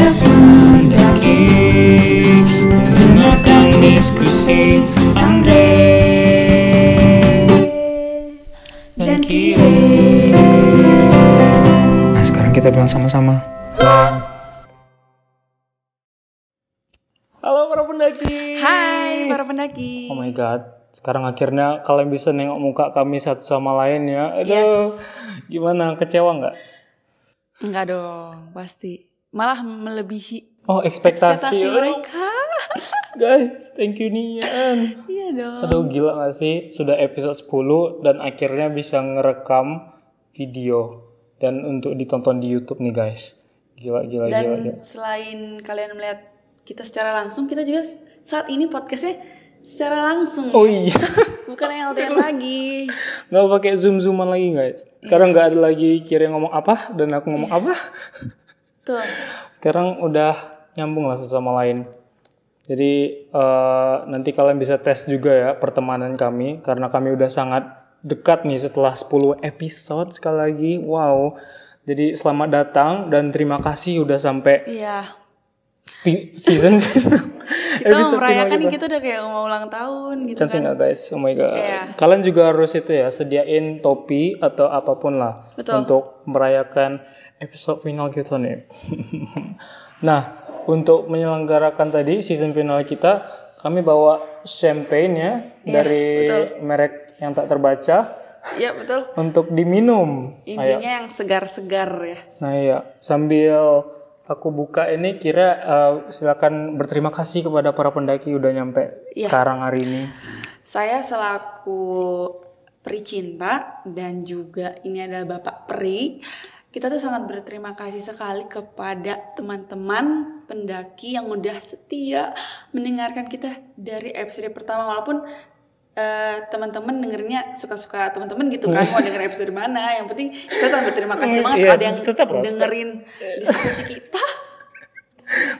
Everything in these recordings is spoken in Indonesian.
podcast mendaki mendengarkan diskusi Andre dan Kire. Nah sekarang kita bilang sama-sama. Halo para pendaki. Hai para pendaki. Oh my god. Sekarang akhirnya kalian bisa nengok muka kami satu sama lain ya. Aduh. Yes. Gimana? Kecewa nggak? Enggak dong, pasti. Malah melebihi Oh ekspektasi. ekspektasi Oh, mereka. Guys, thank you Nian. Iya dong. Aduh gila gak sih? Sudah episode 10 dan akhirnya bisa ngerekam video. Dan untuk ditonton di Youtube nih guys. Gila, gila, Dan gila, gila. selain kalian melihat kita secara langsung, kita juga saat ini podcastnya secara langsung. Oh ya. iya. Bukan LDR lagi. Nggak pakai zoom-zooman lagi guys. Sekarang nggak ada lagi kira ngomong apa dan aku ngomong apa. Sekarang udah nyambung lah sesama lain. Jadi eh, nanti kalian bisa tes juga ya pertemanan kami karena kami udah sangat dekat nih setelah 10 episode sekali lagi. Wow. Jadi selamat datang dan terima kasih udah sampai Iya. season Kita final merayakan kita. kita udah kayak mau ulang tahun gitu Cantik kan. nggak guys? Oh my god. Iya. Kalian juga harus itu ya sediain topi atau apa pun lah Betul. untuk merayakan episode final kita nih. nah, untuk menyelenggarakan tadi season final kita, kami bawa champagne ya Iya, dari merek yang tak terbaca Iya, betul. untuk diminum. Intinya yang segar-segar ya. Nah iya, sambil aku buka ini kira eh, silakan berterima kasih kepada para pendaki udah nyampe Iya. sekarang hari ini. Saya selaku peri cinta dan juga ini adalah Bapak Peri. Kita tuh sangat berterima kasih sekali kepada teman-teman pendaki yang udah setia mendengarkan kita dari episode pertama walaupun eh, teman-teman dengernya suka-suka teman-teman gitu kan mau denger episode mana yang penting kita tetap berterima kasih banget Iya, ada yang tetap dengerin diskusi kita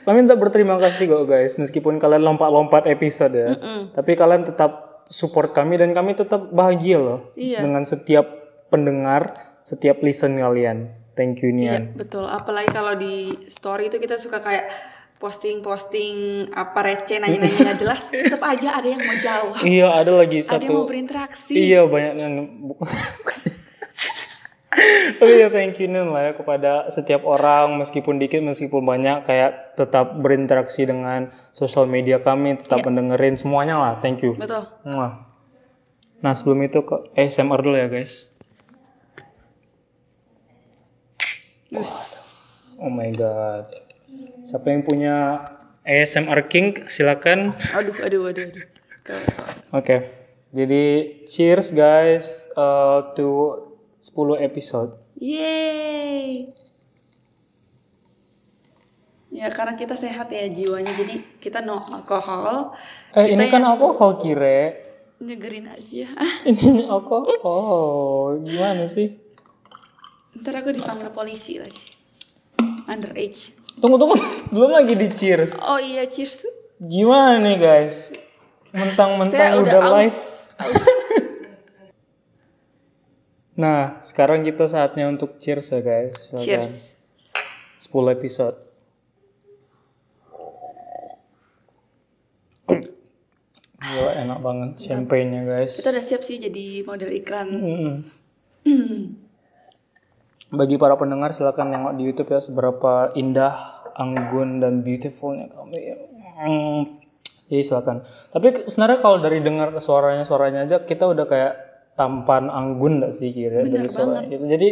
Kami tetap berterima kasih kok guys, meskipun kalian lompat-lompat episode ya. Tapi kalian tetap support kami dan kami tetap bahagia loh Iya. dengan setiap pendengar, setiap listen kalian. Thank you Iya Nian. betul. Apalagi kalau di story itu kita suka kayak posting-posting apa receh nanya-nanya nggak jelas. Tetap aja ada yang mau jawab. Iya, ada lagi Ada yang mau satu. berinteraksi. Iya, banyak yang Tapi ya thank you Nian lah ya kepada setiap orang meskipun dikit meskipun banyak kayak tetap berinteraksi dengan sosial media kami, tetap mendengerin semuanya lah. Thank you. Betul. Nah sebelum itu ke ASMR dulu ya guys. Us. Oh my god. Siapa yang punya ASMR King silakan. Aduh, aduh, aduh, aduh. Oke. Jadi cheers guys uh, to 10 episode. Yeay. Ya karena kita sehat ya jiwanya jadi kita no alkohol. Eh kita ini kan yang alkohol kire. nyegerin aja. Ini alkohol. Oh, gimana sih? Ntar aku dipanggil polisi lagi. Underage. Tunggu tunggu. Belum lagi di cheers. Oh iya, cheers. Gimana nih guys? Mentang-mentang udah udah, live. aus. aus. Nah, sekarang kita saatnya untuk cheers ya guys. Silakan. Cheers. 10 episode. Gila enak banget champagne-nya guys. Kita udah siap sih jadi model iklan. Mm. Bagi para pendengar silakan nengok di YouTube ya seberapa indah, anggun dan beautifulnya kami. Mm. Jadi silakan. Tapi sebenarnya kalau dari dengar suaranya suaranya aja kita udah kayak tampan anggun gak sih kira dari suaranya gitu. Jadi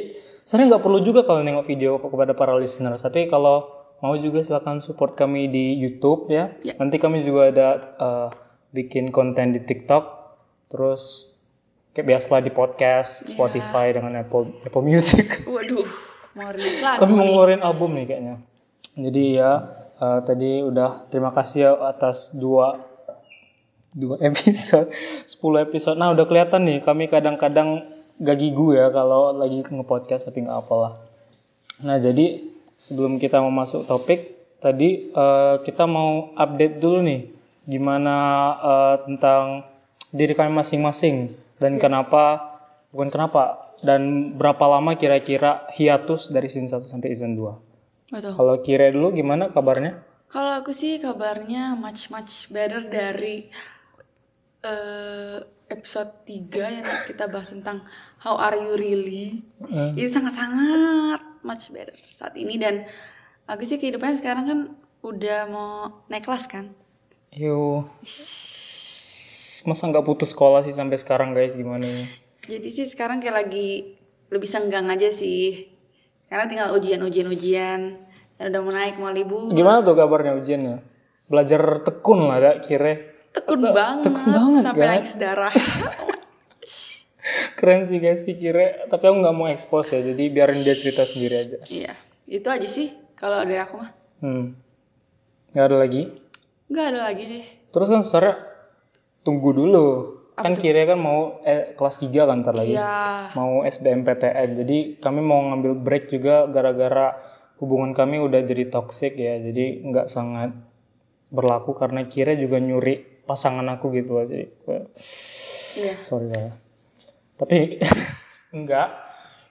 sebenarnya nggak perlu juga kalau nengok video kepada para listeners. Tapi kalau mau juga silakan support kami di YouTube ya. Ya. Nanti kami juga ada eh, bikin konten di TikTok. Terus kayak biasalah di podcast, Spotify dengan Apple Apple Music. Waduh, mau rilis Kami mau ngeluarin album nih kayaknya. Jadi ya eh, tadi udah terima kasih ya atas dua dua episode, 10 episode. Nah udah kelihatan nih kami kadang-kadang gak gigu ya kalau lagi nge-podcast tapi nggak apalah. Nah jadi sebelum kita mau masuk topik tadi eh, kita mau update dulu nih gimana eh, tentang diri kami masing-masing dan kenapa bukan kenapa dan berapa lama kira-kira hiatus dari season 1 sampai season 2. Betul. Kalau Kire dulu gimana kabarnya? Kalau aku sih kabarnya much much better dari eh, episode 3 yang kita bahas tentang how are you really. Itu sangat-sangat much better saat ini dan aku sih kehidupannya sekarang kan udah mau naik kelas kan. Yo. Masa nggak putus sekolah sih sampai sekarang guys gimana ini? Jadi sih sekarang kayak lagi lebih senggang aja sih. Karena tinggal ujian-ujian ujian dan udah mau naik mau libur. Gimana tuh kabarnya ujiannya? Belajar tekun lah gak Kire? Tekun banget, tekun banget, sampai kan? nangis darah. Keren sih guys sih Kire. Tapi aku nggak mau expose ya. Jadi biarin dia cerita sendiri aja. Iya, itu aja sih kalau dari aku mah. Hmm. Nggak ada lagi? Nggak ada lagi sih. Terus kan saudara tunggu dulu. kan Kire kan mau eh, kelas 3 kan ntar lagi. Iya, Mau SBMPTN. Jadi kami mau ngambil break juga gara-gara hubungan kami udah jadi toxic ya. Jadi nggak sangat berlaku karena Kire juga nyuri pasangan aku gitu loh. Jadi iya. sorry lah. ya. Tapi enggak.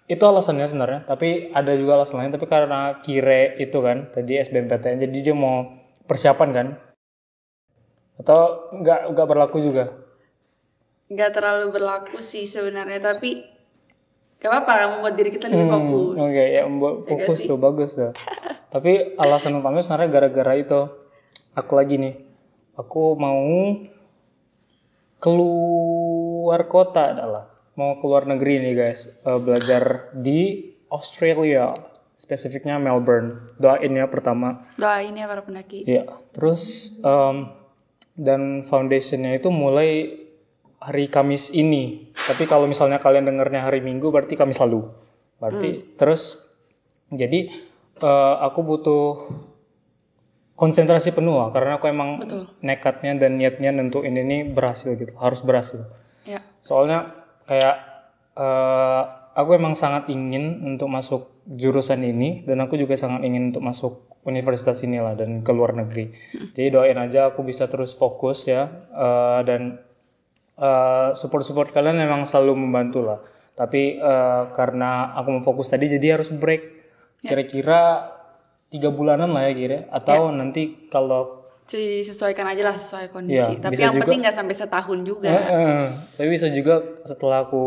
Itu alasannya sebenarnya. Tapi ada juga alasan lain. Tapi karena Kire itu kan tadi SBMPTN. Jadi dia mau persiapan kan. Atau enggak enggak berlaku juga. Nggak terlalu berlaku sih sebenarnya, tapi gak apa-apa kamu buat diri kita lebih fokus. Oke ya membuat fokus tuh bagus tuh. Tapi alasan utamanya sebenarnya gara-gara itu aku lagi nih. Aku mau keluar kota adalah mau keluar negeri nih guys Eh, belajar di Australia spesifiknya Melbourne doain ya pertama Doain ya para pendaki. ya terus em, dan foundationnya itu mulai hari Kamis ini. Tapi kalau misalnya kalian dengarnya hari Minggu berarti Kamis lalu. Berarti terus jadi eh, aku butuh konsentrasi penuh lah. Karena aku emang Betul. nekatnya dan niatnya nentuin ini berhasil gitu. Harus berhasil. Ya, soalnya kayak eh, aku emang sangat ingin untuk masuk jurusan ini. Dan aku juga sangat ingin untuk masuk universitas ini lah dan ke luar negeri. Jadi doain aja aku bisa terus fokus ya eh, dan support support kalian memang selalu membantu lah. Tapi eh, karena aku mau fokus tadi jadi harus break. Kira-kira tiga bulanan lah ya kira atau nanti kalau disesuaikan aja lah sesuai kondisi. Iya, tapi yang juga- penting nggak sampai setahun juga. Eh, tapi bisa juga setelah aku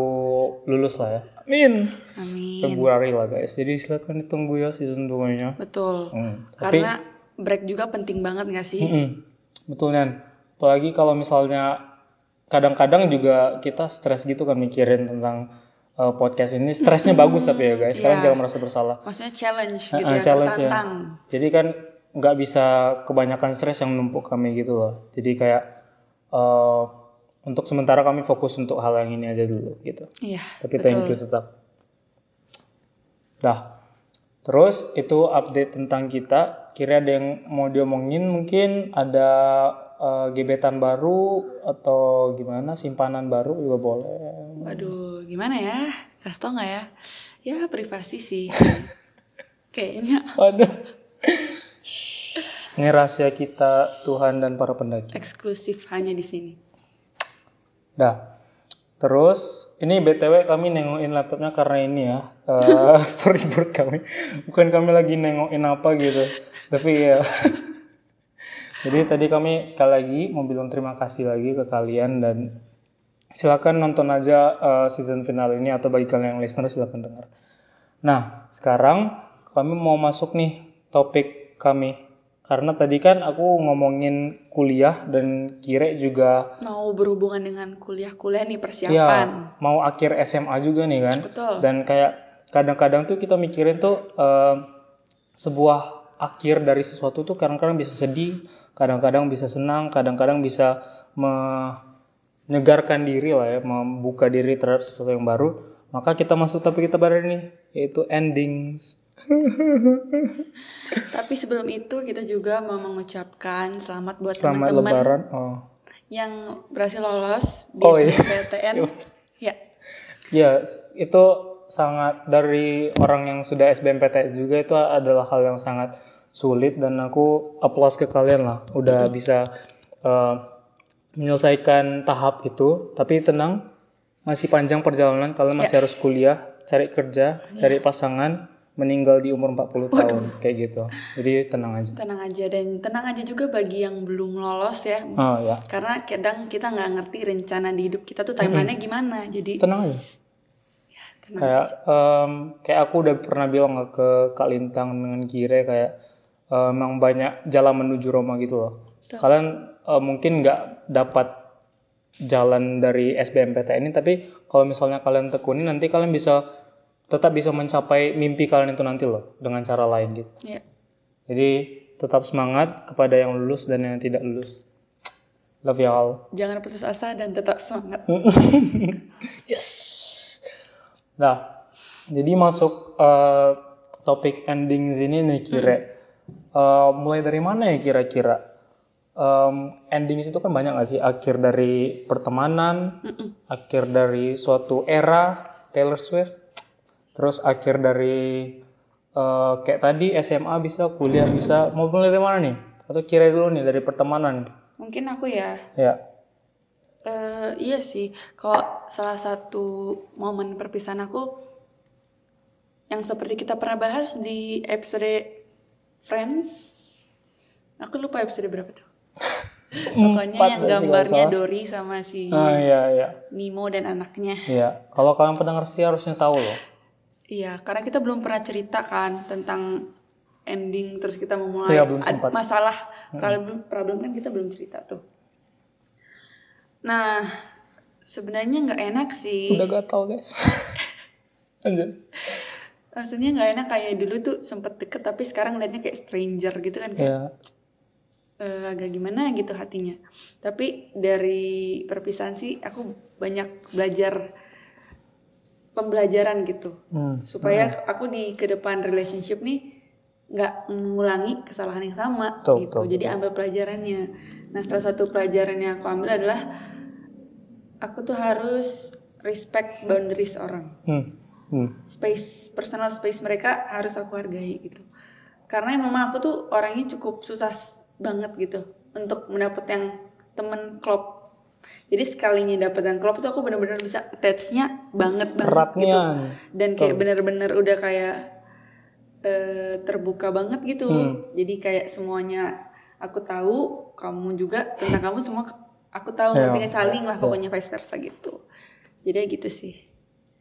lulus lah ya amin Amin. Februari lah guys jadi silakan ditunggu ya season 2 nya Betul. Hmm. Karena break juga penting banget nggak sih? Mm-mm. betul Nan apalagi kalau misalnya kadang-kadang juga kita stres gitu kan mikirin tentang eh, podcast ini stresnya bagus tapi ya guys kalian jangan merasa bersalah Maksudnya challenge gitu Ah, ya, challenge ya. tertantang. jadi kan nggak bisa kebanyakan stres yang numpuk kami gitu loh. Jadi kayak eh, untuk sementara kami fokus untuk hal yang ini aja dulu gitu. Iya. tapi thank you tetap. Dah. Terus itu update tentang kita. Kira ada yang mau diomongin mungkin? Ada eh, gebetan baru atau gimana? Simpanan baru juga boleh. Waduh, gimana ya? Kasih tau nggak ya? Ya privasi sih. Kayaknya. Waduh ini rahasia kita Tuhan dan para pendaki eksklusif hanya di sini. Dah. Terus ini BTW kami nengokin laptopnya karena ini ya. eh storyboard kami. Bukan kami lagi nengokin apa gitu. Tapi ya. Jadi tadi kami sekali lagi mau bilang terima kasih lagi ke kalian dan silakan nonton aja eh, season final ini atau bagi kalian yang listener silakan dengar. Nah, sekarang kami mau masuk nih topik kami. Karena tadi kan aku ngomongin kuliah dan Kire juga Mau berhubungan dengan kuliah-kuliah nih ya persiapan. mau akhir SMA juga nih kan. Betul. Dan kayak kadang-kadang tuh kita mikirin tuh eh, sebuah akhir dari sesuatu tuh kadang-kadang bisa sedih, kadang-kadang bisa senang, kadang-kadang bisa menyegarkan diri lah ya, membuka diri terhadap sesuatu yang baru. Maka kita masuk topik kita baru nih, yaitu endings. Tapi sebelum itu kita juga mau mengucapkan selamat buat teman-teman. Oh. yang berhasil lolos di Oh, iya. SBMPTN. ya. Ya, itu sangat dari orang yang sudah SBMPTN juga itu adalah hal yang sangat sulit dan aku applause ke kalian lah udah bisa eh, menyelesaikan tahap itu. Tapi tenang, masih panjang perjalanan kalian masih harus kuliah, cari kerja, cari pasangan, meninggal di umur 40 tahun kayak gitu. Jadi tenang aja. tenang aja dan tenang aja juga bagi yang belum lolos ya Oh ya, karena kadang kita nggak ngerti rencana di hidup kita tuh timelinenya gimana jadi tenang aja. tenang Kayak em, kayak aku udah pernah bilang ke Kak Lintang dengan Kire kayak em, emang banyak jalan menuju Roma gitu loh. Kalian eh, mungkin nggak dapat jalan dari SBMPTN ini tapi kalau misalnya kalian tekuni nanti kalian bisa tetap bisa mencapai mimpi kalian itu nanti loh dengan cara lain gitu. ya Jadi tetap semangat kepada yang lulus dan yang tidak lulus. Love you all. jangan putus asa dan tetap semangat Yes. Nah, jadi masuk eh, topik ending sini nih kira. Eh, mulai dari mana ya kira-kira? Em, ending itu kan banyak gak sih? Akhir dari pertemanan, akhir dari suatu era Taylor Swift, terus akhir dari eh, kayak tadi SMA bisa, kuliah bisa. Mau mulai dari mana nih? Atau kira dulu nih dari pertemanan? mungkin aku ya Ya. eh iya sih kalau salah satu momen perpisahan aku yang seperti kita pernah bahas di episode Friends aku lupa episode berapa tuh pokoknya Empat yang gambarnya Dory sama si Ah iya iya. Nemo dan anaknya Iya, kalau kalian pendengar sih harusnya tahu loh. Iya, karena kita belum pernah cerita kan tentang ending terus kita memulai Iya, belum sempat. masalah problem problem kan kita belum cerita tuh. Nah, sebenarnya nggak enak sih. Udah gatal guys. Lanjut. Maksudnya nggak enak kayak dulu tuh sempet deket tapi sekarang liatnya kayak stranger gitu kan kayak Ya, eh, agak gimana gitu hatinya. Tapi dari perpisahan sih aku banyak belajar pembelajaran gitu. hmm. supaya aku di ke depan relationship nih nggak mengulangi kesalahan yang sama Betul, gitu. Jadi ambil pelajarannya. Nah, salah satu pelajaran yang aku ambil adalah aku tuh harus respect boundaries orang. Hmm. Hmm. Space personal space mereka harus aku hargai gitu. Karena memang aku tuh orangnya cukup susah banget gitu untuk mendapat yang temen klop. Jadi sekalinya dapat yang klop tuh aku benar-benar bisa attach-nya banget banget Eratnya. gitu. Dan kayak bener-bener udah kayak eh, terbuka banget gitu. Jadi kayak semuanya aku tahu kamu juga tentang kamu semua aku tahu. Ngerti nggak? saling lah pokoknya vice versa gitu. Jadi gitu sih.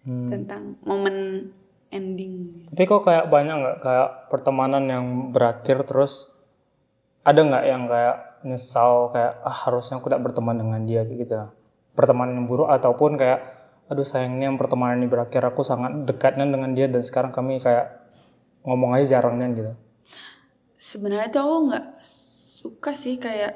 Hmm. tentang momen ending. Tapi kok kayak banyak nggak? Kayak pertemanan yang berakhir terus ada nggak yang kayak nyesal kayak ah harusnya aku tidak berteman dengan dia kayak gitu. Pertemanan yang buruk ataupun kayak aduh sayangnya pertemanan ini berakhir aku sangat dekatnya dengan dia dan sekarang kami kayak ngomong aja jarangnya gitu. sebenarnya tuh aku nggak suka sih kayak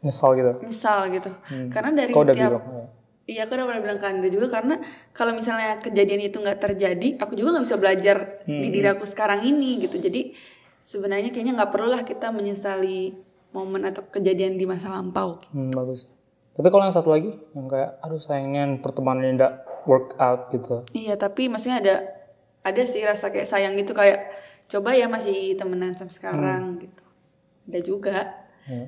Nyesal gitu. nyesal gitu karena dari Kau udah tiap bilang. ya. Iya aku udah pernah bilang ke Anda juga karena kalau misalnya kejadian itu nggak terjadi, aku juga nggak bisa belajar di diri aku sekarang ini gitu. Jadi sebenarnya kayaknya nggak perlulah kita menyesali momen atau kejadian di masa lampau. Hmm, bagus. Tapi kalau yang satu lagi yang kayak aduh sayangnya pertemanan ini tidak work out gitu. Iya tapi maksudnya ada ada sih rasa kayak sayang gitu kayak coba ya masih temenan sampai sekarang gitu. Ada juga. Ya.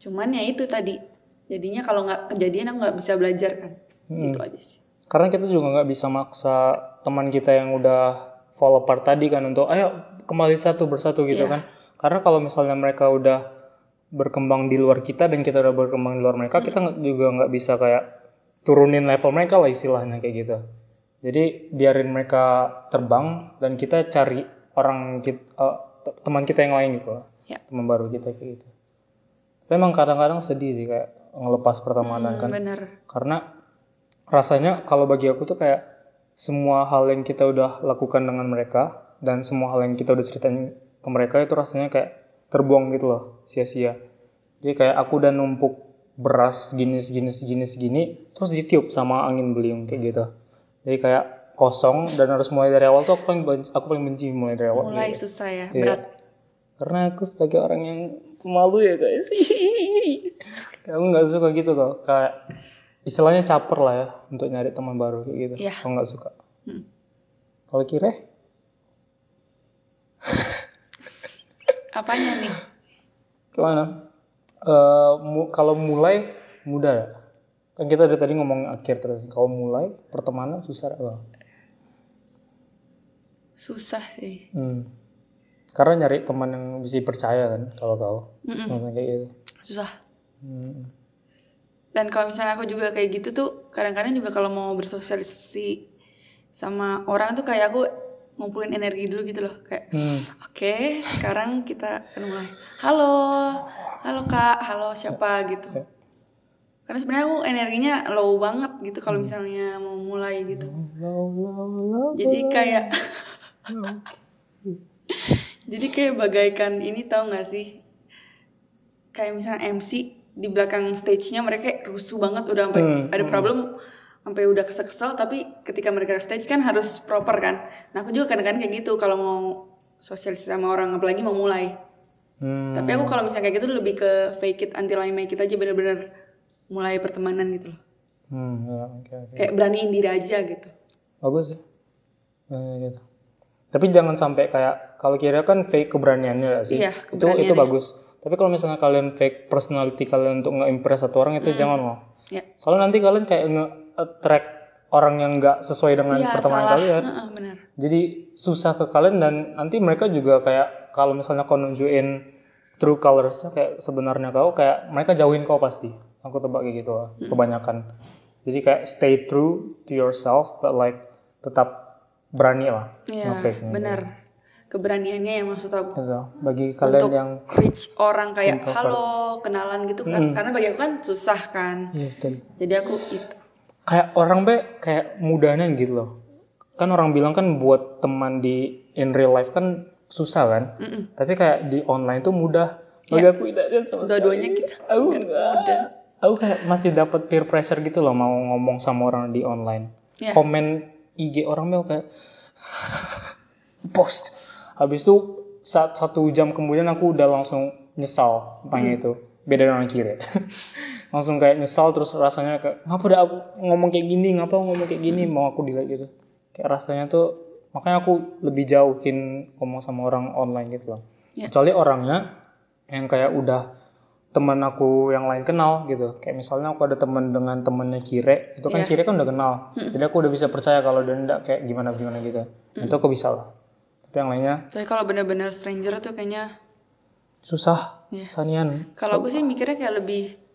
Cuman ya itu tadi jadinya kalau nggak kejadian aku nggak bisa belajar kan. Gitu aja sih. Karena kita juga nggak bisa maksa teman kita yang udah fall apart tadi kan untuk ayo kembali satu bersatu gitu kan. Karena kalau misalnya mereka udah berkembang di luar kita dan kita udah berkembang di luar mereka, kita juga nggak bisa kayak turunin level mereka lah istilahnya kayak gitu. Jadi biarin mereka terbang dan kita cari orang kit- eh, te- teman kita yang lain gitu lah. Ya. Teman baru kita kayak gitu. Tapi emang kadang-kadang sedih sih kayak ngelepas pertemanan kan Bener. karena rasanya kalau bagi aku tuh kayak semua hal yang kita udah lakukan dengan mereka dan semua hal yang kita udah ceritain ke mereka itu rasanya kayak terbuang gitu loh sia-sia. Jadi kayak aku udah numpuk beras segini segini segini segini terus ditiup sama angin beliung kayak gitu. Jadi kayak kosong dan harus mulai dari awal tuh aku paling benci, aku paling benci mulai dari awal. Mulai susah ya, Iya. berat. karena aku sebagai orang yang pemalu ya guys aku nggak suka gitu loh kayak istilahnya caper lah ya untuk nyari teman baru kayak gitu. Iya. aku nggak suka. Kalau kira Apanya nih? gimana Eh, mu- kalau mulai mudah ya kan kita dari tadi ngomong akhir terus kalau mulai pertemanan susah apa susah sih Hmm. Karena nyari teman yang bisa dipercaya kan kalau kau. Maksudnya kayak gitu. susah Hmm. dan kalau misalnya aku juga kayak gitu tuh kadang-kadang juga kalau mau bersosialisasi sama orang tuh kayak aku ngumpulin energi dulu gitu loh kayak Hmm. oke sekarang kita akan mulai. Halo halo kak. Halo siapa? gitu. Karena sebenarnya aku energinya low banget gitu kalau misalnya mau mulai gitu. Low, low, low. jadi kayak jadi kayak bagaikan ini tahu nggak sih? Kayak misalnya MC di belakang stage-nya mereka rusuh banget udah sampai Hmm, ada problem sampai udah kesel-kesel tapi ketika mereka stage kan harus proper kan nah aku juga kadang-kadang kayak gitu kalau mau sosialisasi sama orang apalagi mau mulai Hmm. tapi aku kalau misalnya kayak gitu lebih ke fake it until I make it aja bener-bener mulai pertemanan gitu loh Hmm, ya, oke oke. kayak beraniin diri aja gitu Bagus sih. Eh, gitu. Tapi jangan sampai kayak kalau kira kan fake keberaniannya gak sih? Iya, itu itu bagus. Tapi kalau misalnya kalian fake personality kalian untuk nge-impress satu orang itu jangan mau. ya Soalnya nanti kalian kayak nge-attract orang yang nggak sesuai dengan Iya, pertemanan salah kalian. Heeh, benar Jadi susah ke kalian dan nanti mereka juga kayak kalau misalnya kau nunjukin true colors kayak sebenarnya kau kayak mereka jauhin kau pasti. Aku tebak kayak gitu lah, kebanyakan. Jadi kayak stay true to yourself but like tetap berani lah Iya, benar. Keberaniannya yang maksud aku. Gitu. Bagi kalian Untuk yang reach orang kayak halo, kenalan gitu kan. Karena bagi aku kan susah kan. Iya, betul. Jadi aku itu. Kayak orang be kayak mudahnya gitu loh. Kan orang bilang kan buat teman di in real life kan susah kan. Tapi kayak di online tuh mudah. Bagi aku tidak ada sama Dua-duanya kita aku kan mudah. Aku kayak masih dapat peer pressure gitu loh mau ngomong sama orang di online. Iya. Komen IG orang tuh kayak post. Habis itu saat satu jam kemudian aku udah langsung nyesal tentang itu. Beda dengan kiri. langsung kayak nyesal terus rasanya kayak ngapa udah aku ngomong kayak gini, ngapa ngomong kayak gini, mau aku delete gitu. Kayak rasanya tuh makanya aku lebih jauhin ngomong sama orang online gitu loh. Iya. Kecuali orangnya yang kayak udah teman aku yang lain kenal gitu. Kayak misalnya aku ada teman dengan temennya Kire itu kan Kire kan udah kenal. Jadi aku udah bisa percaya kalau dia enggak kayak gimana gimana gitu. Itu aku bisa lah. Tapi yang lainnya Tapi kalau bener-bener stranger tuh kayaknya susah. Sanian. Kalau aku sih mikirnya kayak lebih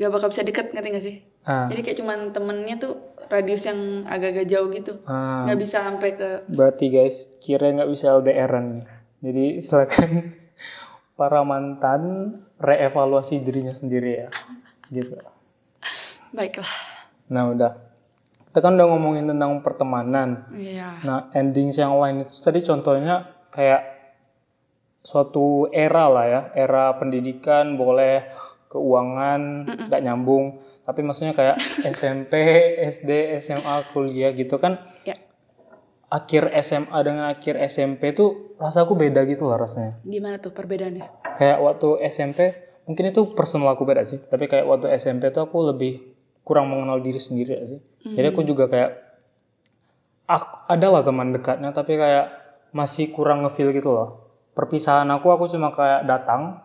gak bakal bisa deket ngerti gak sih? ah Jadi kayak cuman temennya tuh radius yang agak-agak jauh gitu. ah. Nggak bisa sampai ke berarti guys Kire nggak bisa LDRan nih jadi silakan para mantan reevaluasi dirinya sendiri ya gitu baiklah. nah udah kita kan udah ngomongin tentang pertemanan Iya. Nah, endings yang lain itu tadi contohnya kayak suatu era lah ya, era pendidikan boleh keuangan nggak nyambung, tapi maksudnya kayak SMP, SD, SMA, kuliah gitu kan Ya. akhir SMA dengan akhir SMP tuh rasaku beda gitu lah rasanya. Gimana tuh perbedaannya? Kayak waktu SMP mungkin itu personal aku beda sih, tapi kayak waktu SMP tuh aku lebih kurang mengenal diri sendiri sih. Jadi aku juga kayak aku adalah teman dekatnya tapi kayak masih kurang ngefeel gitu loh. Perpisahan aku aku cuma kayak datang,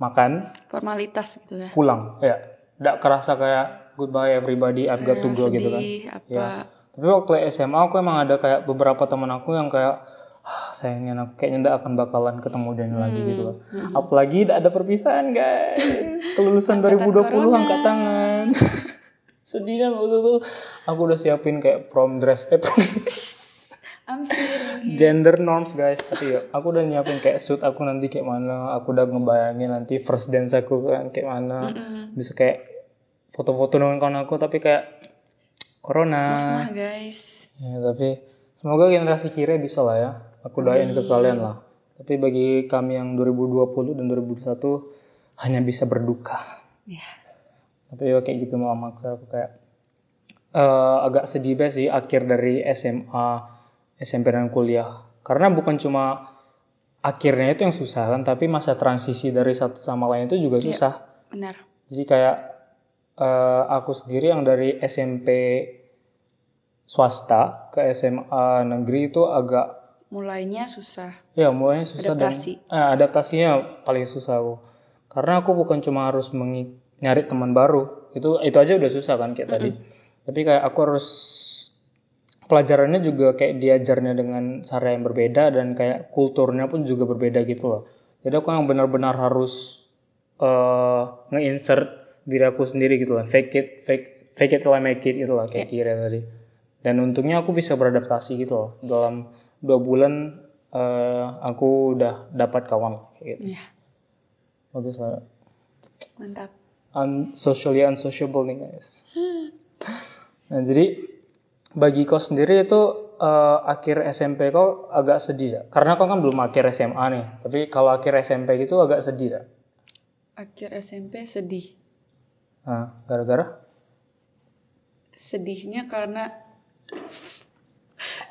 makan, Formalitas gitu ya. pulang. Ya, tidak kerasa kayak goodbye everybody, I've got to go gitu kan. Apa? Ya. Tapi waktu SMA aku emang ada kayak beberapa teman aku yang kayak "Ah, sayangnya aku kayaknya ndak akan bakalan ketemu dia lagi gitu loh. Apalagi tidak ada perpisahan guys. Kelulusan 2020 angkat tangan. Sedihnya waktu itu aku udah siapin kayak prom dress eh prom I'm sitting here. gender norms guys. Tapi ya aku udah nyiapin kayak suit aku nanti kayak mana. Aku udah ngebayangin nanti first dance aku kan kayak mana. Bisa kayak foto-foto dengan kawan aku tapi kayak corona. Nah guys. ya tapi semoga generasi kira bisa lah ya. Aku doain ke kalian lah. Tapi bagi kami yang 2020 dan 2021 hanya bisa berduka. Ya. tapi ya kayak gitu mau maksa aku kayak eh, agak sedih banget sih akhir dari SMA SMP dan kuliah karena bukan cuma akhirnya itu yang susah kan tapi masa transisi dari satu sama lain itu juga susah Benar. jadi kayak eh, aku sendiri yang dari SMP swasta ke SMA negeri itu agak Mulainya susah. ya mulainya susah Adaptasi. dan eh, adaptasinya paling susah aku karena aku bukan cuma harus mengi- nyari teman baru itu itu aja udah susah kan kayak tadi tapi kayak aku harus pelajarannya juga kayak diajarnya dengan cara yang berbeda dan kayak kulturnya pun juga berbeda gitu loh. Jadi aku yang benar-benar harus eh nge-insert diri aku sendiri gitu lah. Fake it, fake fake it till I make it gitu lah kayak kira tadi. Dan untungnya aku bisa beradaptasi gitu loh. Dalam dua bulan eh aku udah dapat kawan kayak gitu. Iya, Bagus lah. mantap. Un socially unsociable nih guys. Nah jadi bagi kau sendiri itu eh, akhir SMP kau agak sedih ya? Karena kau kan belum akhir SMA nih. Tapi kalau akhir SMP gitu agak sedih ya? Akhir SMP sedih. Nah, gara-gara? Sedihnya karena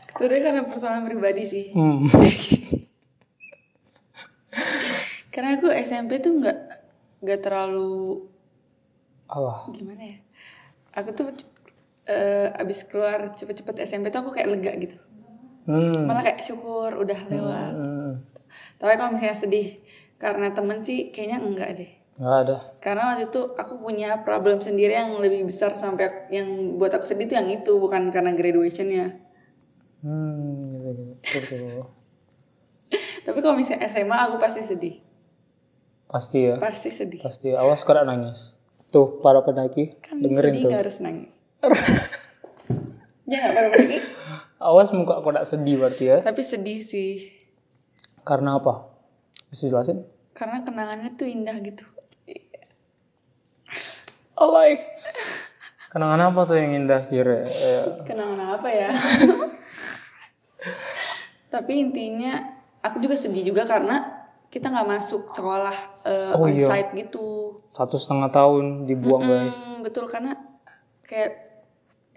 sebenarnya karena persoalan pribadi sih. Hmm. Karena aku SMP tuh nggak nggak terlalu Allah. gimana ya? Aku tuh eh, abis keluar cepet-cepet SMP tuh aku kayak lega gitu. Hmm. Malah kayak syukur udah lewat. hmm. Tapi kalau misalnya sedih karena temen sih kayaknya enggak deh. Nggak ada. Karena waktu itu aku punya problem sendiri yang lebih besar sampai yang buat aku sedih tuh yang itu bukan karena graduationnya. Hmm. Gitu, gitu. Tapi kalau misalnya SMA aku pasti sedih. Pasti ya. Pasti sedih. Pasti. Awas kau nggak nangis. Tuh para pendaki Kan dengerin sedih tuh. harus nangis. ya pendaki. Awas muka kau nggak sedih berarti ya. Tapi sedih sih. Karena apa? Bisa jelasin? Karena kenangannya tuh indah gitu. Alay. Kenangan apa tuh yang indah kira? Eh, Kenangan apa ya? Tapi intinya aku juga sedih juga karena kita nggak masuk sekolah eh, Oh, iya. onsite gitu. satu setengah tahun dibuang guys. Hmm, betul karena kayak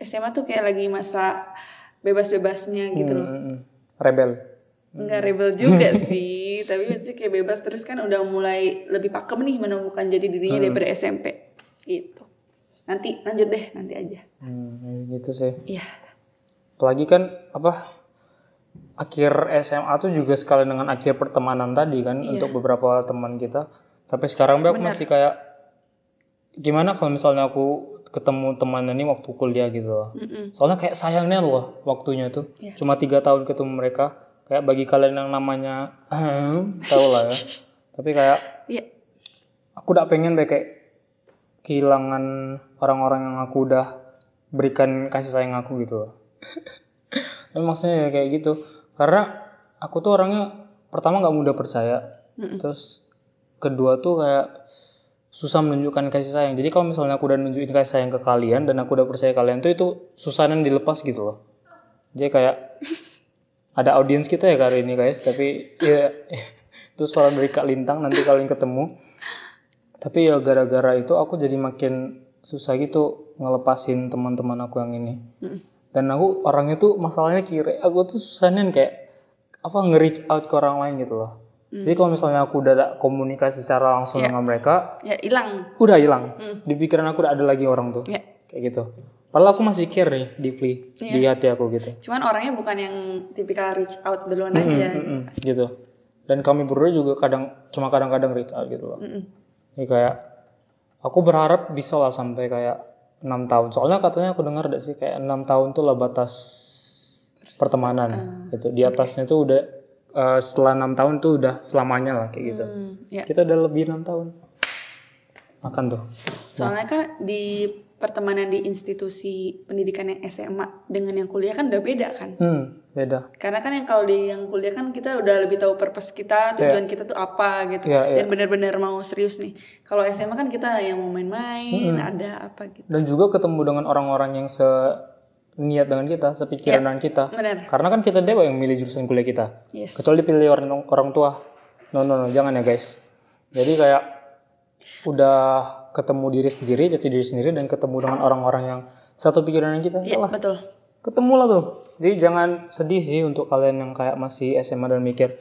SMA tuh kayak lagi masa bebas-bebasnya gitu loh. Mm-mm. Rebel. Enggak rebel juga sih, tapi masih kayak bebas terus kan udah mulai lebih pakem nih menemukan jati dirinya daripada SMP. Gitu. Nanti lanjut deh, nanti aja. Hmm, gitu sih. Iya. Apalagi kan apa? Akhir SMA tuh juga sekali dengan akhir pertemanan tadi kan untuk beberapa teman kita. Sampai sekarang aku masih kayak gimana kalau misalnya aku ketemu temannya nih waktu kuliah gitu loh. Mm-mm. Soalnya kayak sayangnya loh waktunya tuh. Iya. Cuma tiga tahun ketemu mereka. Kayak bagi kalian yang namanya tahu lah ya. Tapi kayak Iya. aku udah pengen deh kayak kehilangan orang-orang yang aku udah berikan kasih sayang aku gitu loh. Tapi maksudnya ya kayak gitu. Karena aku tuh orangnya pertama nggak mudah percaya. Terus kedua tuh kayak susah menunjukkan kasih sayang. Jadi kalau misalnya aku udah nunjukin kasih sayang ke kalian dan aku udah percaya kalian tuh itu susahnya dilepas gitu loh. Jadi kayak ada audiens kita ya kali ini guys, tapi ya itu suara dari Kak Lintang nanti kalian ketemu. Tapi ya gara-gara itu aku jadi makin susah gitu ngelepasin teman-teman aku yang ini. Dan aku orangnya tuh masalahnya kira aku tuh susahnya kayak apa nge-reach out ke orang lain gitu loh. Jadi kalau misalnya aku udah komunikasi secara langsung dengan mereka, Ya hilang. udah hilang. Di pikiran aku udah ada lagi orang tuh. Ya. Kayak gitu. Padahal aku masih care nih deeply di hati aku gitu. Cuman orangnya bukan yang tipikal reach out duluan aja. Mm-mm, gitu. Dan kami berdua juga kadang cuma kadang-kadang reach out gitu loh. Jadi kayak aku berharap bisa lah sampai kayak enam tahun. Soalnya katanya aku dengar sih kayak enam tahun tuh lah batas pertemanan gitu. Di atasnya tuh udah eh, setelah enam tahun tuh udah selamanya lah kayak gitu. Hmm, ya. Kita udah lebih enam tahun. Makan tuh. Soalnya kan di pertemanan di institusi pendidikan yang SMA dengan yang kuliah kan udah beda kan. Hmm, beda. Karena kan yang kalau di yang kuliah kan kita udah lebih tahu purpose kita, tujuan kita tuh apa gitu. Iya, iya. Dan benar-benar mau serius nih. Kalau SMA kan kita yang mau main-main, ada apa gitu. Dan juga ketemu dengan orang-orang yang se niat dengan kita, sepikiran dengan kita. Benar. Karena kan kita dewa yang milih jurusan kuliah kita. Yes. Kecuali pilih orang orang tua. No no no, jangan ya guys. Jadi kayak udah ketemu diri sendiri, jati diri sendiri dan ketemu dengan orang-orang yang satu pikiran dengan kita. Iya, betul. ketemu lah tuh. Jadi jangan sedih sih untuk kalian yang kayak masih SMA dan mikir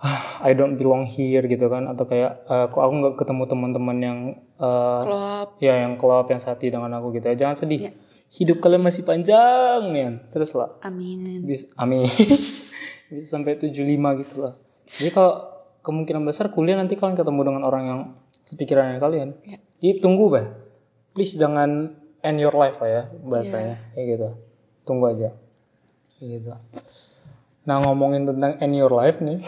"Ah, I don't belong here gitu kan atau kayak "Eh, kok aku nggak ketemu teman-teman yang Klop. ya yang klop yang sati dengan aku gitu ya jangan sedih Iya. Hidup kalian masih panjang nih terus lah. Amin. bisa amin. Bisa sampai 75 gitu lah. Jadi kalau kemungkinan besar kuliah nanti kalian ketemu dengan orang yang sepikiran dengan kalian. Iya. jadi tunggu bah please jangan end your life lah ya bahasanya. Kayak gitu. Tunggu aja. Gitu. Nah ngomongin tentang end your life nih.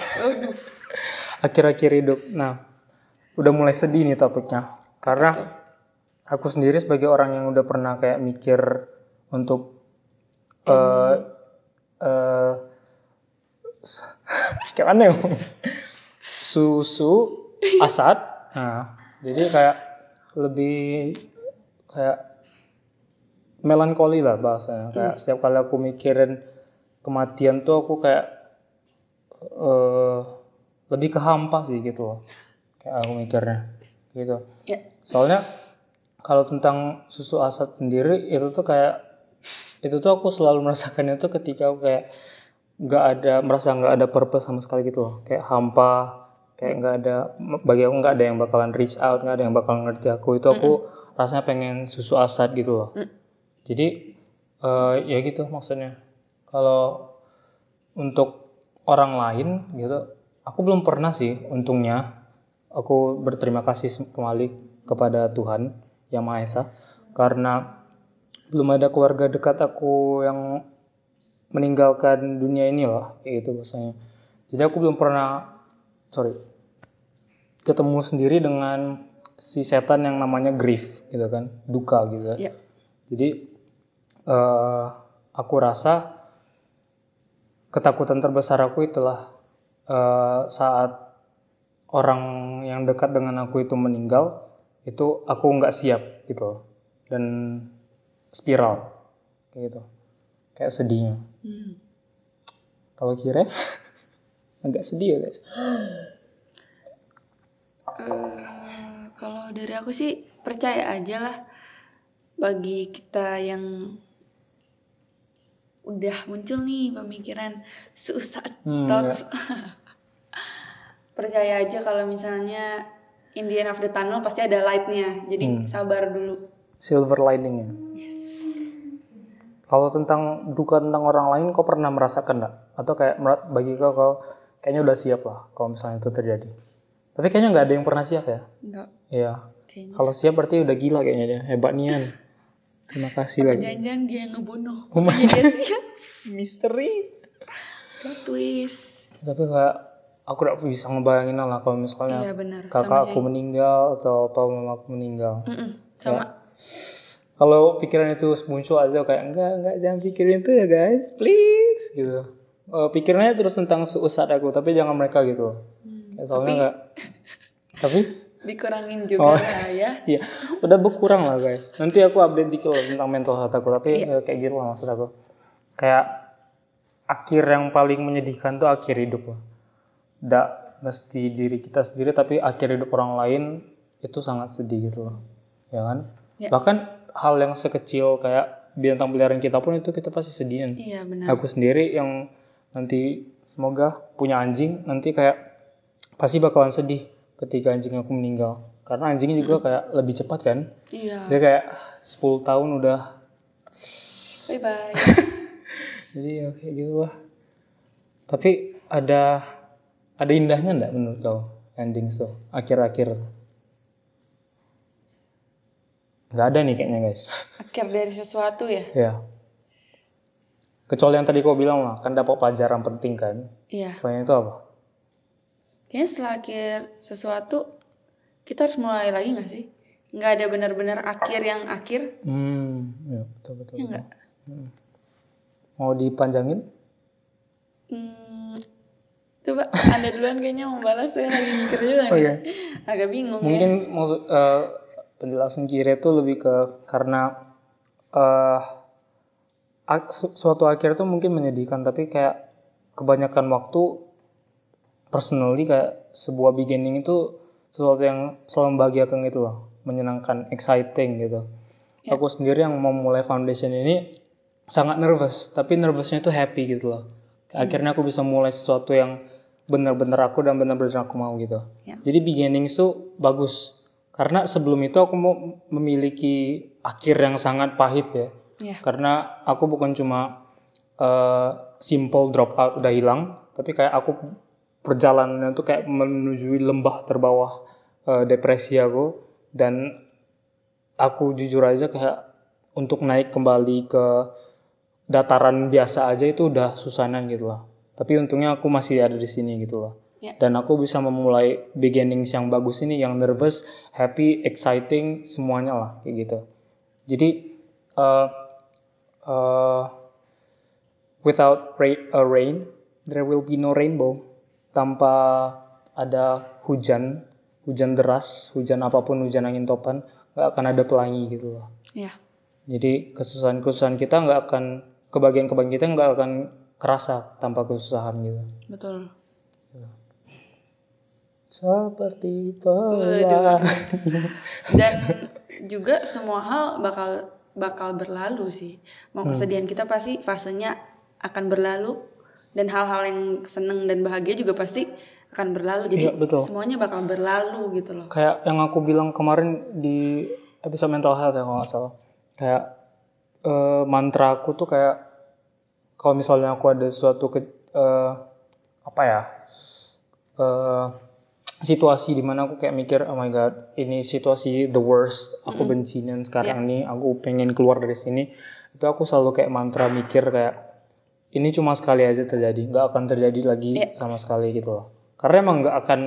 Akhir-akhir hidup. Nah udah mulai sedih nih topiknya. Karena aku sendiri sebagai orang yang udah pernah kayak mikir untuk eh eh kayak mana ya susu asat. Nah jadi kayak lebih kayak melankoli lah bahasanya. Kayak setiap kali aku mikirin kematian tuh aku kayak eh lebih ke hampa sih gitu loh. Kayak aku mikirnya gitu. Ya. soalnya kalau tentang susu asat sendiri itu tuh kayak itu tuh aku selalu merasakannya tuh ketika aku kayak nggak ada merasa nggak ada purpose sama sekali gitu loh. Kayak hampa kayak nggak ada bagi aku nggak ada yang bakalan reach out nggak ada yang bakalan ngerti aku. Itu aku rasanya pengen susu asat gitu loh. Jadi eh, ya gitu maksudnya. Kalau untuk orang lain gitu aku belum pernah sih untungnya aku berterima kasih kembali kepada Tuhan yang Maha Esa. Karena belum ada keluarga dekat aku yang meninggalkan dunia ini lah kayak gitu bahasanya. Jadi aku belum pernah sorry ketemu sendiri dengan si setan yang namanya grief gitu kan duka gitu. Ya. jadi eh, aku rasa ketakutan terbesar aku itulah eh, saat orang yang dekat dengan aku itu meninggal itu aku nggak siap gitu. Dan spiral kayak gitu. Kayak sedihnya. Hmm. kalau kira agak sedih ya guys. Eh, kalau dari aku sih percaya aja lah. Bagi kita yang udah muncul nih pemikiran susah Hmm, thoughts. percaya aja kalau misalnya in the end of the tunnel pasti ada lightnya. Jadi sabar dulu. silver liningnya kalau tentang duka tentang orang lain kau pernah merasakan nggak atau kayak bagi kau kau kayaknya udah siap lah kalau misalnya itu terjadi tapi kayaknya nggak ada yang pernah siap ya Enggak. Iya. Kalau siap berarti udah gila kayaknya dia. Hebat nian. Terima kasih lagi. Jangan-jangan dia yang ngebunuh. Oh dia siap. Misteri. Plot twist. Tapi kayak aku udah bisa ngebayangin lah kalau misalnya Iya benar. kakak aku meninggal atau apa mama aku meninggal. Mm-mm. Sama. Kalau pikiran itu muncul aja kayak enggak enggak jangan pikirin itu ya guys, please gitu. Eh, pikirannya terus tentang suusat aku, tapi jangan mereka gitu. Hmm. Soalnya enggak. tapi Dikurangin juga lah ya. Iya, udah berkurang lah guys. Nanti aku update dikit lah tentang mental health aku. Tapi ya, kayak gitu lah maksud aku. Kayak akhir yang paling menyedihkan tuh akhir hidup lah. Tidak mesti diri kita sendiri, tapi akhir hidup orang lain itu sangat sedih gitu loh. Ya kan? Ya. Bahkan hal yang sekecil kayak binatang peliharaan kita pun itu kita pasti sedihin. Iya benar. Aku sendiri yang nanti semoga punya anjing nanti kayak pasti bakalan sedih ketika anjing aku meninggal. Karena anjingnya juga kayak lebih cepat kan. Iya. Dia kayak 10 tahun udah. Bye bye. Jadi ya kayak gitu lah. Tapi ada ada indahnya enggak menurut kau ending tuh akhir-akhir? Nggak ada nih kayaknya guys. Akhir dari sesuatu ya. ya. Kecuali yang tadi kau bilang lah, kan dapat pelajaran penting kan. Iya. Selain itu apa? Kayaknya setelah akhir sesuatu kita harus mulai lagi nggak sih? Nggak ada benar-benar akhir yang akhir. Hmm, ya betul betul. Ya nggak. Mau dipanjangin? Hmm, coba anda duluan kayaknya mau balas saya lagi mikir juga nih. Agak bingung ya. Mungkin maksud eh, penjelasan kiri itu lebih ke karena su- suatu akhir itu mungkin menyedihkan tapi kayak kebanyakan waktu personally kayak sebuah beginning itu sesuatu yang selalu membahagiakan gitu loh, menyenangkan, exciting gitu. Aku sendiri yang mau mulai foundation ini sangat nervous, tapi nervousnya itu happy gitu loh. Akhirnya aku bisa mulai sesuatu yang benar-benar aku dan benar-benar aku mau gitu. Ya. Jadi beginning itu bagus. Karena sebelum itu aku mau memiliki akhir yang sangat pahit ya. Ya. Karena aku bukan cuma eh, simple drop out udah hilang, tapi kayak aku perjalanannya tuh kayak menuju lembah terbawah eh, depresi aku dan aku jujur aja kayak untuk naik kembali ke dataran biasa aja itu udah susahnya gitu lah. Tapi untungnya aku masih ada di sini gitu lah. Ya. Dan aku bisa memulai beginnings yang bagus ini, yang nervous, happy, exciting, semuanya lah kayak gitu. Jadi uh, uh, without ra- a rain, there will be no rainbow. Tanpa ada hujan, hujan deras, hujan apa pun, hujan angin topan, nggak akan ada pelangi gitu loh. Ya. Jadi kesusahan-kesusahan kita nggak akan kebagian-kebagian kita nggak akan kerasa tanpa kesusahan gitu. Betul. Seperti pelan. Dan juga semua hal bakal bakal berlalu sih. Mau Hmm. kesedihan kita pasti fasenya akan berlalu dan hal-hal yang seneng dan bahagia juga pasti akan berlalu. Jadi Iya, betul. semuanya bakal berlalu gitu loh. Kayak yang aku bilang kemarin di episode mental health ya kalau nggak salah. Kayak eh, mantra aku tuh kayak kalau misalnya aku ada suatu ke, eh, apa ya eh, situasi di mana aku kayak mikir oh my god ini situasi the worst aku benci dan sekarang ini aku pengen keluar dari sini itu aku selalu kayak mantra mikir kayak ini cuma sekali aja terjadi nggak akan terjadi lagi sama sekali gitu loh. Karena emang nggak akan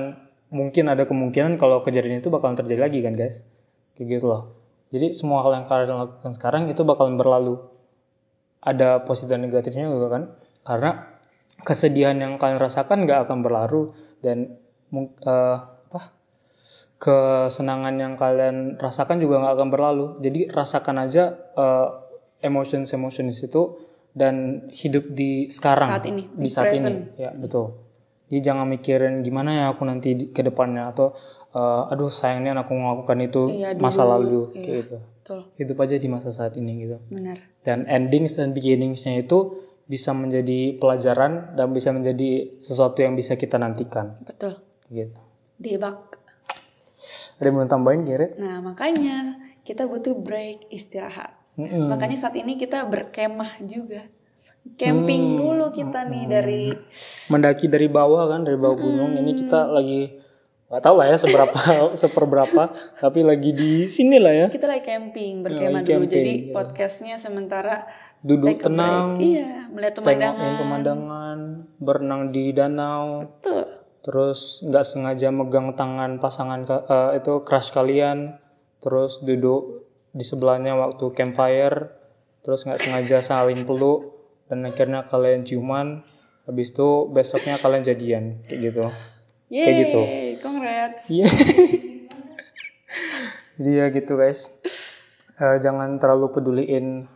mungkin ada kemungkinan kalau kejadian itu bakalan terjadi lagi kan guys? Kayak gitu loh jadi semua hal yang kalian lakukan sekarang itu bakalan berlalu. Ada positif dan negatifnya juga kan? Karena kesedihan yang kalian rasakan nggak akan berlalu dan eh, apa? Kesenangan yang kalian rasakan juga nggak akan berlalu. Jadi rasakan aja eh, emotions emotions itu dan hidup di sekarang Saat ini, di di saat present. ini ya betul jadi jangan mikirin gimana ya aku nanti di, ke depannya atau eh, aduh sayangnya aku melakukan itu Iya, masa dulu. lalu Iya. kayak gitu Betul. hidup aja di masa saat ini gitu Benar. dan endings dan beginningsnya itu bisa menjadi pelajaran dan bisa menjadi sesuatu yang bisa kita nantikan Betul. gitu Debak. ada yang mau tambahin kira Nah, makanya kita butuh break istirahat. Makanya saat ini kita berkemah juga. Camping dulu kita nih dari mendaki dari bawah kan dari bawah gunung. Ini kita lagi nggak tahu lah ya seberapa seperberapa tapi lagi di sini lah ya. Kita lagi camping, berkemah dulu. camping, Jadi podcastnya sementara duduk a break. tenang Iya, melihat pemandangan. pemandangan berenang di danau. Betul. terus nggak sengaja megang tangan pasangan eh, itu crush kalian. Terus duduk di sebelahnya waktu campfire. Terus nggak sengaja saling peluk dan akhirnya kalian ciuman habis itu besoknya kalian jadian kayak gitu. Yeay, Kayak gitu. congrats. iya. Jadi ya gitu guys. Eh, jangan terlalu peduliin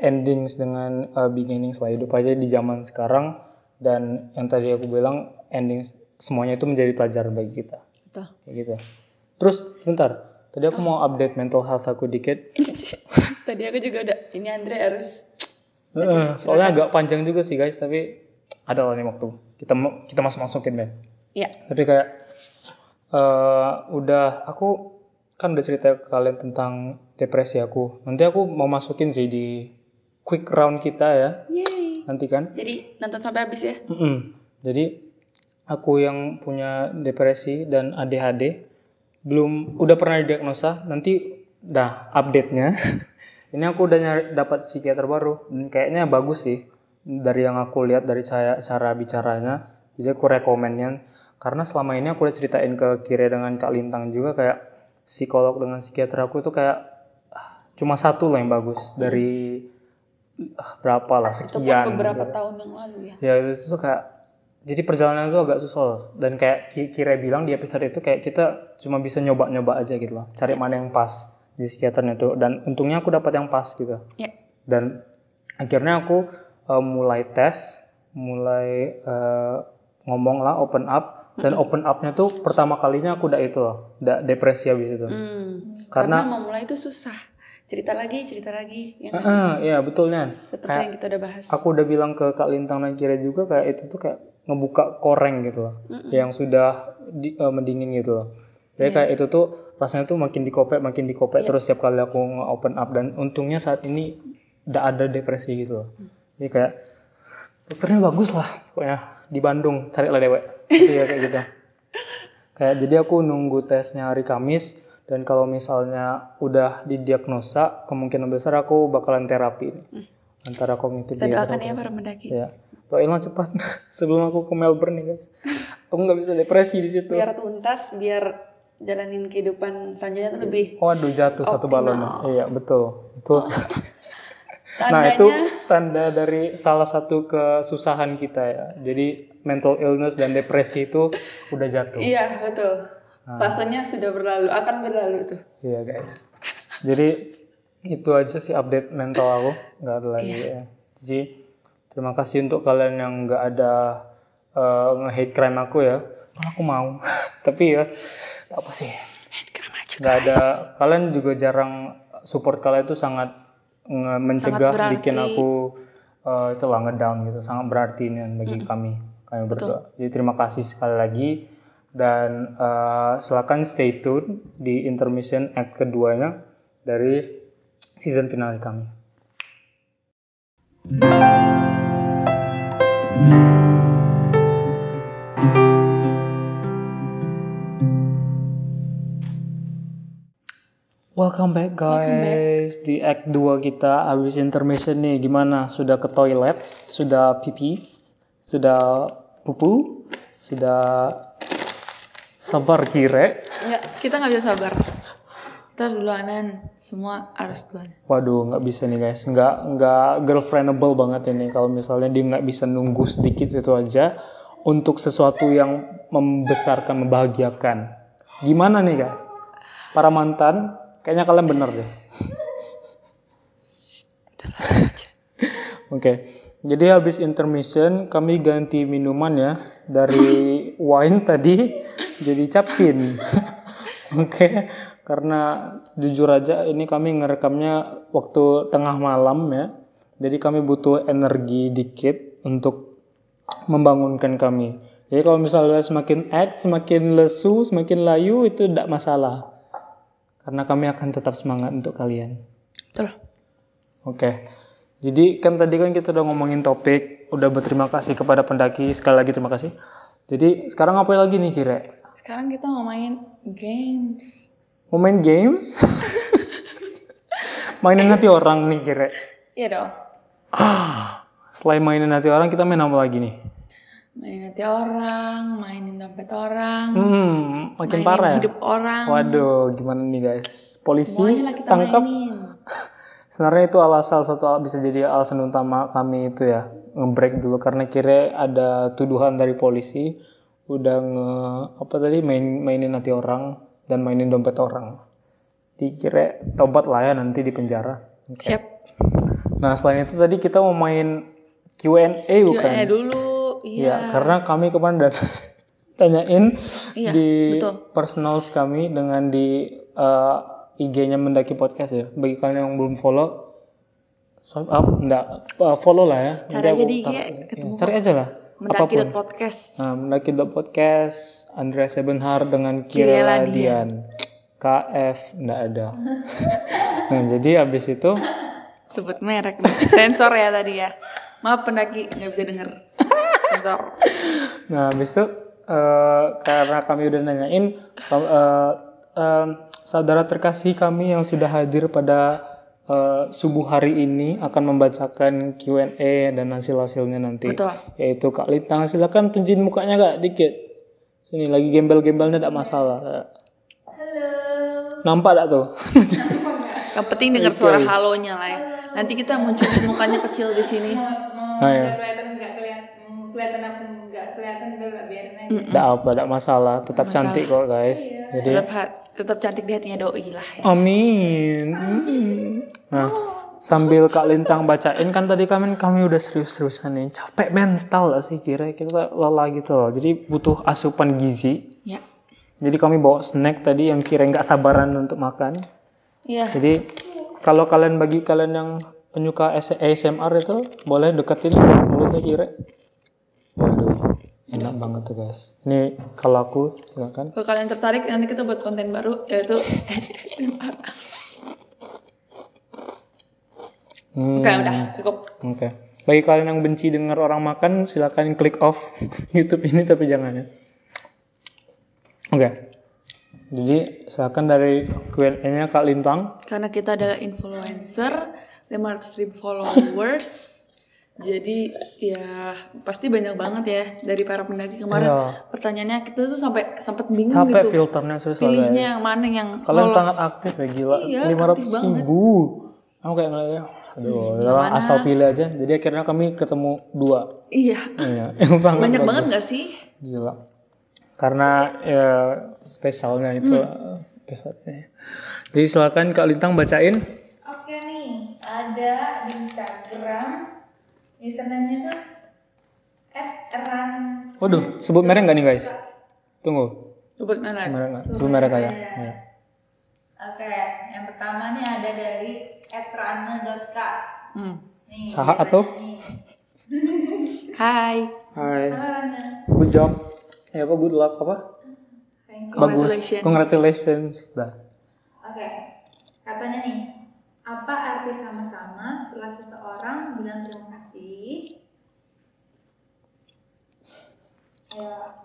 endings dengan eh, beginnings lah. Hidup aja di zaman sekarang. Dan yang tadi aku bilang endings semuanya itu menjadi pelajaran bagi kita. Betul. kayak gitu. Terus sebentar. Tadi aku mau update mental health aku dikit. Tadi aku juga udah, ini Andre harus Eh, soalnya agak panjang juga sih guys tapi ada lah nih waktu kita kita masuk masukin Ben ya tapi kayak eh udah aku kan udah cerita ke kalian tentang depresi aku nanti aku mau masukin sih di quick round kita ya Yeay. nanti kan Jadi nonton sampai habis ya. Mm-mm. Jadi aku yang punya depresi dan ADHD belum udah pernah didiagnosa nanti dah update-nya. Ini aku udah nyari, dapat psikiater baru. Dan kayaknya bagus sih. Dari yang aku lihat dari cara cara bicaranya. Jadi aku rekomennya. Karena selama ini aku udah ceritain ke Kire dengan Kak Lintang juga kayak psikolog dengan psikiater aku itu kayak ah, cuma satu lah yang bagus. Dari ah, berapa lah Itu pun sekian beberapa tahun yang lalu ya. ya itu tuh kayak jadi perjalanan itu agak susah loh. dan kayak Ki- Kira bilang di episode itu kayak kita cuma bisa nyoba-nyoba aja gitu loh. Cari mana yang pas di psikiaternya itu dan untungnya aku dapat yang pas gitu Ya. dan akhirnya aku eh, mulai tes mulai eh, ngomong lah open up dan open up-nya tuh pertama kalinya aku udah itu loh udah depresi habis itu Hmm. Karena- Karena, memulai itu susah. Cerita lagi, cerita lagi. Ya, nggak? Ah, iya betulnya Seperti yang kita udah bahas. aku udah bilang ke Kak Lintang dan Kira juga kayak itu tuh kayak ngebuka koreng gitu loh yang sudah di- eh, mendingin gitu loh jadi kayak itu tuh rasanya tuh makin dikopek makin dikopek terus setiap kali aku nge-open up. Dan untungnya saat ini udah ada depresi gitu loh. Jadi kayak dokternya bagus lah pokoknya di Bandung cari lah dewek. Gitu ya kayak gitu. Kayak jadi aku nunggu tesnya hari Kamis dan kalau misalnya udah didiagnosa kemungkinan besar aku bakalan terapi antara kognitif Kita doakan ya para pendaki. Ya. Doain lah cepat. Sebelum aku ke Melbourne nih guys. Aku nggak bisa depresi di situ. Biar tuntas, biar jalanin kehidupan selanjutnya tuh lebih Waduh jatuh satu balon. Iya betul. Betul. Nah tandanya itu tanda dari salah satu kesusahan kita ya. Jadi mental illness dan depresi itu udah jatuh. iya betul. Ah. Fasenya sudah berlalu, akan berlalu tuh. Iya guys. Jadi itu aja sih update mental aku. Nggak ada lagi Iya. ya. Jadi terima kasih untuk kalian yang nggak ada eh, nge-hate crime aku ya. Aku mau. Tapi ya apa sih? Nggak ada kalian juga jarang support kalian itu sangat mencegah berarti. bikin aku eh, itu lah ngedown gitu. Sangat berarti ini bagi kami kami berdua. Jadi terima kasih sekali lagi. Dan eh, silakan stay tune di intermission act keduanya dari season finale kami Welcome back guys. Di act 2 kita habis intermission nih gimana? Sudah ke toilet sudah pipis sudah pupu sudah sabar kire. Enggak, kita nggak bisa sabar. Kita harus duluanan, semua harus duluan. waduh nggak bisa nih guys. Nggak nggak girlfriendable banget ini. Kalau misalnya dia nggak bisa nunggu sedikit itu aja untuk sesuatu yang membesarkan membahagiakan. Gimana nih guys? Para mantan kayaknya kalian bener deh Oke, jadi habis intermission kami ganti minuman ya dari wine tadi jadi capcin. Oke, karena jujur aja ini kami ngerekamnya waktu tengah malam ya. Jadi kami butuh energi dikit untuk membangunkan kami. Jadi kalau misalnya semakin act, semakin lesu, semakin layu itu tidak masalah. Karena kami akan tetap semangat untuk kalian. Betul. Oke. Jadi kan tadi kan kita udah ngomongin topik, udah berterima kasih kepada pendaki, sekali lagi terima kasih. Jadi sekarang apa lagi nih kira? Sekarang kita mau main games. Mau main games? mainin hati orang nih kira. Iya dong. Selain mainin hati orang, kita main apa lagi nih? Mainin hati orang, mainin dompet orang, Hmm, makin mainin parah ya? hidup orang. Waduh, gimana nih guys? Polisi tangkap. Sebenarnya itu alasan satu al- bisa jadi alasan utama kami itu ya ngebreak dulu karena kira ada tuduhan dari polisi udah nge apa tadi main mainin hati orang dan mainin dompet orang. Dikira tobat lah ya nanti di penjara. Siap. Nah selain itu tadi kita mau main Q&A bukan? Q&A dulu. Iya. Ya karena kami kemarin udah tanyain Iya, di betul. personals kami dengan di eh, IG-nya Mendaki Podcast ya. Bagi kalian yang belum follow, swipe up, enggak, eh, follow lah ya. Nanti Cari aja aku di IG, ya, cari aja lah. Mendaki podcast. Nah, Mendaki Podcast, Andrea Sebenhar dengan Kirela Kirela Dian. KF enggak ada. nah, jadi habis itu Sebut merek. Sensor ya tadi ya. Maaf pendaki nggak bisa denger. Sensor. Nah, habis itu eh, karena kami udah nanyain eh, em, saudara terkasih kami yang sudah hadir pada eh, subuh hari ini akan membacakan Q&A dan hasil-hasilnya nanti. Betul. Yaitu Kak Lintang, silakan tunjukin mukanya Kak dikit. Sini lagi gembel-gembelnya tidak masalah. Halo. Nampak tak tuh? Yang penting dengar suara halonya lah ya. Nanti kita munculin mukanya kecil di sini. nah, ya. Kelihatan nggak aku nggak kelihatan udah lah biarin aja Tidak apa, tidak masalah. Tetap cantik kok guys. Jadi Tetap, tetap cantik di hatinya doi lah ya. Amin. Mm. Nah, sambil Kak Lintang bacain kan tadi kami kami udah serius-seriusan nih. Capek mental gak sih kira kita lelah gitu loh. Jadi butuh asupan gizi. Ya. Jadi kami bawa snack tadi yang kira nggak sabaran untuk makan. Iya. Jadi kalau kalian bagi kalian yang penyuka ASMR itu boleh deketin mulutnya kira. Waduh, enak banget tuh guys. Ini kalau aku silakan. Kalau kalian tertarik nanti kita buat konten baru yaitu Hmm. Oke udah cukup. Oke. Bagi kalian yang benci dengar orang makan, silakan klik off YouTube ini tapi jangan ya. Oke. Jadi silakan dari Q&A-nya Kak Lintang. Karena kita adalah influencer, 500 ribu followers. Jadi ya pasti banyak banget ya dari para pendaki kemarin. Iya. Pertanyaannya kita tuh sampai sempat bingung Capek gitu. filternya susah Pilihnya guys. yang mana yang Kalian lolos. sangat aktif ya gila. Iya, 500 aktif banget. ribu. Aku kayak ngeliatnya, aduh, udahlah, asal pilih aja. Jadi akhirnya kami ketemu dua. Iya. Iya, yang sangat Banyak bagus. banget gak sih? Gila. Karena ya spesialnya itu Hmm. episode-nya. Jadi silakan Kak Lintang bacain. Oke nih, ada di Instagram username-nya tuh @ran Waduh, sebut merek nggak nih guys? Tunggu. Sebut merek. Merek nggak? Sebut merek aja. Iya. Oke, yang pertama nih ada dari @rane.k. Hmm. Nih. Saha atau? nih. Hai. Hai. Good job. Ya apa good luck apa? Thank you. Bagus. Congratulations. Congratulations. Dah. Oke, katanya nih, apa arti sama-sama setelah seseorang bilang terima kasih? Ya,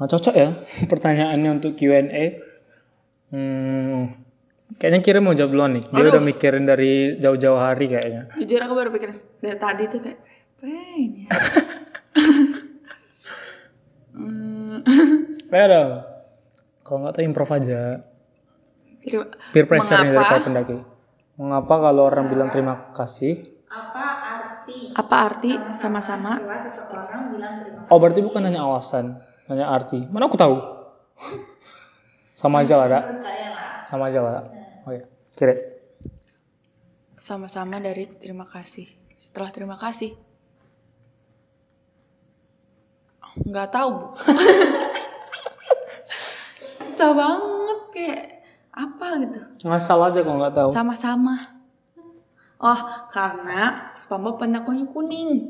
Nah, cocok ya pertanyaannya untuk Q&A. Hmm, kayaknya Kira mau jawab duluan nih. Dia udah mikirin dari jauh-jauh hari kayaknya. Jujur aku baru pikir dari tadi tuh kayak pengen ya. Ada. Kalau nggak tahu improv aja. Peer pressure nih dari para pendaki. Mengapa kalau orang bilang terima kasih? Apa arti Apa arti sama-sama? setelah seseorang bilang terima kasih? Oh berarti bukan hanya alasan, hanya arti. Mana aku tahu? Sama aja lah, Dak. Lah. Sama aja lah. Dak. Oh ya, kira. Sama-sama dari terima kasih. Setelah terima kasih. Nggak tahu. Bu. Susah banget kayak apa gitu. Ngasal aja kalau nggak tahu. Sama-sama. Oh, karena SpongeBob pendakunya kuning.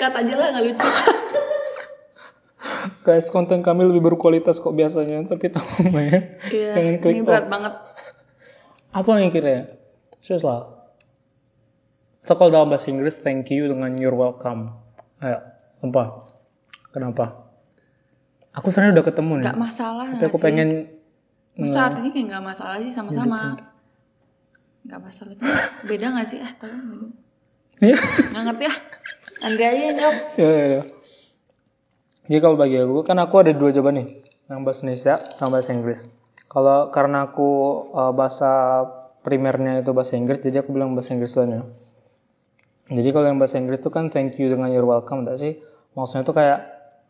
Kata aja lah nggak lucu. Guys, konten kami lebih berkualitas kok biasanya, tapi tolong ya. Iya, Jangan klik ini berat banget. Apa yang kira ya? Serius lah. Atau kalau dalam bahasa Inggris, thank you dengan you're welcome. Ayo, apa? Kenapa? Aku sebenarnya udah ketemu nih. Gak masalah Tapi aku sih? Masa artinya kayak gak masalah sih sama-sama. Gak masalah itu beda gak sih? Ah, tahu beda. Iya. Gak ngerti ah. Andrea aja yang jawab. ya, ya, ya. Jadi kalau bagi aku kan aku ada dua jawaban nih, yang bahasa Indonesia sama bahasa Inggris. Kalau karena aku uh, bahasa primernya itu bahasa Inggris, jadi aku bilang bahasa Inggris duluan ya. Jadi kalau yang bahasa Inggris itu kan thank you dengan you're welcome, enggak sih? Maksudnya itu kayak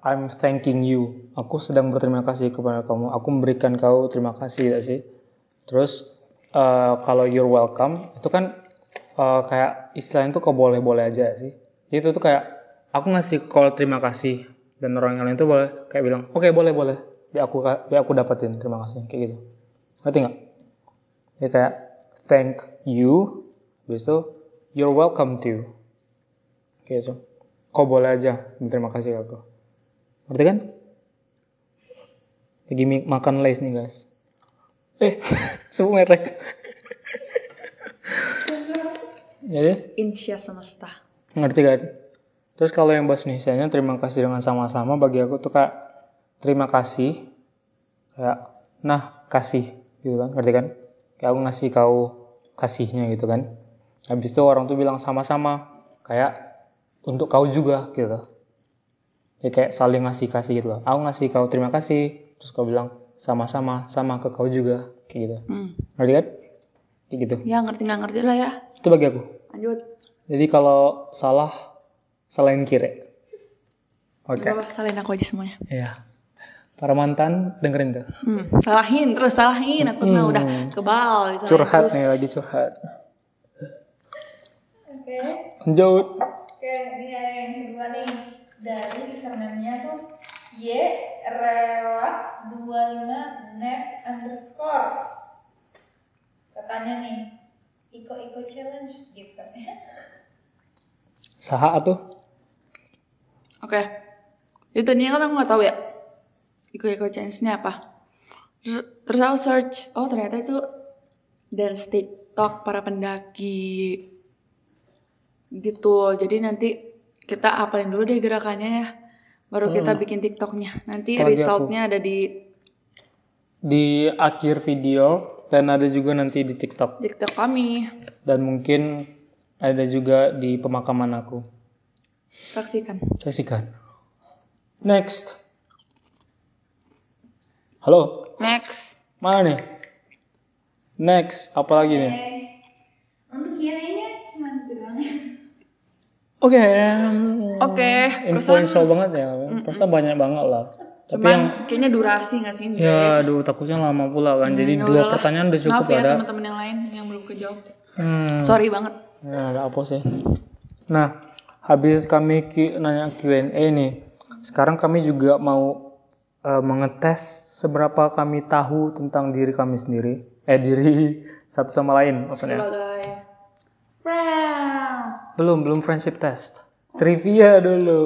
I'm thanking you. Aku sedang berterima kasih kepada kamu. Aku memberikan kau terima kasih, enggak sih? Terus uh, kalau you're welcome itu kan uh, kayak istilahnya itu kau boleh-boleh aja sih. Jadi itu tuh kayak aku ngasih call terima kasih dan orang lain tuh boleh kayak bilang oke boleh boleh biar aku biar aku dapetin terima kasih kayak gitu ngerti nggak ya kayak thank you besok you're welcome to kayak gitu kau boleh aja berterima kasih ke aku ngerti kan? Lagi makan lace nih guys. Eh sebut merek. Jadi Insya semesta. ngerti kan? Terus kalau yang bahasa Indonesia terima kasih dengan sama-sama bagi aku tuh kayak terima kasih. Kayak nah kasih gitu kan? Ngerti kan? Kayak aku ngasih kau kasihnya gitu kan? Habis itu orang tuh bilang sama-sama. Kayak untuk kau juga gitu ya kayak saling ngasih kasih gitu loh aku ngasih kau terima kasih terus kau bilang sama-sama sama ke kau juga kayak gitu Hmm. ngerti kan kayak gitu Ya ngerti nggak ngerti lah ya. itu bagi aku Lanjut. jadi kalau salah salahin kiri. Oke. Salahin aku aja semuanya. Iya. Para mantan dengerin tuh. Hmm. Salahin terus salahin. Aku mah udah kebal. Curhat terus. nih lagi curhat. Oke, Lanjut. oke, ini ada yang kedua nih dari username-nya tuh y rela 25 nes underscore katanya nih iko iko challenge gitu Saha tuh. Oke. Itu tadinya kan aku nggak tahu ya. Iko-iko challenge-nya apa. Terus, terus aku search, oh ternyata itu dance TikTok para pendaki. Gitu. Jadi nanti kita apalin dulu deh gerakannya ya. Baru kita bikin TikToknya. Nanti di resultnya ada di di akhir video dan ada juga nanti di TikTok TikTok kami. dan mungkin ada juga di pemakaman aku. Saksikan. Saksikan. Next. Halo, Next. mana nih? Next, apa lagi nih? Untuk doang. Oke. Oke. Influential banget ya. Perasa banyak banget lah. Tapi Cuman yang kayaknya durasi nggak sih? Indra? ya aduh takutnya lama pula kan. Jadi Ya dua udahlah. pertanyaan udah cukup Maaf ya ada. teman-teman yang lain yang belum kejawab. Hmm. Sorry banget. Ya, ada apa sih? Nah, habis kami Q- nanya Q&A nih, sekarang kami juga mau eh, mengetes seberapa kami tahu tentang diri kami sendiri, eh diri satu sama lain maksudnya. Sebagai Wow. Belum, belum friendship test. Trivia dulu.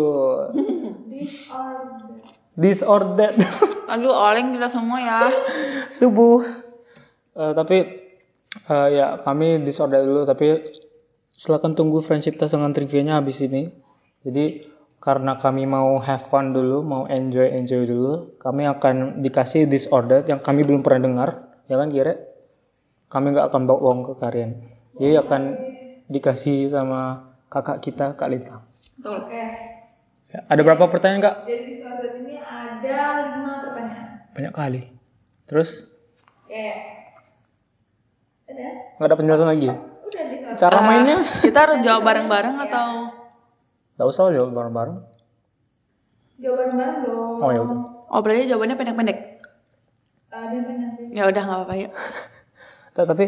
This or that. Aduh, oleng kita semua ya. Subuh. Eh, tapi eh, ya kami this or that dulu tapi silakan tunggu friendship test dengan trivianya habis ini. Jadi karena kami mau have fun dulu, mau enjoy enjoy dulu, kami akan dikasih this or that yang kami belum pernah dengar, ya kan kira? Kami nggak akan bawa uang ke kalian. Jadi akan dikasih sama kakak kita Kak Lita. Betul. Oke. Ya, ada berapa pertanyaan kak? Disorder ini ada lima pertanyaan. Banyak kali. Terus Oke. Ada? nggak ada penjelasan lagi? Udah disorder. Cara mainnya? Kita harus jawab bareng-bareng atau Gak usah jawab bareng-bareng. Jawaban bareng dong. Oh ya udah. Oh, berarti jawabannya pendek-pendek. Sih. Ya udah nggak apa-apa yuk. Nah, Tapi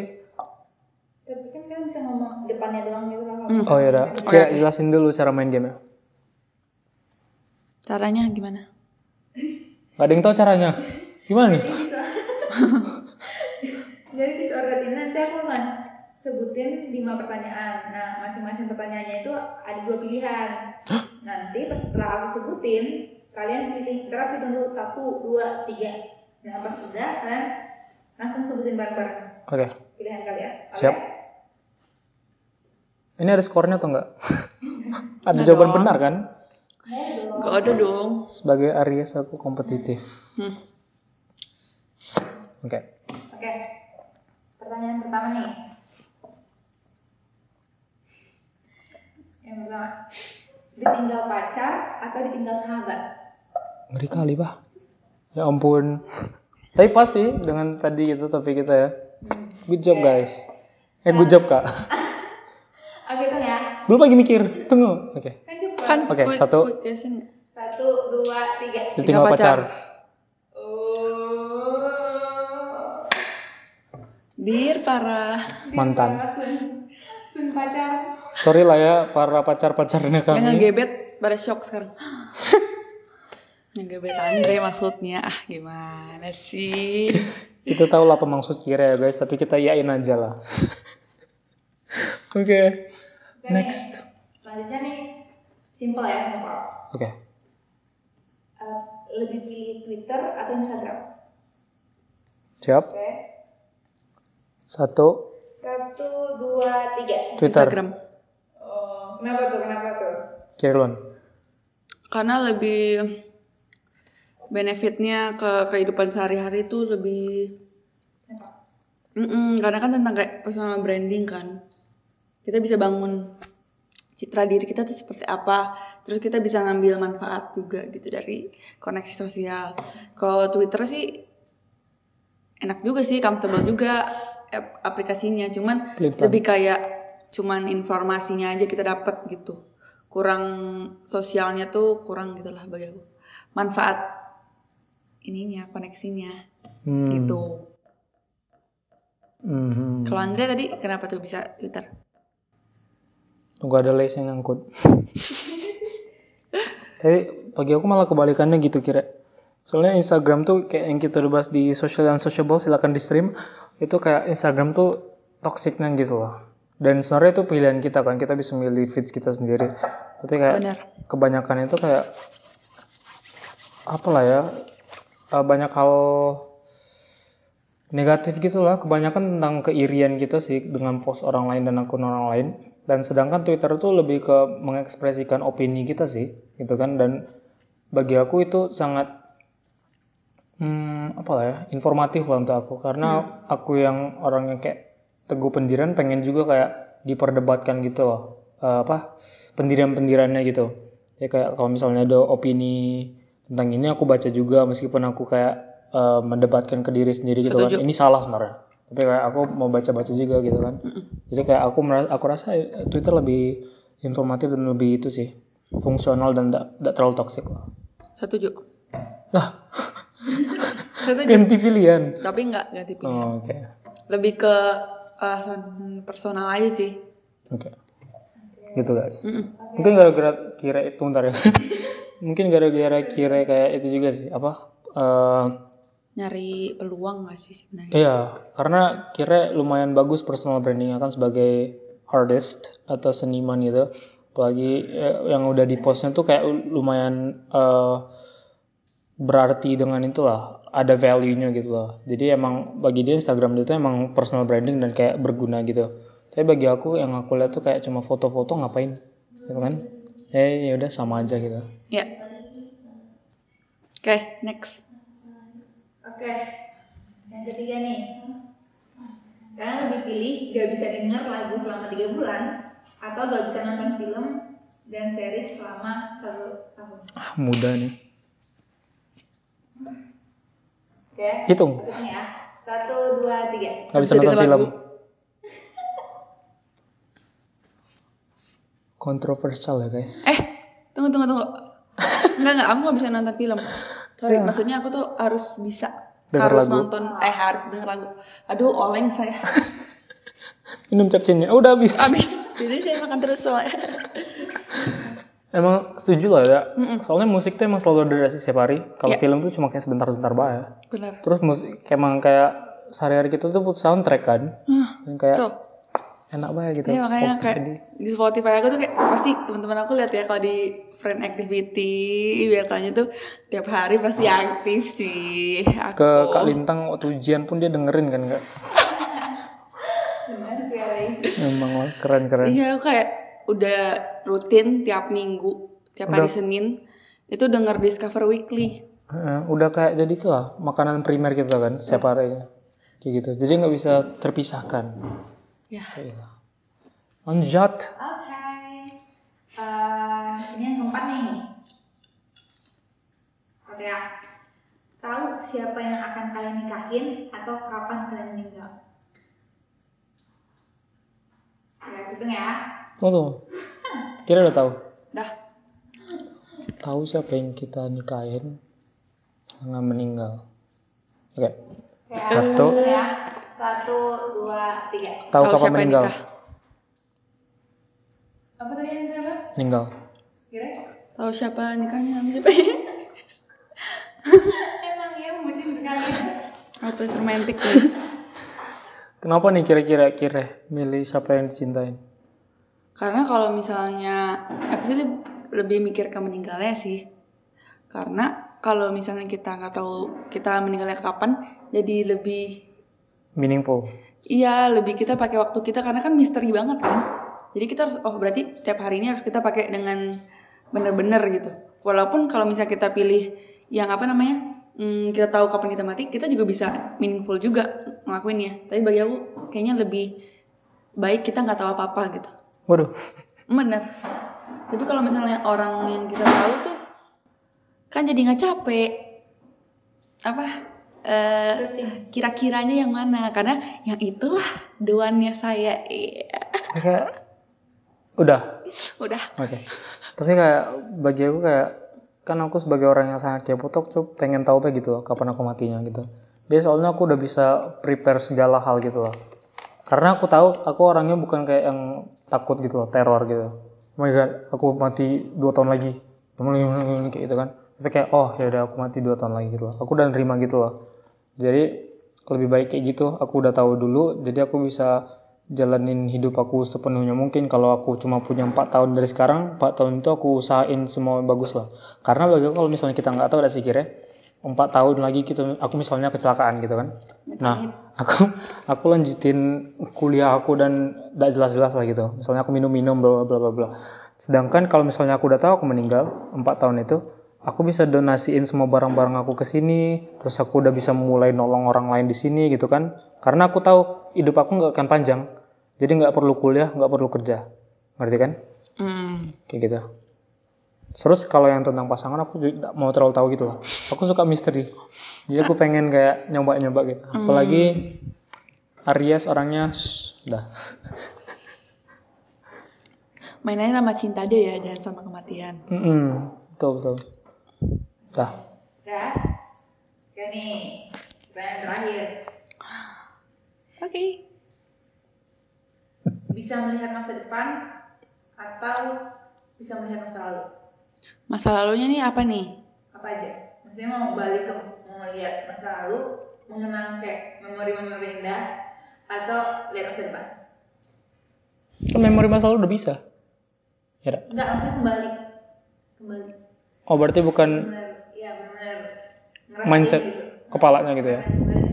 kan kalian bisa ngomong depannya doang gitu kan. oh ya udah. Kira jelasin dulu cara main game ya. Caranya gimana? Gak ada yang tahu caranya. Gimana nih? Jadi disorder ini nanti aku akan sebutin lima pertanyaan. Nah, masing-masing pertanyaannya itu ada dua pilihan. Nanti pas setelah aku sebutin, kalian pilih. Hitung dulu satu, dua, tiga. Nah, pas udah kalian langsung sebutin bareng-bareng Oke. pilihan kalian. Oke? Siap. Ini ada skornya atau enggak? ada jawaban benar kan? Gak ada dong. Sebagai Aries aku kompetitif. Hmm. Oke. Oke. Pertanyaan pertama nih. Yang pertama, ditinggal pacar atau ditinggal sahabat? Ngeri kali, Pak. Ya ampun. Tapi pas sih dengan tadi itu topik kita ya. Good job, guys. Eh, good job, Kak. Oke, itu ya. Belum lagi mikir. Tunggu. Oke. Kan cepat. Kan Oke, gue- satu. nggak? Satu, dua, tiga. Ditinggal pacar. pacar. Oh. Bir parah. Mantan. Sun, sun pacar. Sorry lah ya para pacar-pacarnya Yang kami. ngegebet pada shock sekarang. ngegebet Andre maksudnya. Ah gimana sih? Kita tahu lah apa maksud kira ya guys, tapi kita yain aja lah. Oke. Next. Selanjutnya nih, simple ya, simple. Oke. Eh, lebih pilih Twitter atau Instagram? Siap. Oke. Satu. Satu, dua, tiga. Twitter. Instagram. Oh, kenapa tuh? Kenapa tuh? Kirlon. Karena lebih benefitnya ke kehidupan sehari-hari itu lebih Mm-mm, karena kan tentang kayak personal branding kan kita bisa bangun citra diri kita tuh seperti apa terus kita bisa ngambil manfaat juga gitu dari koneksi sosial kalau Twitter sih enak juga sih comfortable juga ap- aplikasinya cuman Pelimpan. lebih kayak cuman informasinya aja kita dapat gitu kurang sosialnya tuh kurang gitulah bagi aku manfaat ininya koneksinya Hmm. gitu Mhm. kalau Andre tadi kenapa tuh bisa Twitter Tunggu ada lace yang ngangkut. Tapi bagi aku malah kebalikannya gitu kira. Soalnya Instagram tuh kayak yang kita udah bahas di social and sociable silakan di stream itu kayak Instagram tuh toksiknya gitu loh. Dan sebenarnya itu pilihan kita kan kita bisa milih feeds kita sendiri. Tapi kayak Benar. kebanyakan itu kayak apalah ya eh, banyak hal negatif gitu lah kebanyakan tentang keirian kita sih dengan post orang lain dan akun orang lain dan sedangkan Twitter tuh lebih ke mengekspresikan opini kita sih gitu kan. Dan bagi aku itu sangat hmm, apa ya informatif lah untuk aku. Karena aku yang orang yang kayak teguh pendirian pengen juga kayak diperdebatkan gitu loh. Eh, apa pendirian-pendiriannya gitu. Ya kayak kalau misalnya ada opini tentang ini aku baca juga meskipun aku kayak eh, mendebatkan ke diri sendiri gitu kan. Ini salah sebenarnya tapi kayak aku mau baca-baca juga gitu kan jadi kayak aku merasa, aku rasa Twitter lebih informatif dan lebih itu sih fungsional dan tidak terlalu toksik lah Setuju. lah Setuju. ganti pilihan Tapi nggak ganti pilihan. oh, oke Lebih ke alasan personal aja sih. Oke. Gitu guys. Mungkin gara-gara kira itu bentar ya. Mungkin gara-gara kira kayak itu juga sih. Apa? eh, Nyari peluang gak sih sebenarnya? iya, karena kira lumayan bagus personal branding kan sebagai artist atau seniman gitu. Apalagi eh, yang udah di postnya tuh kayak lumayan eh, berarti dengan itulah ada value-nya gitu loh. Jadi emang bagi dia Instagram dia tuh emang personal branding dan kayak berguna gitu. Tapi bagi aku yang aku lihat tuh kayak cuma foto-foto ngapain gitu kan? Ya ya udah sama aja gitu. Ya. Oke, next. Oke, yang ketiga nih. Kalian lebih pilih gak bisa denger lagu selama tiga bulan atau gak bisa nonton film dan series selama satu tahun. Ah, mudah nih. Oke, Hitung. hitung ya. Satu, dua, tiga. Gak bisa Bisa nonton film. lagu. Kontroversial ya guys. Eh, tunggu tunggu tunggu. Enggak enggak, aku gak bisa nonton film. Sorry, maksudnya aku tuh harus bisa Denger harus lagu. nonton eh harus denger lagu. Aduh, oleng saya. Minum capcinnya. Oh, udah habis. Abis. Jadi saya makan terus soalnya. Emang setuju lah ya. Soalnya musik tuh emang selalu ada setiap hari. Kalau Iya. film tuh cuma kayak sebentar-sebentar banget. Benar. Terus musik emang kayak sehari-hari kita tuh butuh soundtrack kan. Dan kayak Tuh. Enak banget gitu. Iya makanya kayak sedih. di Spotify aku tuh kayak pasti teman-teman aku lihat ya kalau di friend activity biasanya tuh tiap hari pasti aktif sih. Aku. Ke Kak Lintang waktu ujian pun dia dengerin kan kak. Emang lah, keren-keren. Iya aku kayak udah rutin tiap minggu, tiap hari Senin itu denger Discover Weekly. Eh, udah kayak jadi tuh lah makanan primer kita kan setiap harinya. Kayak gitu. Jadi nggak bisa terpisahkan. Ya. Lanjut. Oke. Eh, ini yang keempat nih. Oke ya. Tahu siapa yang akan kalian nikahin atau kapan kalian meninggal? Ya, hitung ya. Oh tuh. Kira udah tahu. Dah. Tahu siapa yang kita nikahin nggak meninggal. Oke. Satu. Hitung ya. Satu, dua, tiga. Tahu Tahu kapan siapa yang meninggal? nikah? Apa tadi yang apa? Meninggal. Kira? Tahu siapa nikahnya sama siapa? Emang ya bucin sekali. Apa romantic guys? Kenapa nih kira-kira kira milih siapa yang dicintain? Karena kalau misalnya aku sih leb- lebih mikir ke meninggalnya sih. Karena kalau misalnya kita nggak tahu kita meninggalnya kapan, jadi lebih Meaningful. iya lebih kita pakai waktu kita karena kan misteri banget kan. Jadi kita harus oh berarti tiap hari ini harus kita pakai dengan bener-bener gitu. Walaupun kalau misalnya kita pilih yang apa namanya hmm, kita tahu kapan kita mati, kita juga bisa meaningful juga ngelakuinnya. Tapi bagi aku kayaknya lebih baik kita nggak tahu apa-apa gitu. Waduh. Bener. Tapi kalau misalnya orang yang kita tahu tuh kan jadi nggak capek. Apa? Eh kira-kiranya yang mana? Karena yang itulah doannya saya. Kayak udah. Udah. Oke. Tapi kayak bagi aku kayak kan aku sebagai orang yang sangat kepo tuh tuh pengen tahu apa gitu loh kapan aku matinya gitu. Dia soalnya aku udah bisa prepare segala hal gitu loh. Karena aku tahu aku orangnya bukan kayak yang takut gitu loh, teror gitu. Oh my god, aku mati dua tahun lagi. Kayak gitu kan. Tapi kayak oh ya udah aku mati dua tahun lagi gitu loh. Aku udah nerima gitu loh. Jadi lebih baik kayak gitu. Aku udah tahu dulu. Jadi aku bisa jalanin hidup aku sepenuhnya mungkin. Kalau aku cuma punya empat tahun dari sekarang empat tahun itu aku usahain semua bagus lah. Karena bagi aku kalau misalnya kita nggak tahu ada kira empat tahun lagi kita aku misalnya kecelakaan gitu kan. Nah aku aku lanjutin kuliah aku dan tidak jelas-jelas lah gitu. Misalnya aku minum-minum bla bla bla bla bla. Sedangkan kalau misalnya aku udah tahu aku meninggal empat tahun itu aku bisa donasiin semua barang-barang aku ke sini, terus aku udah bisa mulai nolong orang lain di sini gitu kan. Karena aku tahu hidup aku nggak akan panjang. Jadi nggak perlu kuliah, nggak perlu kerja. Ngerti kan? Hmm. Kayak gitu. Terus kalau yang tentang pasangan aku juga nggak mau terlalu tahu gitu loh. Aku suka misteri. Jadi aku pengen kayak nyoba-nyoba gitu. Apalagi Aries orangnya shh, udah. Mainannya sama cinta aja ya, jangan sama kematian. Mm-mm. Betul betul. Dah. Udah. Oke nih. Pertanyaan terakhir. Oke. Bisa melihat masa depan atau bisa melihat masa lalu? Masa lalunya nih apa nih? Apa aja? Maksudnya mau balik ke mau lihat masa lalu, mengenang kayak memori-memori indah atau lihat masa depan? Kan memori masa lalu udah bisa. Ya dah. Enggak, maksudnya kembali. Kembali. Oh berarti bukan. Ngerasain mindset gitu. kepalanya gitu ya.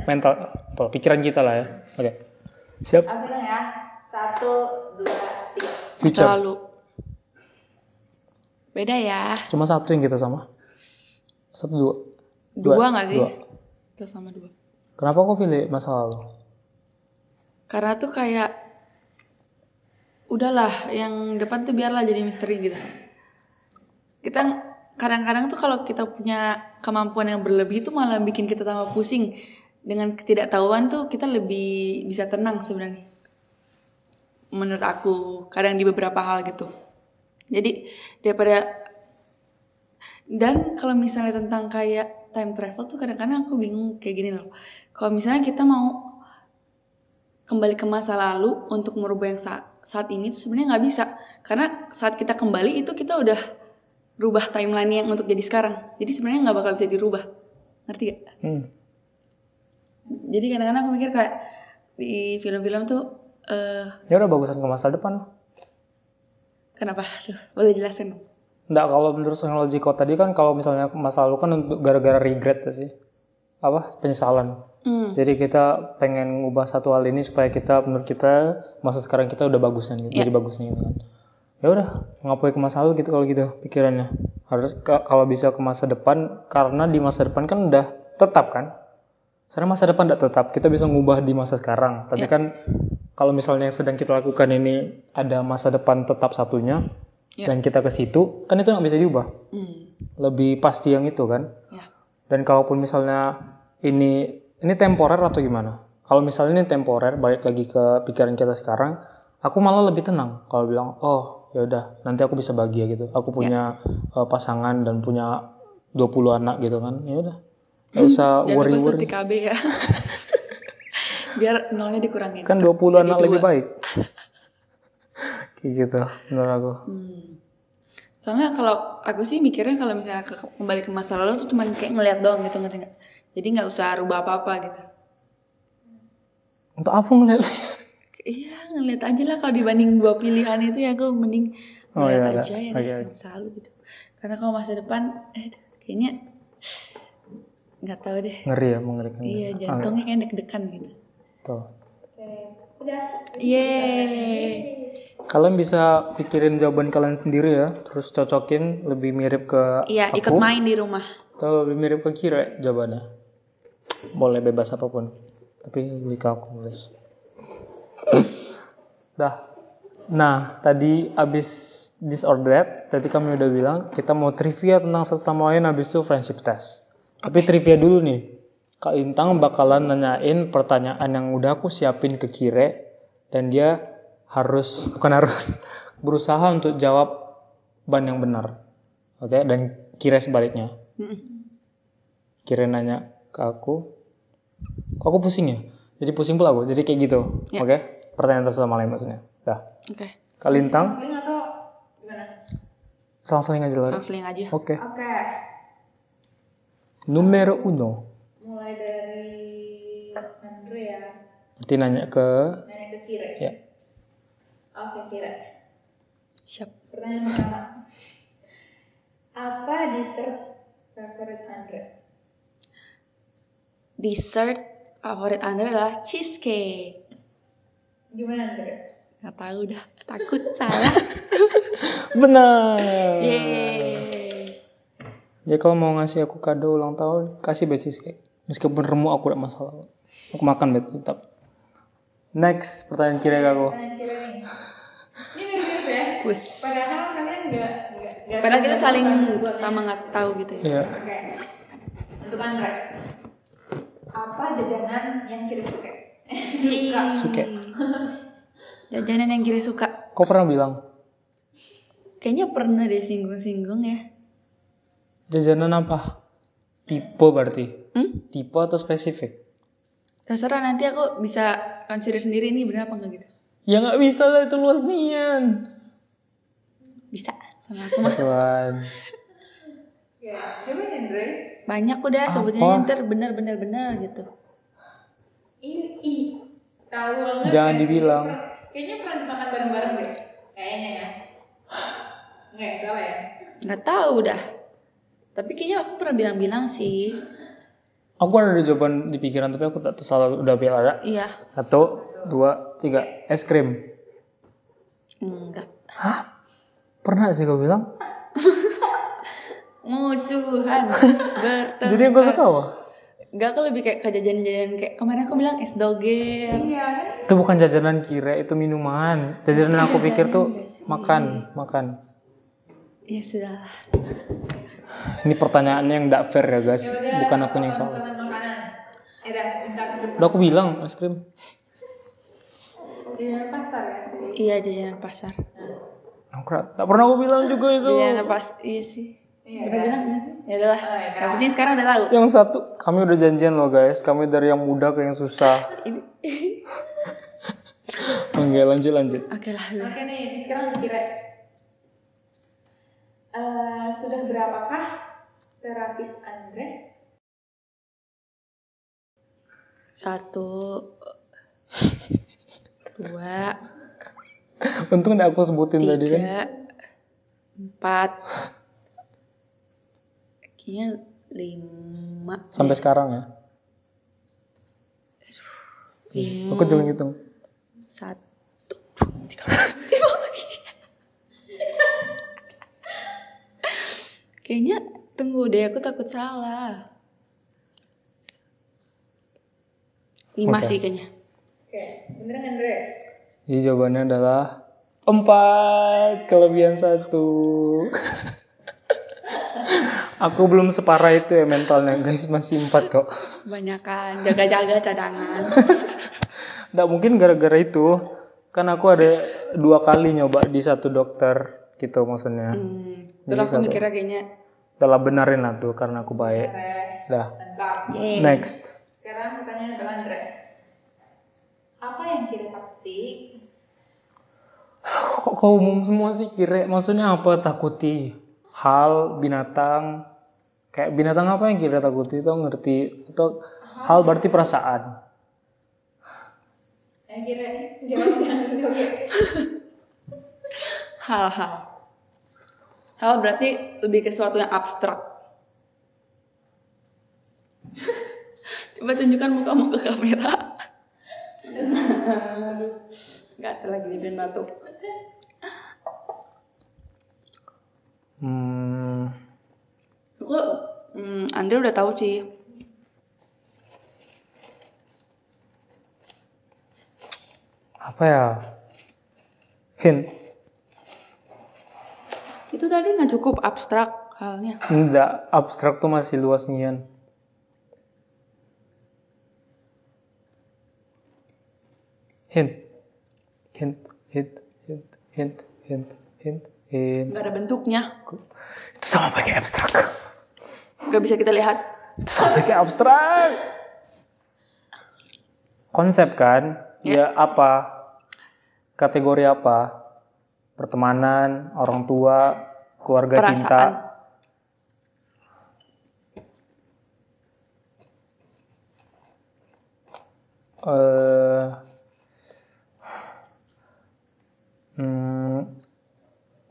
Mental, apa, pikiran kita lah ya. Oke. Siap. Aku bilang ya. Satu, dua, tiga. Future. lalu. Beda ya. Cuma satu yang kita sama. Satu dua. Dua nggak sih? Dua. Kita sama dua. Kenapa kok pilih masa lalu? Karena tuh kayak udahlah yang depan tuh biarlah jadi misteri gitu. Kita kadang-kadang tuh kalau kita punya kemampuan yang berlebih itu malah bikin kita tambah pusing. Dengan ketidaktahuan tuh kita lebih bisa tenang sebenarnya. Menurut aku, kadang di beberapa hal gitu. Jadi daripada dan kalau misalnya tentang kayak time travel tuh kadang-kadang aku bingung kayak gini loh. Kalau misalnya kita mau kembali ke masa lalu untuk merubah yang saat, saat ini tuh sebenarnya nggak bisa karena saat kita kembali itu kita udah rubah timeline yang untuk jadi sekarang jadi sebenarnya nggak bakal bisa dirubah ngerti gak? Hmm. jadi kadang-kadang aku mikir kayak di film-film tuh eh Ya udah bagusan ke masa depan. kenapa tuh boleh jelasin dong? Nggak kalau menurut teknologi kau tadi kan kalau misalnya masa lalu kan untuk gara-gara regret ya sih. Apa? Penyesalan. Hmm. Jadi kita pengen ngubah satu hal ini supaya kita menurut kita masa sekarang kita udah bagusnya gitu, jadi bagusnya gitu kan. Ya udah, ngapain ke masa lalu gitu kalau gitu pikirannya. Harus ke- kalau bisa ke masa depan karena di masa depan kan udah tetap kan. Sekarang masa depan tidak tetap, kita bisa ngubah di masa sekarang. Tapi kan kalau misalnya yang sedang kita lakukan ini ada masa depan tetap satunya dan kita ke situ, kan itu nggak bisa diubah. Hmm. Lebih pasti yang itu kan. Ya. Dan kalaupun misalnya ini ini temporer atau gimana? Kalau misalnya ini temporer, balik lagi ke pikiran kita sekarang, aku malah lebih tenang kalau bilang, oh ya udah, nanti aku bisa bahagia gitu. Aku punya eh, pasangan dan punya 20 anak gitu kan. Ya udah. Gak usah suntik KB ya. Biar nolnya dikurangin. Kan 20 anak lebih baik. Kayak gitu menurut aku. Hmm. Soalnya kalau aku sih mikirnya kalau misalnya ke, kembali ke masa lalu tuh cuman kayak ngeliat doang gitu ngerti nggak? Jadi nggak usah rubah apa-apa gitu. Untuk apa ngeliat? Iya ngeliat aja lah kalau dibanding dua pilihan itu ya aku mending Oh, ngeliat iya, aja iya. ya oke. yang masa lalu gitu. Karena kalau masa depan, eh kayaknya nggak tahu deh. Ngeri ya, mengerikan. Iya jantungnya kayak deg-degan gitu. Tuh. Yeay. Kalian bisa pikirin jawaban kalian sendiri ya, terus cocokin lebih mirip ke Iya ikut aku main di rumah. atau lebih mirip ke Kira jawabannya. Boleh bebas apa pun, tapi lebih ke aku guys. Dah. Nah, tadi abis that, tadi kami udah bilang kita mau trivia tentang satu sama lain abis itu friendship test. Tapi trivia dulu nih. Kak Intang bakalan nanyain pertanyaan yang udah aku siapin ke Kire dan dia harus bukan harus berusaha untuk jawab ban yang benar. Oke, dan Kire sebaliknya. Kire nanya ke aku. Kok aku pusing ya? Jadi pusing pula aku. Jadi kayak gitu. Oke? Pertanyaan satu sama lain maksudnya. Dah. Oke. Kak Lintang, Paling atau gimana? selang-seling aja lah. Sang seling aja. Oke. Oke. Numero uno. Mulai dari Andre ya. Berarti nanya ke Nanya ke Kira. ya. Oke, Kira. Siap. Pertanyaan pertama. Apa dessert favorit Andre? Dessert favorit Andre adalah cheesecake. Gimana Andre? Gak tahu dah. Takut salah. Benar. Yeay. Jadi kalau mau ngasih aku kado ulang tahun, kasih bed cheesecake. Meskipun remuk aku tidak masalah. Aku makan bed tetap. Next, pertanyaan kira aku. Pertanyaan kira nih. Ini mirip-mirip ya. Wus. Padahal kalian nggak- Padahal kita saling sama nggak tahu gitu ya. Iya. Oke. Untuk Andre. Apa jajanan yang kira suka? Suka. Suke. Jajanan yang kira suka. Kau pernah bilang Kayaknya pernah deh singgung-singgung ya. jajanan apa? Tipe berarti. Hmm? Tipe atau spesifik? Terserah nanti aku bisa consider sendiri ini benar apa enggak gitu. Ya nggak bisa lah itu luas nian. Bisa sama aku mah. Tuhan. Ya. Banyak udah sebutnya ntar benar-benar benar gitu. Ih, tahu banget. Jangan kan? dibilang. Kayaknya pernah dimakan bareng-bareng deh. Kayaknya ya. Enggak, salah ya. Nggak tahu dah. Tapi kayaknya aku pernah bilang-bilang sih. Aku ada jawaban di pikiran tapi aku tak tahu salah udah bilang ada. Iya. Satu, dua, tiga. Es krim. Enggak. Pernah sih kau bilang? Musuhan bertengkar. Jadi yang kau suka apa? Enggak, aku lebih kayak ke jajanan-jajanan kayak kemarin aku bilang es doger. Iya, kan? Itu bukan jajanan kira, itu minuman. Jajanan aku pikir tuh makan, makan. Ya sudah. Ini pertanyaannya yang tidak fair ya guys, bukan aku yang salah. Bentar. Udah aku bilang es krim. Di pasar ya sih. Iya jajanan pasar. Aku tak pernah aku bilang juga itu. Jajanan pas iya sih. Pernah bilang nggak sih? Ya udahlah. Oh, ya, Yang penting sekarang udah tahu. Yang satu, kami udah janjian loh guys. Kami dari yang muda ke yang susah. Oke lanjut lanjut. Oke lah. udah. Oke nih, ini sekarang kira Eh, sudah berapakah terapis Andre? Satu, dua, Untung tidak aku sebutin tadi kan. tiga, empat, kayaknya lima, Sampai sekarang ya. lima, Aku juga ngitung. satu, tiga, lima. Kayaknya tunggu deh, aku takut salah. Lima Oke. sih kayaknya. Oke, bener nggak Andre? Jadi jawabannya adalah empat kelebihan satu. aku belum separah itu ya mentalnya guys masih empat kok. Banyakan jaga-jaga cadangan. Nggak mungkin gara-gara itu kan aku ada dua kali nyoba di satu dokter gitu maksudnya. Hmm, terus aku mikirnya kayaknya Telah benarin lah tuh karena aku baik. Dah. Yeay. Next. Sekarang pertanyaan adalah Andre. Apa yang kira takuti? Kok kau umum semua sih kira? Maksudnya apa takuti? Hal, binatang, kayak binatang apa yang kira takuti? Itu ngerti? Atau hal berarti perasaan? Hal-hal. Hal berarti lebih ke sesuatu yang abstrak. Coba tunjukkan mukamu ke kamera. Gatel lagi di batuk. Hmm, Aku, hmm, Andre udah tahu sih. apa ya? Hint. Itu tadi nggak cukup abstrak halnya. Enggak, abstrak tuh masih luas nian. Hint. Hint, hint, hint, hint, hint, hint, hint. Nggak ada bentuknya. Itu sama pakai abstrak. Nggak bisa kita lihat. Itu sama pakai abstrak. Konsep kan? Ya. apa? Kategori apa? Pertemanan, orang tua, keluarga cinta. Perasaan. eh hmm,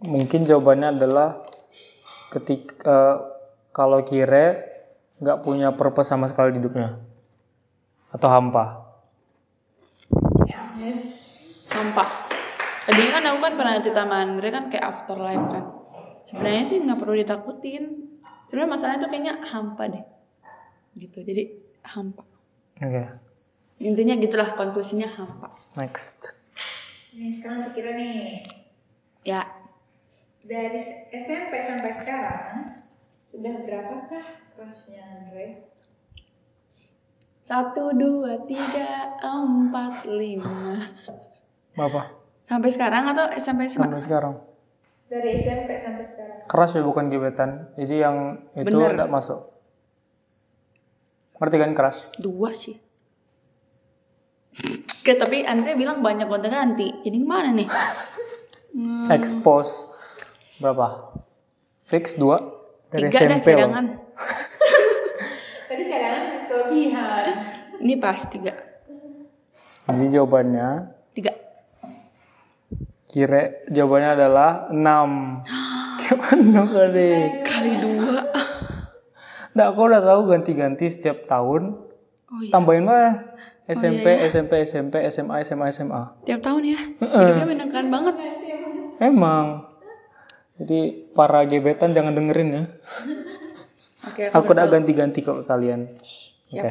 mungkin jawabannya adalah ketika kalau kire nggak punya purpose sama sekali di hidupnya atau hampa Nampak. Tadi kan aku kan pernah cerita Andre kan kayak afterlife kan. Sebenarnya sih nggak perlu ditakutin. Sebenarnya masalahnya tuh kayaknya hampa deh. Gitu. Jadi hampa. Oke. Intinya gitulah konklusinya hampa. Next. Nih sekarang Kira nih. Ya, Dari SMP sampai sekarang sudah berapakah crushnya Andre? satu dua tiga empat lima. Apa? Sampai sekarang atau sampai SMA? Sampai sekarang. Dari SMP sampai sekarang. Keras ya bukan gebetan. Jadi yang itu Bener. tidak masuk. Ngerti kan keras? Dua sih. Oke, tapi Andre bilang banyak gonta ganti. Jadi gimana nih? Hmm, Expose. Berapa? Fix dua dari tiga dah SMP. loh. cadangan. Tadi cadangan kelebihan. Ini pas tiga. Jadi jawabannya Tiga. kira jawabannya adalah 6. Gimana kali? Kali dua. Nah, aku udah tahu ganti-ganti setiap tahun. Oh iya. Tambahin mana? SMP, SMP, SMP, SMA, SMA, SMA. Tiap tahun ya. Hidupnya menyenangkan banget. Emang. Jadi para gebetan jangan dengerin ya. Oke, Aku udah ganti-ganti kok ke kalian. Oke.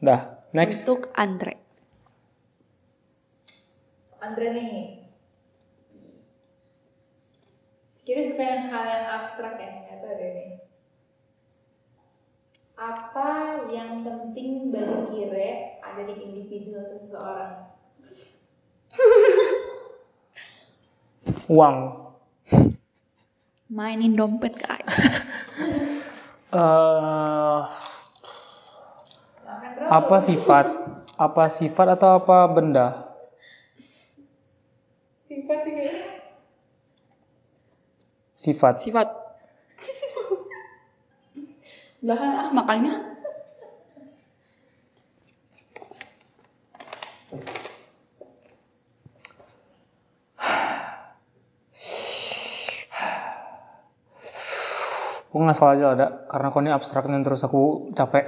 Dah, next. Untuk Andre. Andre nih. Kira suka yang hal yang abstrak ya, nggak tahu deh nih. Apa yang penting bagi Kire ada di individu atau seseorang? Uang. Mainin dompet guys. eh terus. apa sifat? Apa sifat atau apa benda? Sifat sih kayaknya. Sifat. Sifat. Belahan ah makanya. Aku ngasal aja ada karena kau ini abstraknya terus aku capek.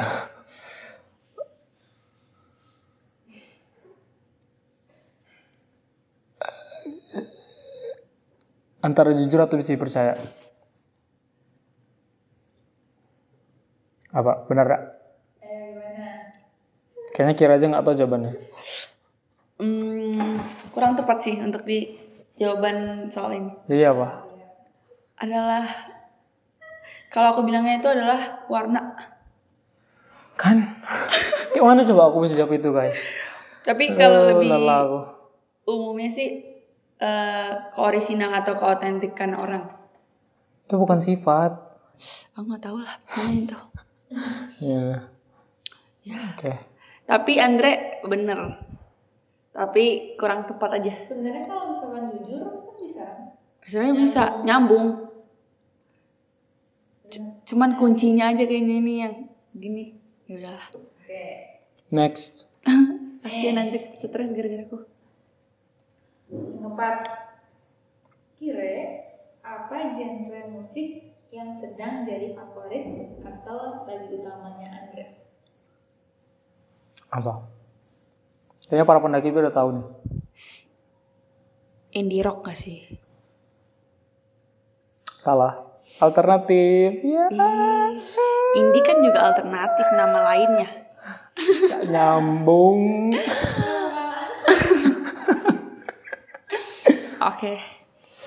Antara jujur atau bisa dipercaya? Apa? Benar gak? Eh? Kayaknya kira aja nggak tahu jawabannya. Hmm, kurang tepat sih untuk di jawaban soal ini. Jadi apa? Adalah kalau aku bilangnya itu adalah warna. Kan? Gimana coba aku bisa jawab itu guys? Tapi kalau Oh, lebih aku. umumnya sih eh keorisinal atau keautentikan orang. Itu bukan sifat. Aku nggak tahu lah pokoknya itu. Iya. Ya. Oke. Tapi Andre bener. Tapi kurang tepat aja. Sebenarnya kalau misalkan jujur kan bisa. Sebenarnya bisa nyambung. C- cuman kuncinya aja kayaknya ini yang gini. Ya udahlah. Oke. Next. Kasihan Andre stres gara-gara aku. Ngepat. Kire, apa genre musik yang sedang jadi favorit atau lagi utamanya Andre? Apa? Kayaknya para pendaki udah tahu nih. Indie rock gak sih? Salah. Alternatif. Ya. Ih, indie kan juga alternatif nama lainnya. Gak nyambung. Oke.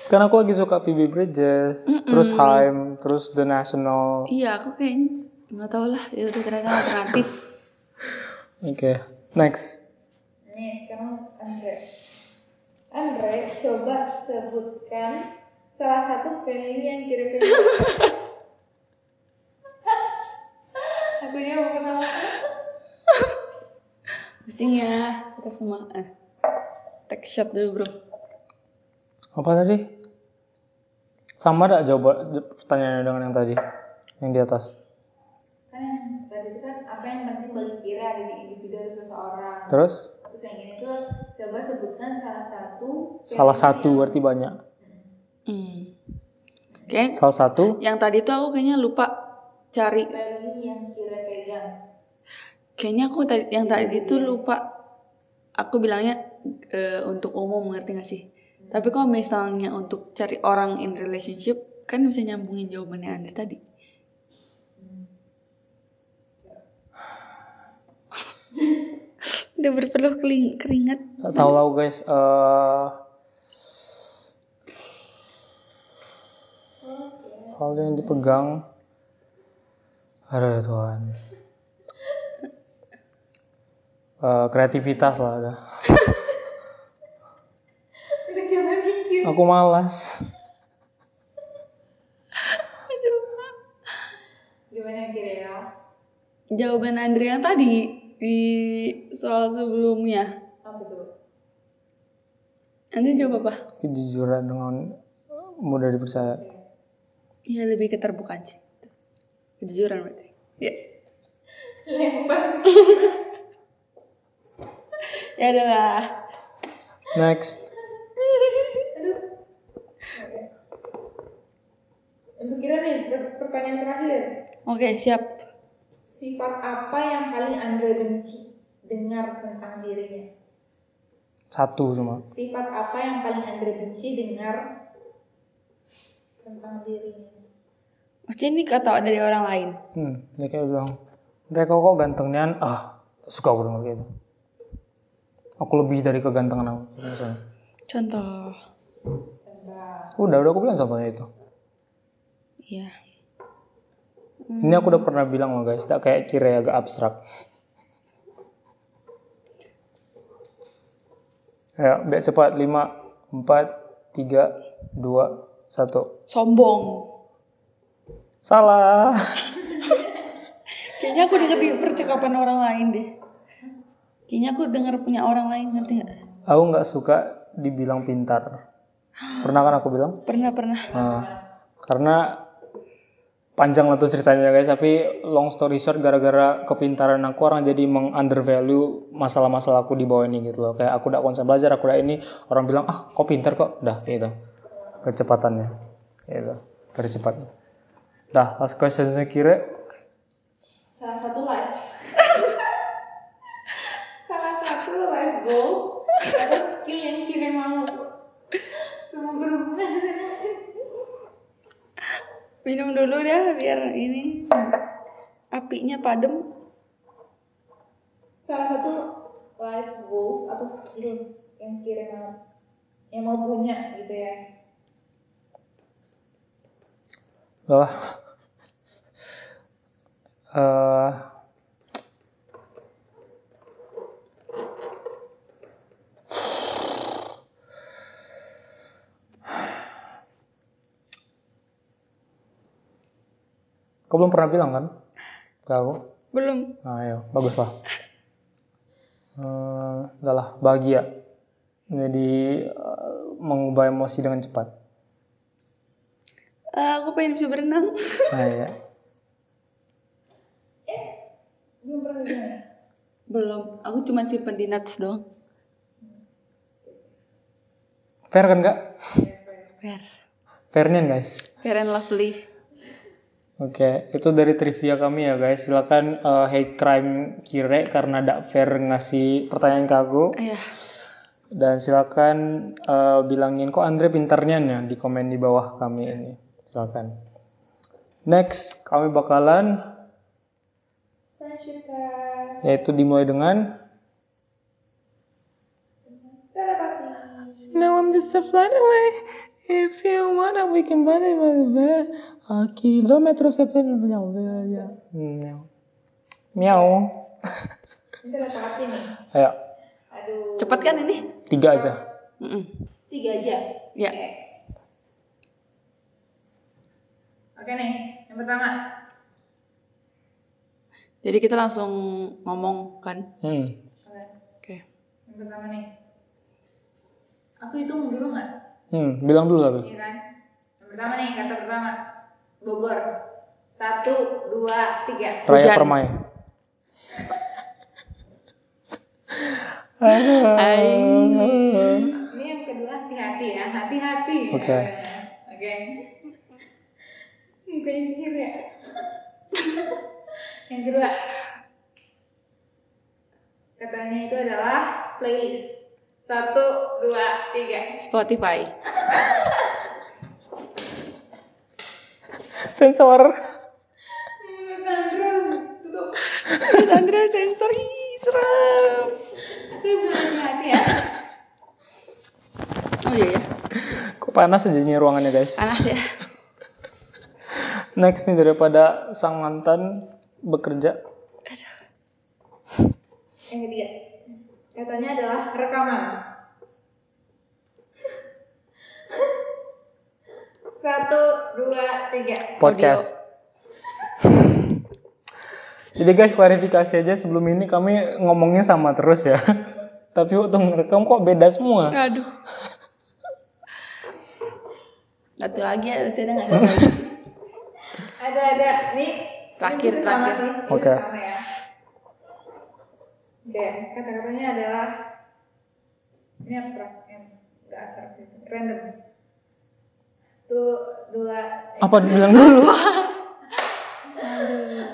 Kan aku lagi suka Phoebe Bridges, terus Haim, terus The National. Iya, aku kayaknya nggak tahu lah. Ya udah ternyata alternatif. Oke. Next. Nih, sekarang Andre. Andre, coba sebutkan salah satu penyanyi yang kira-kira Aku ya mau kenal Pusing ya kita semua. Eh, take shot dulu bro. Apa tadi? Sama gak jawab pertanyaannya dengan yang tadi? Yang di atas. Kan yang tadi itu kan apa yang penting bagi kira ada di individu atau seseorang Terus? Terus yang ini tuh coba sebutkan salah satu Salah satu berarti banyak. Hmm. Kayak Salah satu. yang tadi tuh aku kayaknya lupa cari. Kayaknya aku tadi yang tadi itu lupa. Aku bilangnya eh, untuk umum ngerti gak sih? Tapi kalau misalnya untuk cari orang in relationship kan bisa nyambungin jawabannya Anda tadi. Udah berpeluh keringat. Tahu tahu guys. eh hal yang dipegang. Aduh ya Tuhan. Eh, kreativitas lah ada. Aku malas. Gimana kira ya? Jawaban Andre yang tadi di soal sebelumnya. Apa tuh? Andre jawab apa? Kejujuran dengan mudah dipercaya. Ya lebih keterbukaan sih. Kejujuran berarti. Ya. Lempar sih. Ya adalah. Next. Untuk kira nih per- pertanyaan terakhir. Oke, siap. Sifat apa yang paling Andre benci dengar tentang dirinya? Satu cuma. Sifat apa yang paling Andre benci dengar tentang dirinya? Maksudnya ini kata dari orang lain. Hmm, dia kayak bilang, mereka kok gantengnya, ah, suka aku denger gitu. Aku lebih dari kegantengan aku. Misalnya. Contoh. Udah, udah aku bilang contohnya itu. Iya. Ini aku udah pernah bilang loh guys, tak kayak kira agak abstrak. Ya, biar cepat. 5, 4, 3, 2, 1. Sombong. Salah. Kayaknya aku denger di percakapan orang lain deh. Kayaknya aku denger punya orang lain ngerti gak? Aku nggak suka dibilang pintar. Pernah kan aku bilang? Pernah pernah. Nah, karena panjang lah tuh ceritanya guys tapi long story short gara-gara kepintaran aku orang jadi meng-undervalue masalah-masalah aku di bawah ini gitu loh kayak aku udah konsen belajar aku udah ini orang bilang ah kok pintar kok dah gitu kecepatannya dari sifatnya dah last question saya kira salah satu life. Salah satu life goals atau skill yang kira mau. Semua Minum dulu dah biar ini apinya padam. salah satu life goals atau skill yang kira mau yang mau punya gitu ya lah eh Kau belum pernah bilang kan ke aku? Belum. Nah, ayo, bagus lah. Eh, enggak lah, bahagia. Jadi eh, mengubah emosi dengan cepat. Ah, aku pengen bisa berenang. Nah, ya. belum pernah bilang Belum. Aku cuma simpen di nuts doang. Fair kan kak? Fair. Fairnian guys. Fair and lovely. Oke, itu dari trivia kami ya guys. Silakan eh, hate crime kire karena tidak fair ngasih pertanyaan ke aku. Ayah. Dan silakan eh, bilangin kok Andre pintarnya ya di komen di bawah kami ini. Silakan. Next, kami bakalan yaitu dimulai dengan telepati No, I'm just a flight away. If you wanna, we can buy it by the bed. A kilometro sepen Miau. Miau. ini telepati nih Ayo, aduh Cepet kan ini? tiga aja. Mm-mm. tiga aja Ya. Oke. Oke nih, yang pertama. Jadi kita langsung ngomong kan? Hmm. Oke, Oke. yang pertama nih. Aku hitung dulu nggak? Hmm, bilang dulu tapi. Iya kan? Yang pertama nih, kata pertama. Bogor. Satu, dua, tiga. Raya Hujan. Permai. Ini yang kedua hati-hati ya, hati-hati. Oke. Oke. Mukanya sihir ya. yang kedua. Katanya itu adalah playlist. Satu, dua, tiga. Spotify. Sensor. Ini Andrea sensor Ih, belum hati ya. Oh iya ya. Kok panas aja ruangannya guys. Panas ya. Next nih daripada sang mantan bekerja. Yang ketiga. Katanya adalah rekaman. Satu, dua, tiga. podcast. Jadi guys klarifikasi aja sebelum ini kami ngomongnya sama terus ya. Tapi waktu ngerekam kok beda semua. Aduh. Satu lagi ada sih ada nggak ada? Ada nih. Terakhir, terakhir. Oke. sama ya. Oke, kata-katanya adalah ini abstrak, yang enggak abstrak sih, random. Tuh dua. Apa bilang dulu?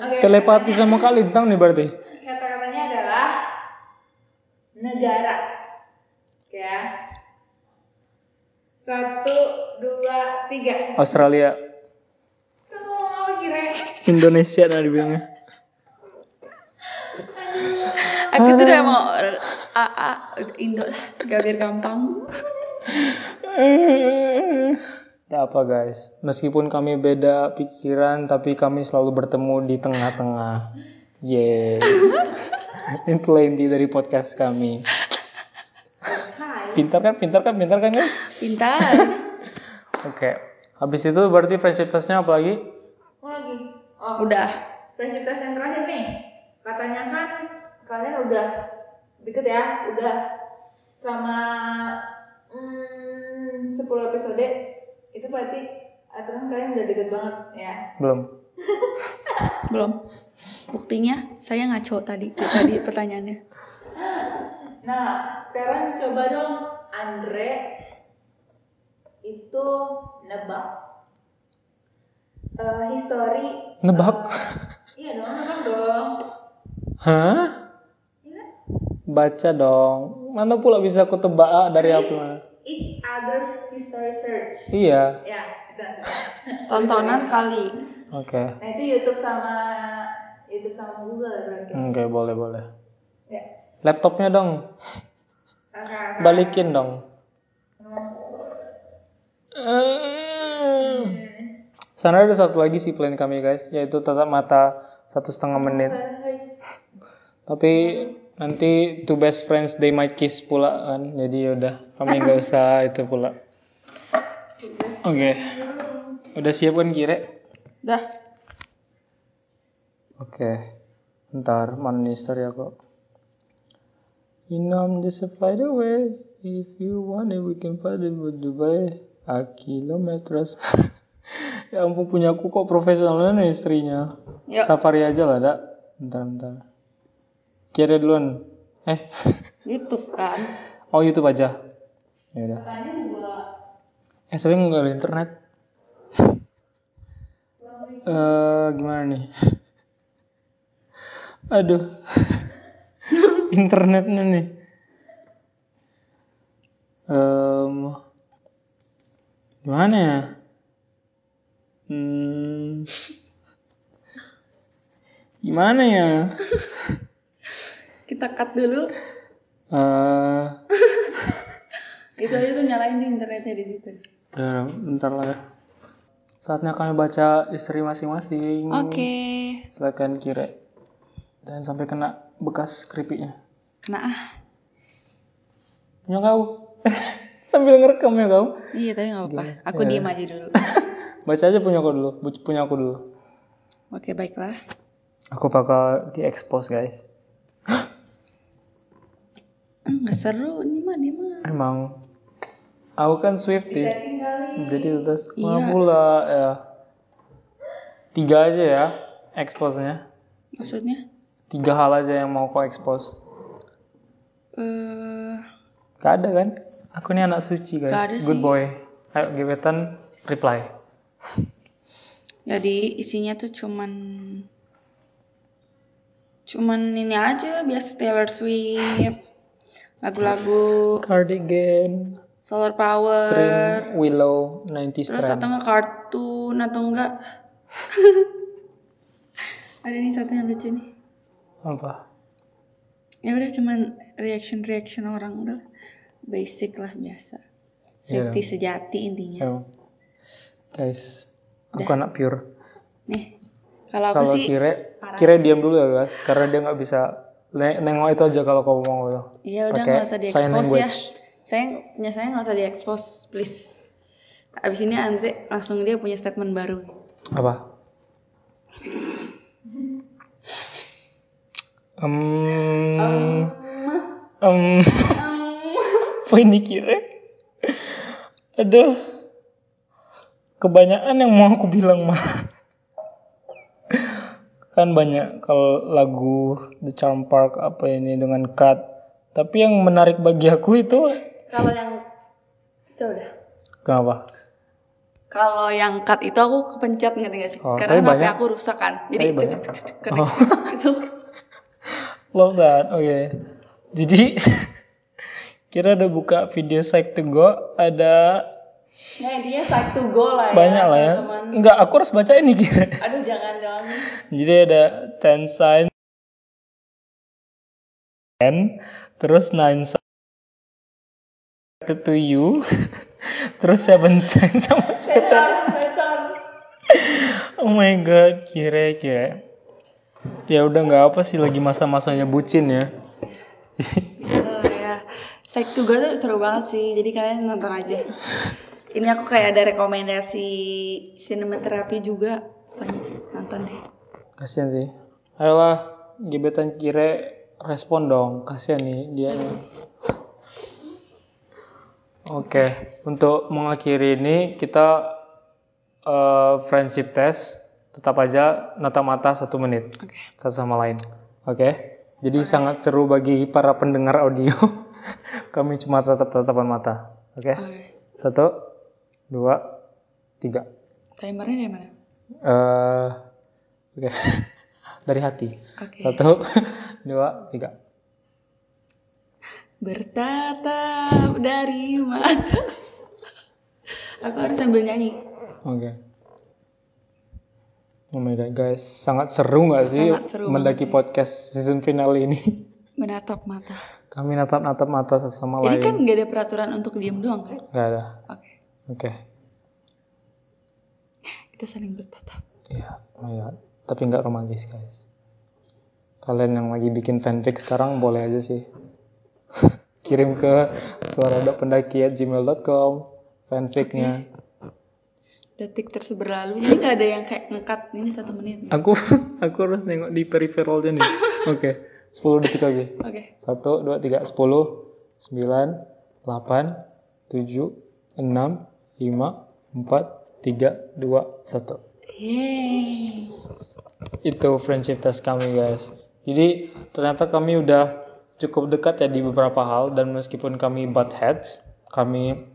Oke. Telepati sama Kak Lintang nih berarti. Kata-katanya adalah negara. Ya. Satu, dua, tiga. Australia, Kamu ngomong apa kira? Indonesia nah dibilangnya. Aku tuh udah mau A A Indo lah, gak biar gampang. Tidak apa guys, meskipun kami beda pikiran tapi kami selalu bertemu di tengah-tengah. Yeay. Itulah inti dari podcast kami. Pintar kan, pintar kan, pintar kan guys? Pintar. Oke. Habis itu berarti friendship testnya apa lagi? Mau lagi? Oh, Udah. Friendship test yang terakhir nih. Katanya kan kalian udah deket ya, udah selama hmm, 10 episode itu berarti aturan kalian udah deket banget ya. Belum. Belum. Buktinya saya ngaco tadi tadi pertanyaannya. Nah, sekarang coba dong Andre itu nebak eh history Nebak? iya dong nebak dong Hah? Iya. Baca dong. Mana pula bisa aku tebak ah, dari apa? each other's history search Iya. ya itu. Tontonan kali. Oke. nah itu YouTube sama YouTube sama Google berarti Oke, boleh, boleh. ya Laptopnya dong. kakak Balikin dong. Eh. Sana ada satu lagi sih plan kami guys, yaitu tatap mata satu setengah menit. Tapi nanti two best friends they might kiss pula kan, jadi yaudah kami nggak usah itu pula. Oke, udah siap kan kire? Udah. Oke, ntar mana nih story aku? You know I'm just a flight away. If you want it, we can fly to Dubai. A kilometers. ya ampun punya aku kok profesionalnya nih istrinya. Yuk. Safari aja lah, dak. Bentar, bentar. Kira duluan. Eh, YouTube kan. oh YouTube aja. Ya udah. Eh, tapi nggak ada internet. Eh, gimana nih? Aduh. Internetnya nih. Em, gimana ya? Hmm, gimana ya? Kita cut dulu. Eh, Itu aja tuh nyalain di internetnya di situ. ya, bentar lah ya. Saatnya kami baca istri masing-masing. Oke. Silakan kira. Dan sampai kena bekas keripiknya. Kena ah. Punya kau. Sambil ngerekam ya kau. Iya tapi nggak apa-apa. Aku diem aja dulu. Baca aja punya kau dulu. Bu- Punya aku dulu. Oke baiklah. Aku bakal di-expose guys. Nggak seru ini mah dia mah. Emang. Aku kan Swifties. Jadi terus mana pula ya. Tiga aja ya expose-nya. Maksudnya? Tiga hal aja yang mau kau expose. Eh Gak ada kan? Aku ini anak suci guys. Gak ada Good sih. boy. Ayo gebetan reply. Jadi isinya tuh cuman cuman ini aja biasa Taylor Swift lagu-lagu Cardigan. Solar Power String Willow 90 terus strand. atau enggak kartun atau enggak ada nih satu yang lucu nih Apa? Ya udah cuman reaction reaction orang udah basic lah biasa. Safety sejati intinya. Emang. Guys, aku anak pure. Nih, kalau aku Kalau sih kire, kire diam dulu ya guys, karena dia nggak bisa ne- nengok itu aja kalau kamu mau ya. Iya udah nggak usah sign diekspos ya. Saya punya saya nggak usah diekspos, please. Abis ini Andre langsung dia punya statement baru. Apa? Um, um, apa ini kira? Aduh, kebanyakan yang mau aku bilang mah. kan banyak kalau lagu The Charm Park apa ini dengan cut. Tapi yang menarik bagi aku itu Kalau yang itu udah. kenapa? Kalau yang cut itu aku kepencet ngerti gak sih? Oh, Karena HP banyak. Oh. aku rusak kan. Jadi next, gitu. Love that. Oke. Jadi kira udah buka video Psych to Go ada Nah dia side to go lah ya. banyak lah ya. teman-teman. Enggak, aku harus baca ini kira. Aduh jangan dong. Jadi ada 10 signs 10 terus 9 signs to you terus 7 signs sama sweater. Oh my god, kira kira. Ya udah nggak apa sih lagi masa-masanya bucin ya. Oh ya. Go tuh seru banget sih. Jadi kalian nonton aja. Ini aku kayak ada rekomendasi sinematerapi juga. Banyak nonton deh. Kasian sih. Ayolah, gebetan kire respon dong. Kasian nih dia. Oke, untuk mengakhiri ini kita eh, friendship test tetap aja natap mata satu menit Oke. satu sama lain. Oke, jadi sangat seru bagi para pendengar audio. Kami cuma tatap tatapan mata. Oke, Oke. satu, dua, tiga. Timernya dari mana? eh Oke, dari hati. Oke. Satu, dua, tiga. Bertatap dari mata. aku harus sambil nyanyi. Oke. Oh my god guys, sangat seru nggak sih Sangat seru mendaki sih. podcast season finale ini? Menatap mata. Kami natap-natap mata satu sama Ini lain. kan gak ada peraturan untuk diam doang kan? Gak ada. Oke. Oke. Kita saling bertatap. Iya, oh my god. Tapi nggak romantis guys. Kalian yang lagi bikin fanfic sekarang boleh aja sih. Kirim ke suara.pendaki@gmail.com fanficnya. Detik terus berlalu. Jadi gak ada yang kayak ngekat ini satu menit. Aku aku harus nengok di peripheralnya nih. Oke, 10 detik lagi. Oke. Satu, dua, tiga, sepuluh, sembilan, delapan, tujuh, enam, lima, empat, tiga, dua, satu. Yeay. Itu friendship test kami guys. Jadi ternyata kami udah cukup dekat ya di beberapa hal dan meskipun kami butt heads, kami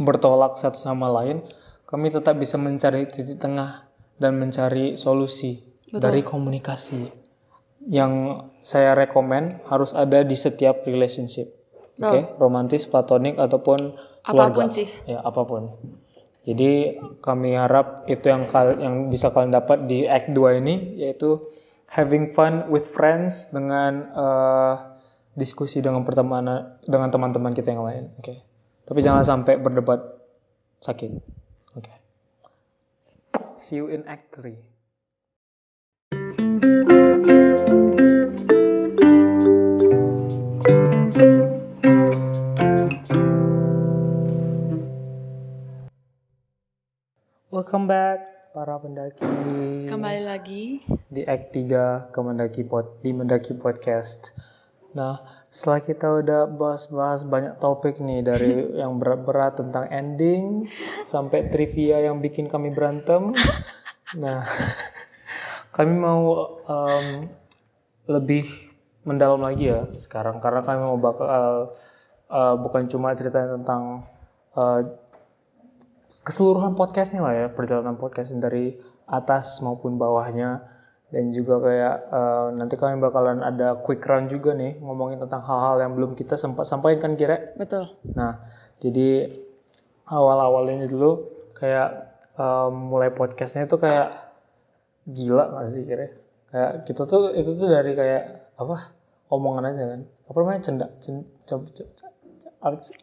bertolak satu sama lain, kami tetap bisa mencari titik tengah dan mencari solusi dari komunikasi yang saya rekomen harus ada di setiap relationship. Oke, romantis, platonik ataupun Apa pun keluarga. sih. Ya, apa pun. Jadi kami harap itu yang kal yang bisa kalian dapat di act 2 ini yaitu having fun with friends dengan eh, diskusi dengan pertemanan dengan teman-teman kita yang lain. Oke. Tapi jangan sampai berdebat sakit. Oke. See you in act 3. Welcome back para pendaki Kembali lagi. di Act 3 ke Mendaki Pod, di Mendaki Podcast. Nah, setelah kita udah bahas-bahas banyak topik nih dari yang berat-berat tentang ending sampai trivia yang bikin kami berantem. Nah, kami mau em, lebih mendalam lagi ya sekarang karena kami mau bakal eh, bukan cuma cerita tentang eh, keseluruhan podcastnya lah ya perjalanan podcast dari atas maupun bawahnya. Dan juga kayak eh, nanti kami bakalan ada quick round juga nih ngomongin tentang hal-hal yang belum kita sempat sampaikan kan kira? Betul. nah jadi awal-awalnya dulu kayak eh, mulai podcastnya tuh kayak gila gak sih kira? Kayak kita tuh itu tuh dari kayak apa omongan aja kan. Apa namanya? Cenda cen, cem- cem- cem- cem- apa sih?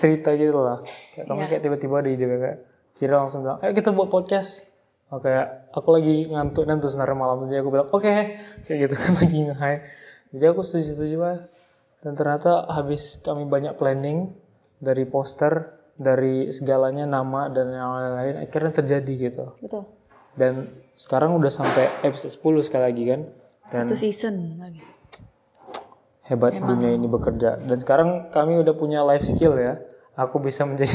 Cerita gitu lah. Kayak kami kayak tiba-tiba ada ide kayak kira langsung bilang ayo kita buat podcast. Oh, kayak aku lagi ngantuk dan terus sebenarnya malam. Jadi aku bilang oke. Kayak gitu kan lagi nge jadi aku setuju-setuju aja dan ternyata habis kami banyak planning dari poster dari segalanya nama dan yang lain-lain akhirnya terjadi gitu. Betul. dan sekarang udah sampai episode 10 sekali lagi kan. Dan Itu season lagi. Hebat dunia ini bekerja. Dan sekarang kami udah punya life skill ya. Aku bisa menjadi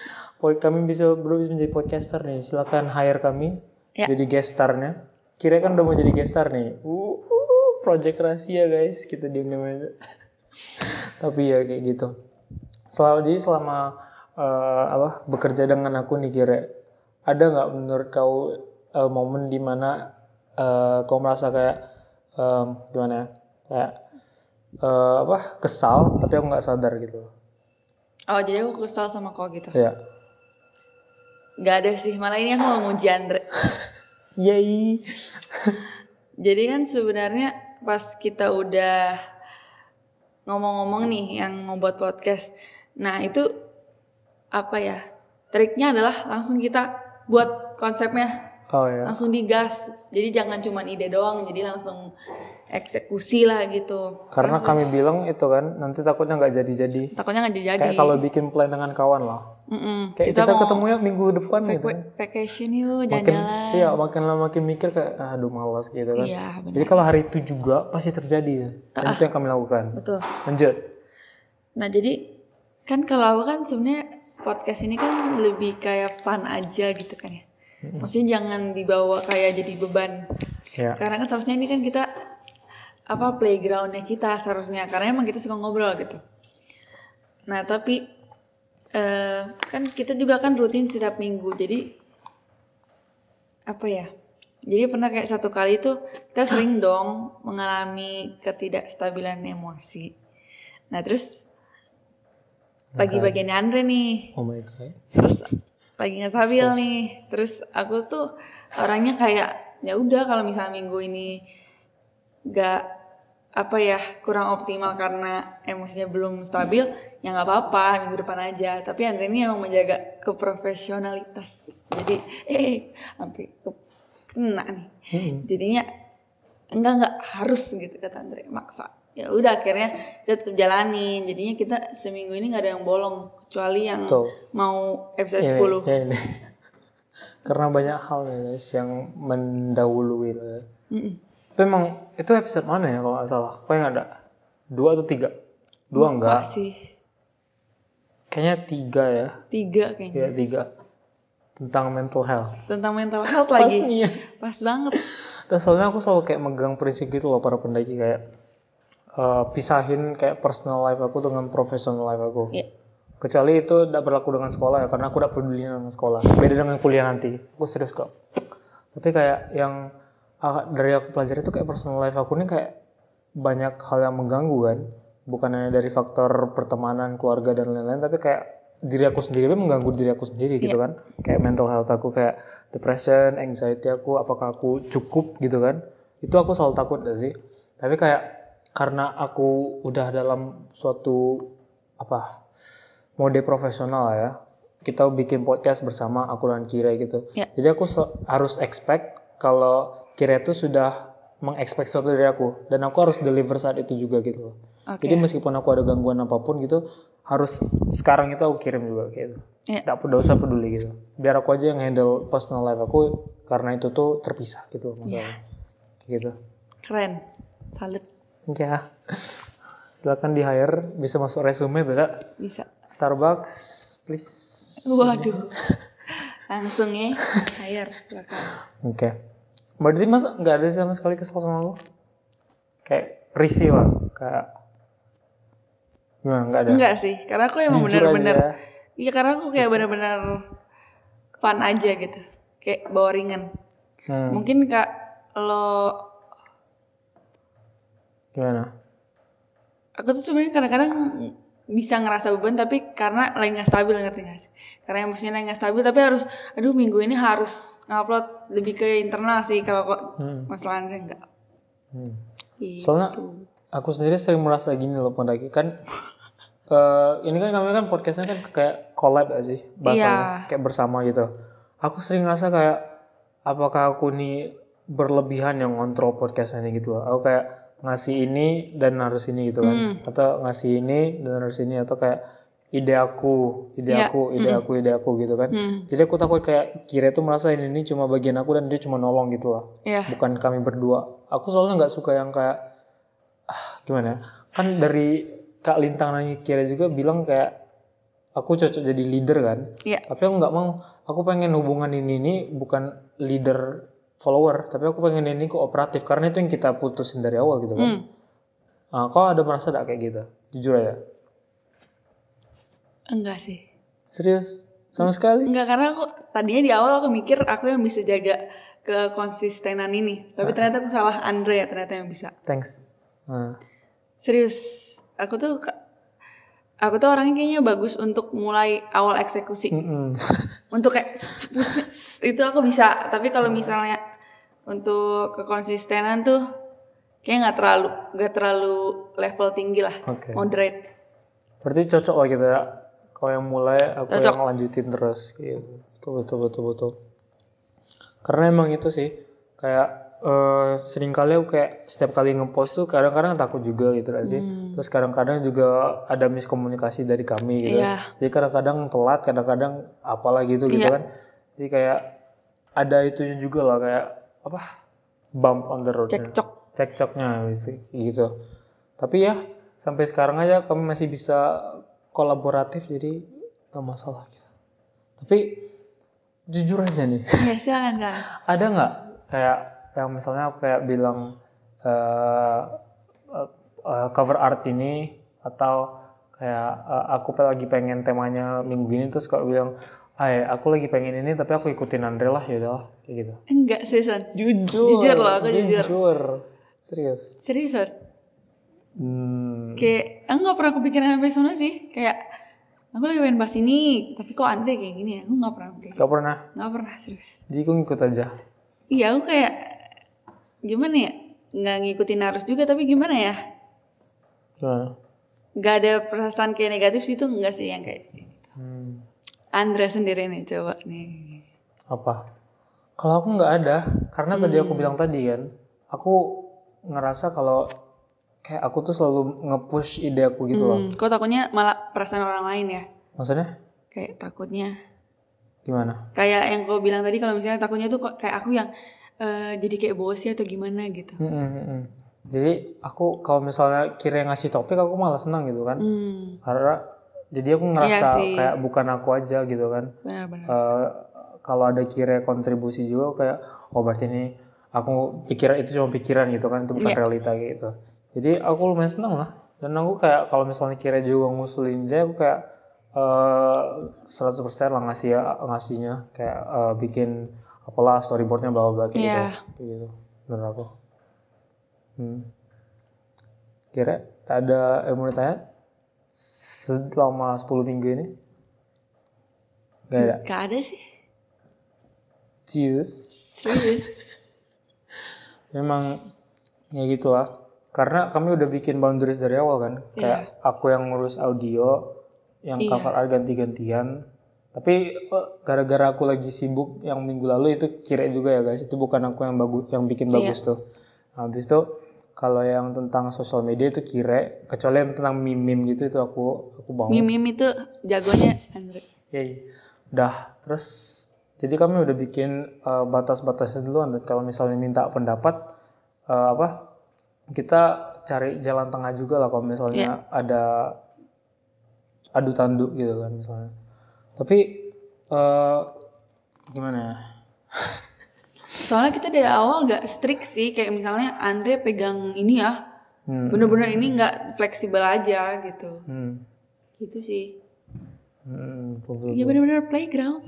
kami bisa bro bisa menjadi podcaster nih. Silakan hire kami Ya. jadi guest starnya. Kira kan udah mau jadi guest star nih. Uh, uh, project rahasia guys. Kita diam aja. Tapi ya kayak gitu. Selama jadi selama eh, apa bekerja dengan aku nih kira ada nggak menurut kau eh, momen di mana eh, kau merasa kayak em, gimana ya? Kayak eh, apa kesal tapi aku nggak sadar gitu Oh jadi aku kesal sama kau gitu. ya Gak ada sih, malah ini aku mau muji Andre. yay Jadi kan sebenarnya pas kita udah ngomong-ngomong nih yang membuat podcast. Nah itu apa ya? Triknya adalah langsung kita buat konsepnya oh ya langsung digas. Jadi jangan cuman ide doang, jadi langsung eksekusi lah gitu. karena kami bilang itu kan nanti takutnya nggak jadi-jadi Takutnya nggak jadi. kayak kalau bikin plan dengan kawan lah Mm-mm. kayak Kita, kita, mau ketemunya minggu depan gitu vac- vacation yuk jalan-jalan. iya makin lama makin mikir kayak "Ah, aduh malas gitu kan Iya benar. jadi kalau hari itu juga pasti terjadi ya dan itu yang kami lakukan Betul. lanjut Nah jadi kan kalau aku kan sebenarnya podcast ini kan lebih kayak fun aja gitu kan ya. Maksudnya jangan dibawa kayak jadi beban. ya Karena kan seharusnya ini kan kita apa playgroundnya kita seharusnya. Karena emang kita suka ngobrol gitu. Nah tapi eh, kan kita juga kan rutin setiap minggu. Jadi apa ya? Jadi pernah kayak satu kali tuh kita sering dong mengalami ketidakstabilan emosi. Nah terus lagi bagian Andre nih, oh my god. Terus lagi nggak stabil nih. Terus aku tuh orangnya kayak ya udah kalau misalnya minggu ini nggak apa ya kurang optimal karena emosinya belum stabil ya nggak apa-apa minggu depan aja. Tapi Andre ini emang menjaga keprofesionalitas. Jadi eh sampai ke- kena nih. Jadinya enggak enggak harus gitu kata Andre. Maksa. Ya udah akhirnya kita tetap jalanin. Jadinya kita seminggu ini nggak ada yang bolong kecuali yang Betul. mau episode Ini, 10 ya ini. karena banyak hal ya guys yang mendahului itu ya. Tapi emang itu episode mana ya kalau nggak salah yang ada dua atau tiga dua enggak Enggak sih kayaknya tiga ya tiga kayaknya ya tiga tentang mental health tentang mental health lagi Iya. pas banget Dan soalnya aku selalu kayak megang prinsip gitu loh para pendaki kayak eh, pisahin kayak personal life aku dengan professional life aku. Iya. Kecuali itu tidak berlaku dengan sekolah ya karena aku tidak peduli dengan sekolah. Beda dengan kuliah nanti. Aku serius kok. Tapi kayak yang dari aku pelajari itu kayak personal life aku ini kayak banyak hal yang mengganggu kan. Bukan hanya dari faktor pertemanan, keluarga dan lain-lain tapi kayak diri aku sendiri pun mengganggu diri aku sendiri gitu kan. Kayak mental health aku kayak depression, anxiety aku apakah aku cukup gitu kan. Itu aku selalu takut gak sih. Tapi kayak karena aku udah dalam suatu apa mode profesional ya kita bikin podcast bersama aku dan Kira gitu Ya. jadi aku harus expect kalau Kira itu sudah mengexpect sesuatu dari aku. Dan aku harus deliver saat itu juga gitu loh. Oke. jadi meskipun aku ada gangguan apa pun gitu harus sekarang itu aku kirim juga gitu. Nggak perlu usah peduli gitu. Biar aku aja yang handle personal life aku karena itu tuh terpisah gitu masalahnya. Gitu. Keren. Salut ya silakan di hire bisa masuk resume tuh kak. Bisa. Starbucks please. Waduh. Langsung ya. Hire Oke. Berarti mas nggak ada sama sekali kesel sama aku? Kayak risih lah, kayak gimana nggak ada? enggak sih karena aku emang bener-bener aja. iya karena aku kayak bener-bener fun aja gitu kayak bawa ringan Hmm, mungkin kak lo gimana? aku tuh sebenarnya kadang-kadang bisa ngerasa beban tapi karena lagi nggak stabil ngerti gak sih karena emosinya lagi nggak stabil tapi harus aduh minggu ini harus ngupload lebih ke internal sih kalau kok Hmm. masalah enggak Hmm. Gitu. Soalnya aku sendiri sering merasa gini loh pendaki kan eh ini kan kami kan podcastnya kan kayak collab gak sih bahasanya kayak bersama gitu. Aku sering ngerasa kayak apakah aku nih berlebihan yang ngontrol podcastnya ini gitu loh. Aku kayak ngasih ini dan harus ini gitu kan, atau ngasih ini dan harus ini atau kayak ide aku, ide Iya. aku, ide aku, ide aku gitu kan. Jadi aku takut kayak kira itu merasa ini, ini cuma bagian aku dan dia cuma nolong gitu loh Iya. bukan kami berdua. Aku soalnya nggak suka yang kayak ah, gimana? ya? Kan dari Kak Lintang Nanya Kira juga bilang kayak aku cocok jadi leader kan. Iya. Tapi aku nggak mau. Aku pengen hubungan ini ini bukan leader follower, tapi aku pengen ini kooperatif karena itu yang kita putusin dari awal gitu kan. Ah, kau ada merasa gak kayak gitu? Jujur aja. Enggak sih. Serius? Sama sekali? Enggak karena aku tadinya di awal aku mikir aku yang bisa jaga kekonsistenan ini. Tapi ternyata aku salah Andre ya ternyata yang bisa. Thanks. Nah, Serius, aku tuh aku tuh orangnya kayaknya bagus untuk mulai awal eksekusi. mm. Untuk kayak push, itu aku bisa. Tapi kalau misalnya untuk kekonsistenan tuh kayak nggak terlalu nggak terlalu level tinggi lah, Oke. moderate. Berarti cocok lah kita ya. Kau yang mulai, aku Cocok. yang lanjutin terus. Gitu. Betul, betul, betul, betul. Karena emang itu sih, kayak eh sering kali aku kayak setiap kali ngepost tuh kadang-kadang takut juga gitu gak sih. Terus kadang-kadang juga ada miskomunikasi dari kami gitu. Iya. Jadi kadang-kadang telat, kadang-kadang apalah gitu gitu Iya. kan. Jadi kayak ada itunya juga lah kayak apa? Bump on the road. Cekcok. Cekcoknya gitu. Tapi ya sampai sekarang aja kami masih bisa kolaboratif jadi gak masalah gitu. Tapi jujur aja nih, Iya silakan silakan. ada nggak kayak yang misalnya kayak bilang eh, cover art ini atau kayak eh, aku lagi pengen temanya minggu ini terus kau bilang, Hai, aku lagi pengen ini tapi aku ikutin Andre lah ya udahlah kayak gitu. Enggak seriusan. Jujur. Jujur loh, aku jujur. Jujur. Serius. Seriusan. Hmm. Kayak aku nggak pernah kepikiran sampai sana sih. Kayak aku lagi pengen bahas ini, tapi kok Andre kayak gini ya? Aku nggak pernah kayak Gak pernah. nggak pernah serius. Jadi aku ngikut aja. Iya aku kayak gimana ya? Nggak ngikutin arus juga tapi gimana ya? Gimana? Gak ada perasaan kayak negatif sih itu enggak sih yang kayak Hmm. Andre sendiri nih coba nih. apa kalau aku nggak ada karena tadi aku bilang tadi kan aku ngerasa kalau kayak aku tuh selalu nge-push ide aku gitu loh Hmm, kok takutnya malah perasaan orang lain ya? maksudnya Kayak takutnya gimana kayak yang kau bilang tadi kalau misalnya takutnya tuh kayak aku yang eh, jadi kayak bosi atau gimana gitu. Mm, mm, mm, mm. jadi aku kalau misalnya kira ngasih topik aku malah senang gitu kan Hmm, karena jadi aku ngerasa sih. kayak bukan aku aja gitu kan benar-benar. Eh, kalau ada kira kontribusi juga kayak oh berarti ini aku pikiran itu cuma pikiran gitu kan itu bukan Iya. realita gitu jadi aku lumayan senang lah dan aku kayak kalau misalnya kira juga ngusulin dia aku kayak eh 100% lah ngasih ya ngasihnya kayak eh, bikin apalah storyboardnya bla bla bla kayak Iya. gitu kayak gitu menurut aku hmm. kira ada yang mau ditanya selama 10 minggu ini Gak ada Gak ada sih. Cheers. Serius. Memang ya gitulah. Karena kami udah bikin boundaries dari awal kan. Kayak aku yang ngurus audio, yang Iya. cover art ganti-gantian. Tapi eh, gara-gara aku lagi sibuk yang minggu lalu itu kira juga ya guys. Itu bukan aku yang bagus yang bikin bagus tuh. Habis itu kalau yang tentang sosial media itu kira kecuali yang tentang meme-meme gitu itu aku aku bawa. Mimim itu jagonya Andre. Yay. Udah, terus jadi kami udah bikin eh, batas-batasnya duluan dan kalau misalnya minta pendapat eh, apa? Kita cari jalan tengah juga lah kalau misalnya ada adu tanduk gitu kan misalnya. Tapi eh gimana ya? Soalnya kita dari awal gak strict sih. Kayak misalnya Andre pegang ini ya. Hmm. Bener-bener ini gak fleksibel aja gitu. Hmm. Gitu sih. Hmm. Ya bener-bener playground.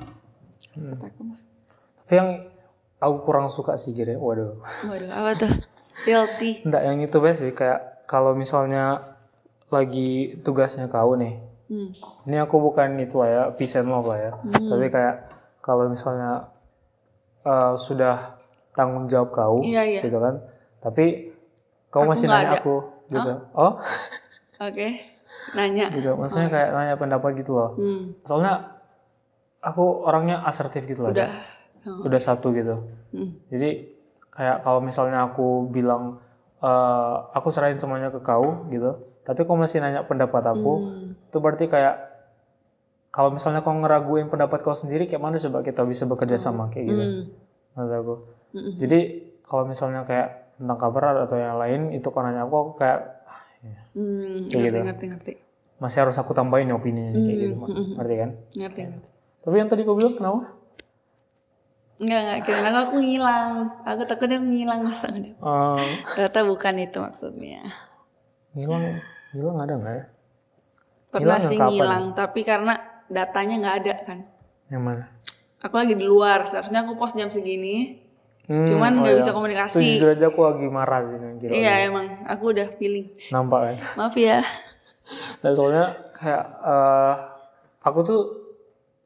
Hmm. Kataku mah. Tapi yang aku kurang suka sih kira, waduh. Waduh, apa tuh? Filthy. Enggak, yang itu best sih kayak kalau misalnya lagi tugasnya kau nih, Hmm. ini aku bukan itu lah ya and love lah ya tapi kayak kalau misalnya eh, sudah tanggung jawab kau Iya, iya. gitu kan tapi Kau Aku masih nanya ada. aku gitu. Oh, Oke. Nanya. gitu. Maksudnya kayak nanya pendapat gitu loh. Hmm. Soalnya aku orangnya asertif gitu loh. Udah. Udah satu gitu. Hmm. Jadi kayak kalau misalnya aku bilang eh, aku serahin semuanya ke kau gitu, tapi kau masih nanya pendapat aku, Hmm. itu berarti kayak kalau misalnya kau ngeraguin pendapat kau sendiri, kayak mana coba kita bisa bekerja sama kayak gitu, Hmm. menurut aku. Mm-mm. Jadi kalau misalnya kayak tentang kabar atau yang lain itu kau nanya aku, aku kayak ah, ya, Hmm. Kayak Ngerti, gitu. ngerti, ngerti. masih harus aku tambahin nih opininya kayak gitu, mas, ngerti kan? Ngerti, ngerti. Tapi yang tadi kau bilang kenapa? Enggak, enggak. Kira aku ngilang. Aku takutnya aku ngilang masa aja. Eh, Ternyata bukan itu maksudnya. ngilang, ngilang ada nggak ya? Pernah sih ngilang, tapi karena datanya nggak ada kan. Yang mana? Aku lagi di luar, seharusnya aku post jam segini. Hmm, Cuman oh nggak iya. bisa komunikasi. jujur aja aku lagi marah sih kira. Iya emang, aku udah feeling. Nampak kan? Maaf ya. Dan soalnya kayak eh, aku tuh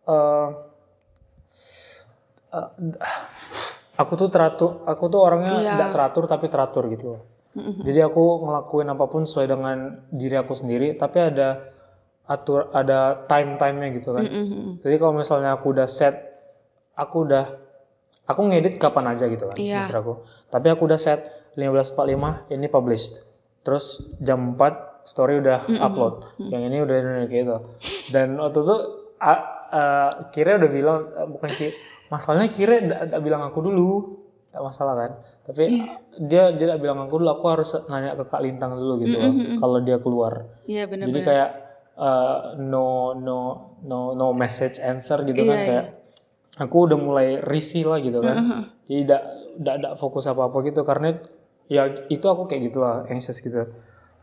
eh, eh, aku tuh teratur, aku tuh orangnya Iya. tidak teratur tapi teratur gitu loh. Jadi aku ngelakuin apa pun sesuai dengan diri aku sendiri, tapi ada atur ada time time-nya gitu kan. Mm-mm. Jadi kalau misalnya aku udah set, aku udah aku ngedit kapan aja gitu kan, maksud aku. Tapi aku udah set 15.45 ini published. Terus jam 4 story udah upload. Yang ini udah kayak gitu. Dan waktu itu a- a- Kira udah bilang eh, bukan Kira, masalahnya Kira udah bilang aku dulu. Tidak masalah kan. Tapi dia dia nggak bilang aku dulu, aku harus nanya ke Kak Lintang dulu gitu loh. Kalau dia keluar. Iya Jadi benar-benar. kayak uh, no no no no message answer gitu kan Iya, kayak aku udah mulai risih lah gitu kan. Jadi tidak tidak fokus apa apa gitu karena ya itu aku kayak gitulah anxious gitu.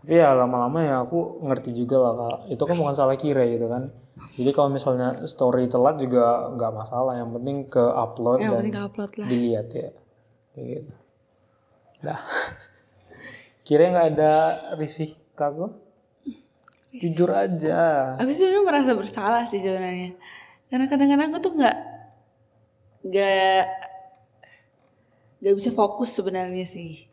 Tapi ya lama-lama ya aku ngerti juga lah kak. Itu kan bukan salah kira gitu kan. Jadi kalau misalnya story telat juga nggak masalah. Yang penting ke upload Yang dan penting upload lah. dilihat ya. Kayak gitu. Dah. Kira nggak ada risih aku? Jujur aja. Aku sebenarnya merasa bersalah sih sebenarnya. Karena kadang-kadang aku tuh nggak nggak nggak bisa fokus sebenarnya sih.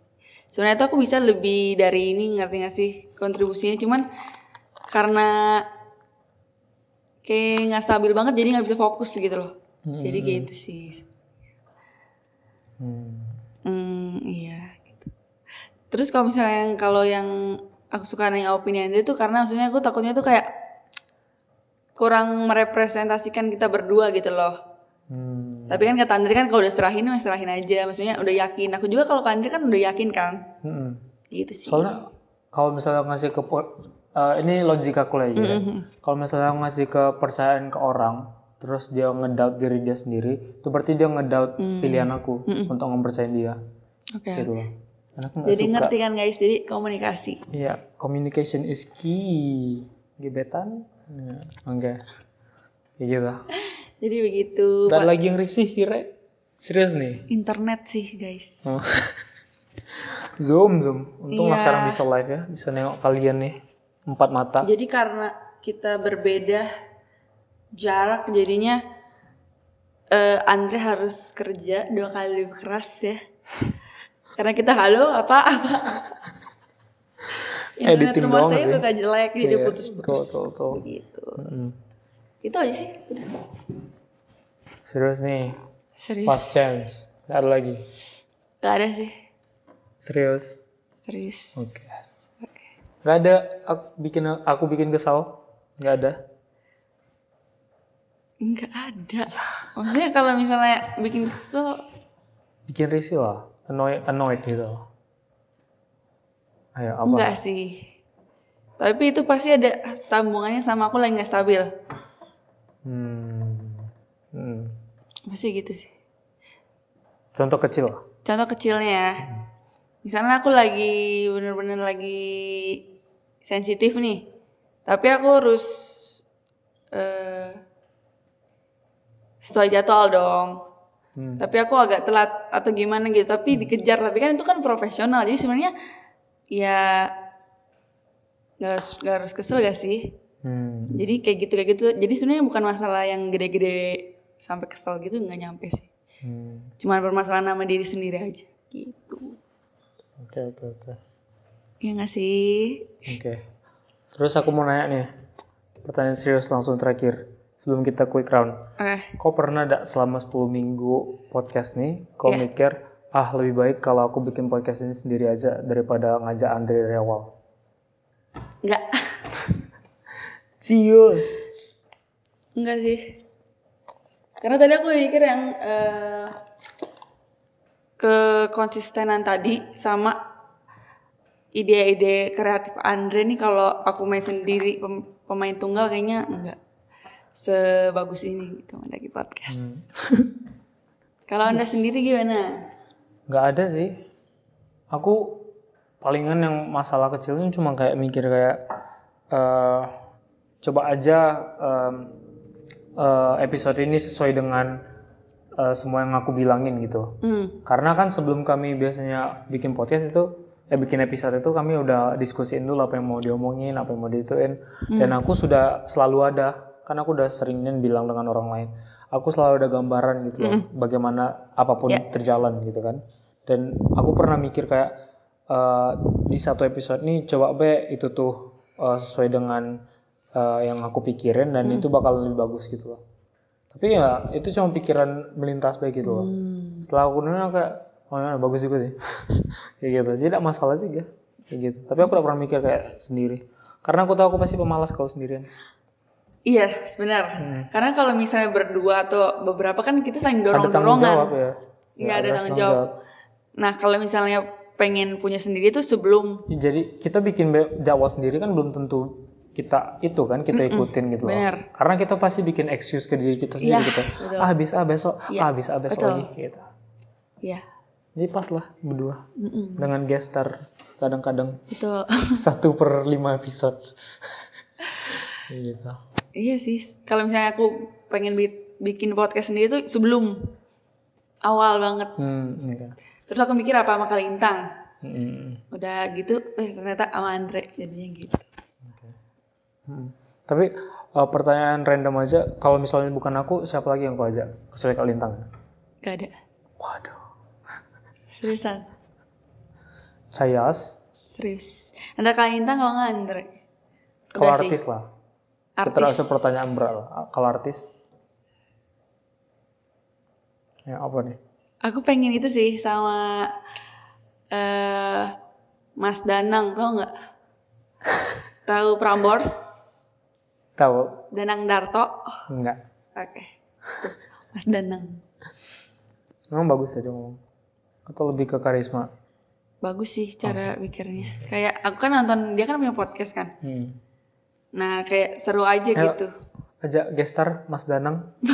Sebenarnya tuh aku bisa lebih dari ini ngerti gak sih kontribusinya cuman karena kayak nggak stabil banget jadi nggak bisa fokus gitu loh. Jadi gitu sih. Hmm. Hmm, iya gitu. Terus kalau misalnya yang kalau yang aku suka nanya opini Anda itu karena maksudnya aku takutnya tuh kayak kurang merepresentasikan kita berdua gitu loh. Hmm. Tapi kan kata Andre kan kalau udah serahin, ya serahin aja. Maksudnya udah yakin. Aku juga kalau ke Andre kan udah yakin kan. Hmm. Gitu sih. Soalnya kalau misalnya ngasih ke eh, ini logika aku lagi ya. Kalau misalnya ngasih kepercayaan ke orang, terus dia ngedoubt diri dia sendiri, itu berarti dia ngedoubt pilihan aku untuk mempercayain dia, Oke. gitu loh. Jadi suka. ngerti kan guys, jadi komunikasi. Iya, communication is key. Gebetan? Ya, enggak. Kayak gitu. Jadi begitu. Dan lagi yang risih kira serius nih. Internet sih guys. Oh. zoom, zoom. Untung Iya. sekarang bisa live ya, bisa nengok kalian nih empat mata. Jadi karena kita berbeda jarak jadinya eh, Andre harus kerja dua kali lebih keras ya. Karena kita halo apa apa. Internet Editing rumah saya sih. suka jelek jadi Iya, putus-putus begitu. Mm. Itu aja sih. Udah. Serius nih, Serius. last chance. Gak ada lagi. Gak ada sih. Serius. Serius. Oke. Gak ada aku bikin aku bikin kesal. Gak ada. Enggak ada. Maksudnya kalau misalnya bikin kesel Bikin risih lah. Annoyed, annoyed gitu. Ayo apa? enggak sih. Tapi itu pasti ada sambungannya sama aku lagi nggak stabil. Hmm. Hmm. Pasti gitu sih. Contoh kecil. Contoh kecilnya ya. Misalnya aku lagi bener-bener lagi sensitif nih. Tapi aku harus eh sesuai jadwal dong. Hmm. Tapi aku agak telat atau gimana gitu. Tapi dikejar. Tapi kan itu kan profesional. Jadi sebenarnya ya nggak harus, nggak harus kesel gak sih? Hmm. Jadi kayak gitu kayak gitu. Jadi sebenarnya bukan masalah yang gede-gede sampai kesel gitu nggak nyampe sih. Hmm. Cuman permasalahan nama diri sendiri aja gitu. Oke oke oke. Iya gak sih? Oke. Terus aku mau nanya nih. Pertanyaan serius langsung terakhir. Sebelum kita quick round. Oke. Kau pernah gak selama 10 minggu podcast nih, kau Iya. mikir, ah lebih baik kalau aku bikin podcast ini sendiri aja daripada ngajak Andre dari awal. Enggak. Cius. Enggak sih. Karena tadi aku mikir yang eh, kekonsistenan tadi sama ide-ide kreatif Andre nih kalau aku main sendiri pem- pemain tunggal kayaknya enggak sebagus ini gitu mendaki podcast. kalau Anda sendiri gimana? Nggak ada sih. Aku palingan yang masalah kecilnya cuma kayak mikir kayak eh coba aja em, eh, episode ini sesuai dengan eh, semua yang aku bilangin gitu. Hmm. Karena kan sebelum kami biasanya bikin podcast itu, eh bikin episode itu kami udah diskusiin dulu apa yang mau diomongin, apa yang mau dituin. Dan aku sudah selalu ada, kan aku udah seringnya bilang dengan orang lain. Aku selalu ada gambaran gitu loh, bagaimana apa pun terjalan gitu kan. Dan aku pernah mikir kayak eh, di satu episode nih coba be itu tuh eh, sesuai dengan eh, yang aku pikirin dan itu bakal lebih bagus gitu loh. Tapi ya itu cuma pikiran melintas baik gitu loh. Setelah aku nanya kayak oh ya bagus juga sih. kayak gitu. Jadi tidak masalah juga kayak gitu. Tapi aku tidak pernah mikir kayak sendiri. Karena aku tahu aku pasti pemalas kalau sendirian. Iya, benar. Karena kalau misalnya berdua atau beberapa kan kita saling Ada tanggung dorong-dorongan. jawab ya. Iya, ada tanggung jawab. Nah, kalau misalnya pengen punya sendiri tuh sebelum Ya, Jadi kita bikin jadwal sendiri kan belum tentu kita itu kan kita ikutin gitu loh. benar. Karena kita pasti bikin excuse ke diri kita sendiri Iya, gitu. betul. Ah bisa ah besok, Iya, ah bisa ah besok betul. lagi gitu. ya, Jadi pas lah berdua dengan guest star kadang-kadang betul. satu per lima episode. gitu. Iya sih. Kalau misalnya aku pengen bi- bikin podcast sendiri tuh sebelum awal banget. Hmm, enggak. Terus aku mikir apa sama Kalintang. Hmm. Udah gitu, eh ternyata sama Andre jadinya gitu. Hmm. Tapi eh, pertanyaan random aja, kalau misalnya bukan aku, siapa lagi yang kau ajak? Kecuali Kak Lintang. Gak ada. Waduh. Seriusan. Cayas, Serius. Antara Kalintang kalau nggak Andre. kalau Udah sih. artis lah. Artis. pertanyaan berat. Kalau artis, ya apa nih? Aku pengen itu sih sama eh Mas Danang, tau nggak? Tahu Prambors? Tahu? Danang Darto? Enggak. Oke. Tuh, Mas Danang. Memang bagus ya dia ngomong. Atau lebih ke karisma. Bagus sih cara pikirnya. Kayak aku kan nonton dia kan punya podcast kan. Hmm. Nah, kayak seru aja Ayo. gitu. Ajak gestar Mas Danang.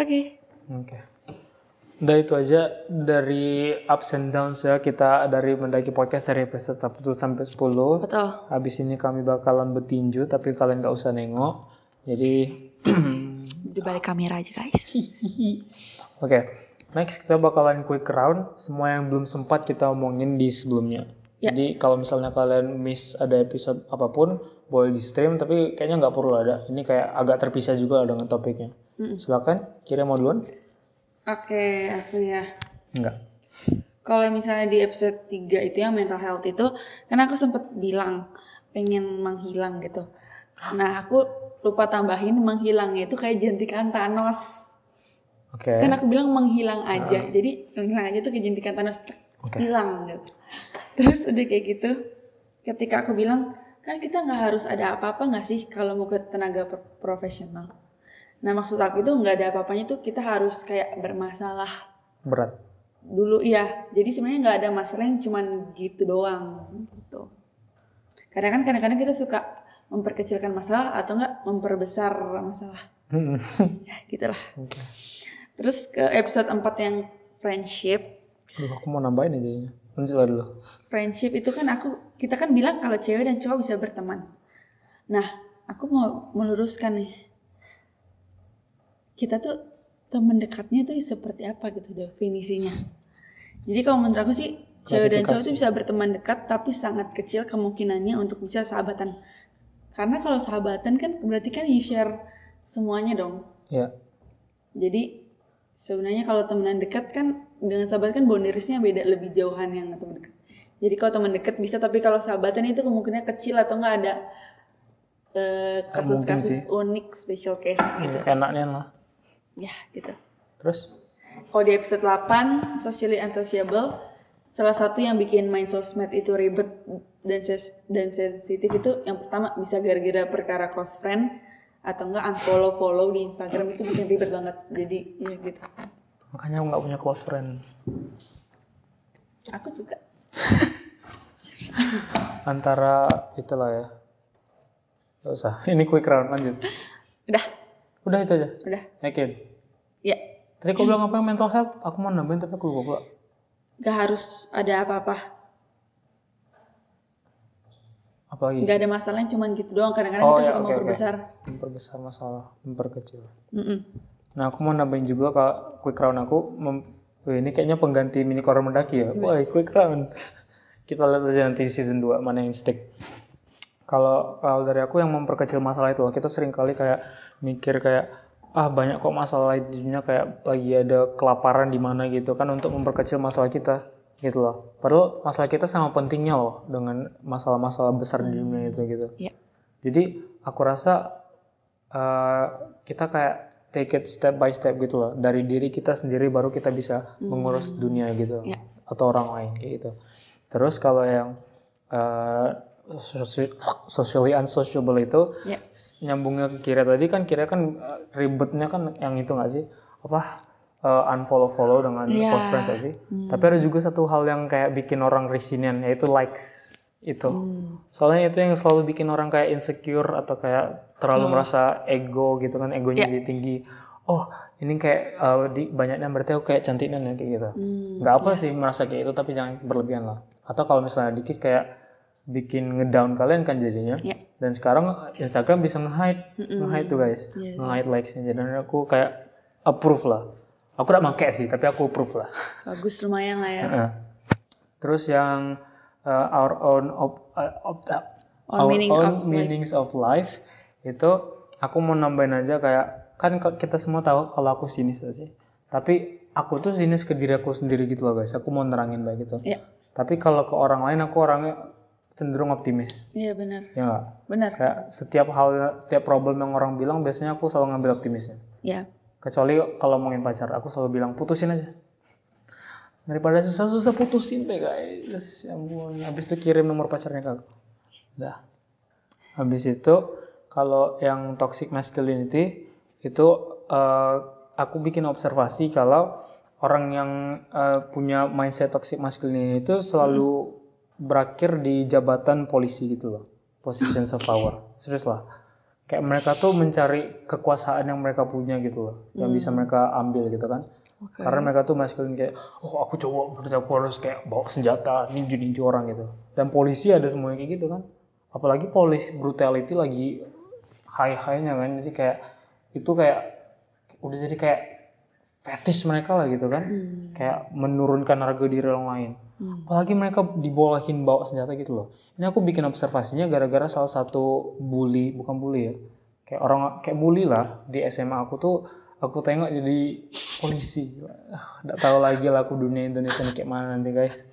Oke. Oke. Udah itu aja dari ups and downs ya kita dari mendaki podcast dari episode 1 sampai 10. Betul. Habis ini kami bakalan bertinju tapi kalian gak usah nengok. Jadi Di balik kamera aja, guys. Oke, next kita bakalan quick round. Semua yang belum sempat kita omongin di sebelumnya. Ya. Jadi kalau misalnya kalian miss ada episode apa pun, boleh di stream. Tapi kayaknya nggak perlu ada. Ini kayak agak terpisah juga dengan topiknya. Silakan, kira mau duluan? Oke, aku ya. Enggak. Kalau misalnya di episode 3 itu yang mental health itu, kan aku sempet bilang pengen menghilang gitu. Nah, aku lupa tambahin menghilangnya itu kayak jentikan Thanos. Oke. Kan aku bilang menghilang aja. Jadi menghilang aja tuh kayak jentikan Thanos Oke. hilang gitu. Terus udah kayak gitu, ketika aku bilang kan kita nggak harus ada apa-apa nggak sih kalau mau ke tenaga pro- profesional. Nah maksud aku itu nggak ada apa-apanya tuh kita harus kayak bermasalah Berat. dulu iya jadi sebenarnya nggak ada masalah yang cuman gitu doang gitu kadang kan kadang-kadang kita suka memperkecilkan masalah atau enggak memperbesar masalah Hmm. ya gitulah terus ke episode 4 yang friendship aku mau nambahin aja ini. Lah dulu. friendship itu kan aku kita kan bilang kalau cewek dan cowok bisa berteman. Nah aku mau meluruskan nih. Kita tuh teman dekatnya tuh seperti apa gitu definisinya jadi kalau menurut aku sih cewek dan cowok tuh bisa berteman dekat tapi sangat kecil kemungkinannya untuk bisa sahabatan. Karena kalau sahabatan kan berarti kan you share semuanya dong. Ya. jadi sebenarnya kalau temenan dekat kan dengan sahabat kan boundariesnya beda lebih jauhan yang teman dekat. Jadi kalau teman deket bisa, tapi kalau sahabatan itu kemungkinan kecil atau nggak ada eh, kasus-kasus unik, special case gitu. Ya, enaknya lah. Ya, gitu. Terus Kalau di episode 8, socially unsociable, salah satu yang bikin main sosmed itu ribet dan ses- dan sensitif itu yang pertama bisa gara-gara perkara close friend atau enggak unfollow follow di Instagram itu bikin ribet banget. Jadi ya gitu. Makanya aku nggak punya close friend. Aku juga. Antara itulah ya. Gak usah. Ini quick round lanjut. Udah, Udah itu aja. udah. Yakin. Ya, Tadi kau bilang apa yang mental health? Aku mau nambahin tapi aku lupa gak harus ada apa-apa. Apa lagi? Gak ada masalahnya cuman gitu doang. Kadang-kadang Oh, kita ya, suka oke. memperbesar. Memperbesar masalah, memperkecil. Mm-mm. Nah, aku mau nambahin juga kak quick round aku. Mem- Wih, ini kayaknya pengganti mini koran mendaki ya. Wah, quick round. Kita lihat aja nanti season 2 mana yang stick. Kalau kalau dari aku yang memperkecil masalah itu, kita sering kali kayak mikir kayak ah banyak kok masalah di dunia kayak lagi ada kelaparan di mana gitu kan untuk memperkecil masalah kita gitu loh. Padahal masalah kita sama pentingnya loh dengan masalah-masalah besar di dunia itu gitu. Ya. Jadi aku rasa eh, kita kayak take it step by step gitu loh. Dari diri kita sendiri baru kita bisa mengurus dunia gitu. Ya. Atau orang lain kayak gitu. Terus kalau yang soci- socially unsociable itu Ya. nyambungnya ke kira tadi kan kira kan eh, ribetnya kan yang itu nggak sih? Apa eh, unfollow follow dengan Ya. close friends sih? Tapi ada juga satu hal yang kayak bikin orang risinian yaitu likes itu. Soalnya itu yang selalu bikin orang kayak insecure atau kayak terlalu merasa ego gitu kan egonya jadi tinggi. Oh ini kayak eh, di banyaknya berarti aku kayak cantiknya nih kayak gitu. Nggak apa sih merasa kayak itu tapi jangan berlebihan lah. Atau kalau misalnya dikit kayak bikin ngedown kalian kan jadinya. Ya. Dan sekarang Instagram bisa nge-hide, nge-hide tuh guys, Yes. nge-hide likes-nya. Jadi aku kayak approve lah. Aku udah pakai sih, tapi aku approve lah. Bagus lumayan lah ya. Terus yang uh, our own op, uh, op- uh, our meaning own of life. meanings of life itu aku mau nambahin aja kayak kan kita semua tahu kalau aku sinis gak sih. Tapi aku tuh sinis ke diri aku sendiri gitu loh guys. Aku mau nerangin baik gitu. Ya. Tapi kalau ke orang lain aku orangnya cenderung optimis. Iya benar. Ya enggak? Benar. Kayak setiap hal setiap problem yang orang bilang biasanya aku selalu ngambil optimisnya. Ya. Kecuali kalau ngomongin pacar, aku selalu bilang putusin aja. Daripada susah-susah putusin deh guys. Ya ampun, habis itu kirim nomor pacarnya ke aku. Udah. Habis itu kalau yang toxic masculinity itu eh, aku bikin observasi kalau orang yang eh, punya mindset toxic masculinity itu selalu berakhir di jabatan polisi gitu loh. Positions of power. Serius lah kayak mereka tuh mencari kekuasaan yang mereka punya gitu loh yang bisa mereka ambil gitu kan Oke. karena mereka tuh maskulin kayak oh aku cowok berarti aku harus kayak bawa senjata ninju ninju orang gitu. Dan polisi ada semuanya kayak gitu kan. Apalagi police brutality lagi high highnya kan. Jadi kayak itu kayak udah jadi kayak fetish mereka lah gitu kan. Kayak menurunkan harga diri orang lain. Apalagi mereka dibolehin bawa senjata gitu loh. Ini aku bikin observasinya gara-gara salah satu bully bukan bully ya. Kayak orang kayak bully lah di SMA aku tuh aku tengok jadi polisi. Nggak tahu lagi lah aku dunia Indonesia ini kayak mana nanti guys.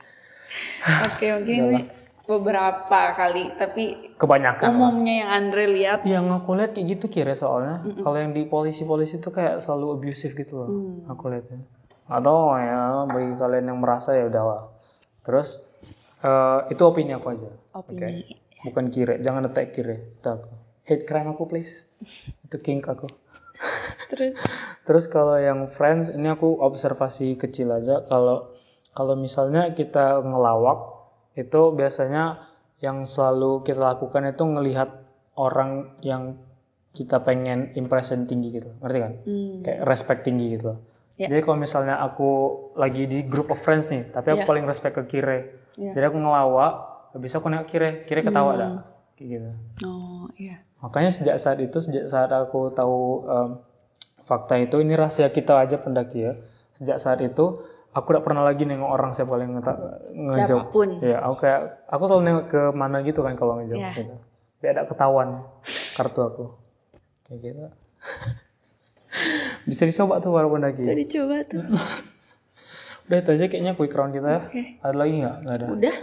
Oke, mungkin ini beberapa kali, tapi kebanyakan lah. umumnya yang Andre lihat. Yang aku lihat kayak gitu kira soalnya. Kalau yang di polisi-polisi tuh kayak selalu abusive gitu loh aku lihatnya. Atau ya bagi kalian yang merasa ya udahlah terus eh, itu opini aku aja opini. bukan kira jangan attack kira itu aku. Hate crime aku please. Itu kink aku Terus Terus kalau yang friends ini aku observasi kecil aja kalau kalau misalnya kita ngelawak itu biasanya yang selalu kita lakukan itu ngelihat orang yang kita pengen impression tinggi gitu. Ngerti kan? Kayak respect tinggi gitu. Ya. Jadi kalau misalnya aku lagi di group of friends nih, tapi aku Ya. paling respect ke Kire. Ya. Jadi aku ngelawak, habis itu aku nengok Kire, Kire ketawa dah. Gitu. oh iya. Makanya sejak saat itu, sejak saat aku tahu em, fakta itu, ini rahasia kita aja pendaki ya. Sejak saat itu, aku tidak pernah lagi nengok orang siapa yang ngejawab. Siapa pun. Ya, aku kayak, aku selalu nengok ke mana gitu kan kalau ngejawab Iya. gitu. Biar ada ketahuan kartu aku. Kayak gitu. Bisa dicoba tuh para pendaki. Tadi coba tuh. Udah itu aja kayaknya quick round kita ya. Oke. Ada lagi nggak? Nggak ada. Udah.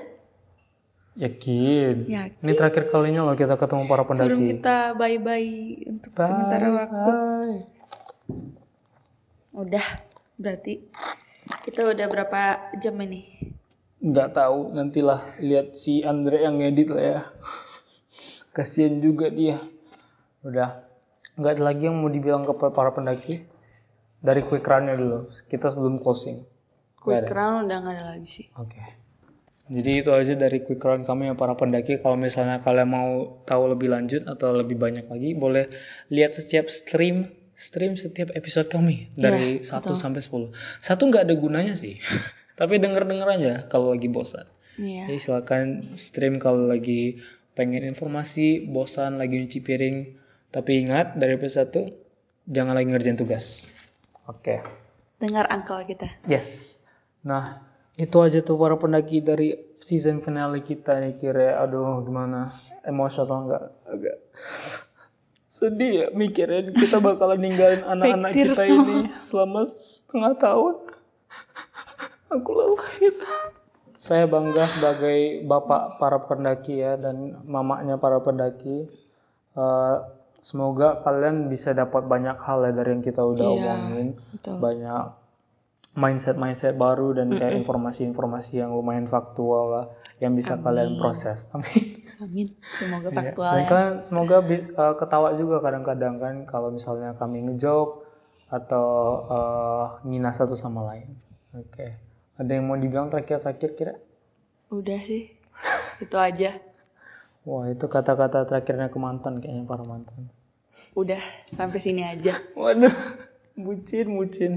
Yakin. Yakin. Ini terakhir kalinya loh kita ketemu para Sebelum pendaki. kita bye-bye untuk sementara waktu. Bye. Udah, berarti kita udah berapa jam ini? nggak tahu nantilah lihat si Andre yang ngedit lah ya kasian juga dia udah nggak ada lagi yang mau dibilang ke para pendaki dari quick run-nya dulu kita sebelum closing Quick round udah gak ada lagi sih. oke jadi itu aja dari quick run kami ya para pendaki kalau misalnya kalian mau tahu lebih lanjut atau lebih banyak lagi boleh lihat setiap stream stream setiap episode kami dari 1 sampai 10 satu nggak ada gunanya sih tapi denger denger aja kalau lagi bosan Iya. Jadi silakan stream kalau lagi pengen informasi, bosan, lagi nyuci piring. Tapi ingat dari episode 1 jangan lagi ngerjain tugas. Oke. Dengar angkel kita. Yes. Nah, itu aja tuh para pendaki dari season finale kita nih kira aduh gimana? Emosional nggak agak sedih ya mikirin kita bakalan ninggalin anak-anak kita ini selama setengah tahun. Aku lelah gitu saya bangga sebagai bapak para pendaki ya dan mamanya para pendaki. Eh, semoga kalian bisa dapat banyak hal ya dari yang kita udah omongin. betul. banyak mindset mindset baru dan kayak informasi-informasi yang lumayan faktual lah yang bisa kalian proses amin Amin. Semoga Iya. faktual dan ya. kalian semoga eh, ketawa juga kadang-kadang kan kalau misalnya kami ngejok atau eh, ngina satu sama lain oke ada yang mau dibilang terakhir-terakhir kira Udah sih. Itu aja. wah itu kata-kata terakhirnya ke mantan kayaknya para mantan Udah sampai sini aja. Waduh, bucin, bucin.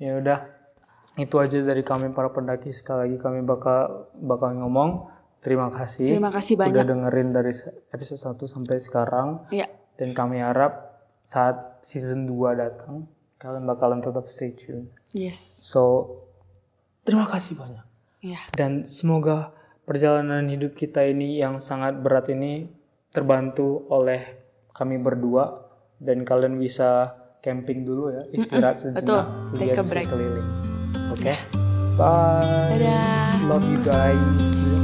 Ya udah, itu aja dari kami para pendaki. Sekali lagi kami bakal bakal ngomong terima kasih. Terima kasih banyak. Udah dengerin dari episode 1 sampai sekarang. Ya. Dan kami harap saat season 2 datang, kalian bakalan tetap stay tune. Yes. So, terima kasih banyak. Ya. Dan semoga perjalanan hidup kita ini yang sangat berat ini terbantu oleh kami berdua dan kalian bisa camping dulu ya, istirahat sejenak, betul. Take a break. Oke. Bye. Dadah. Love you guys.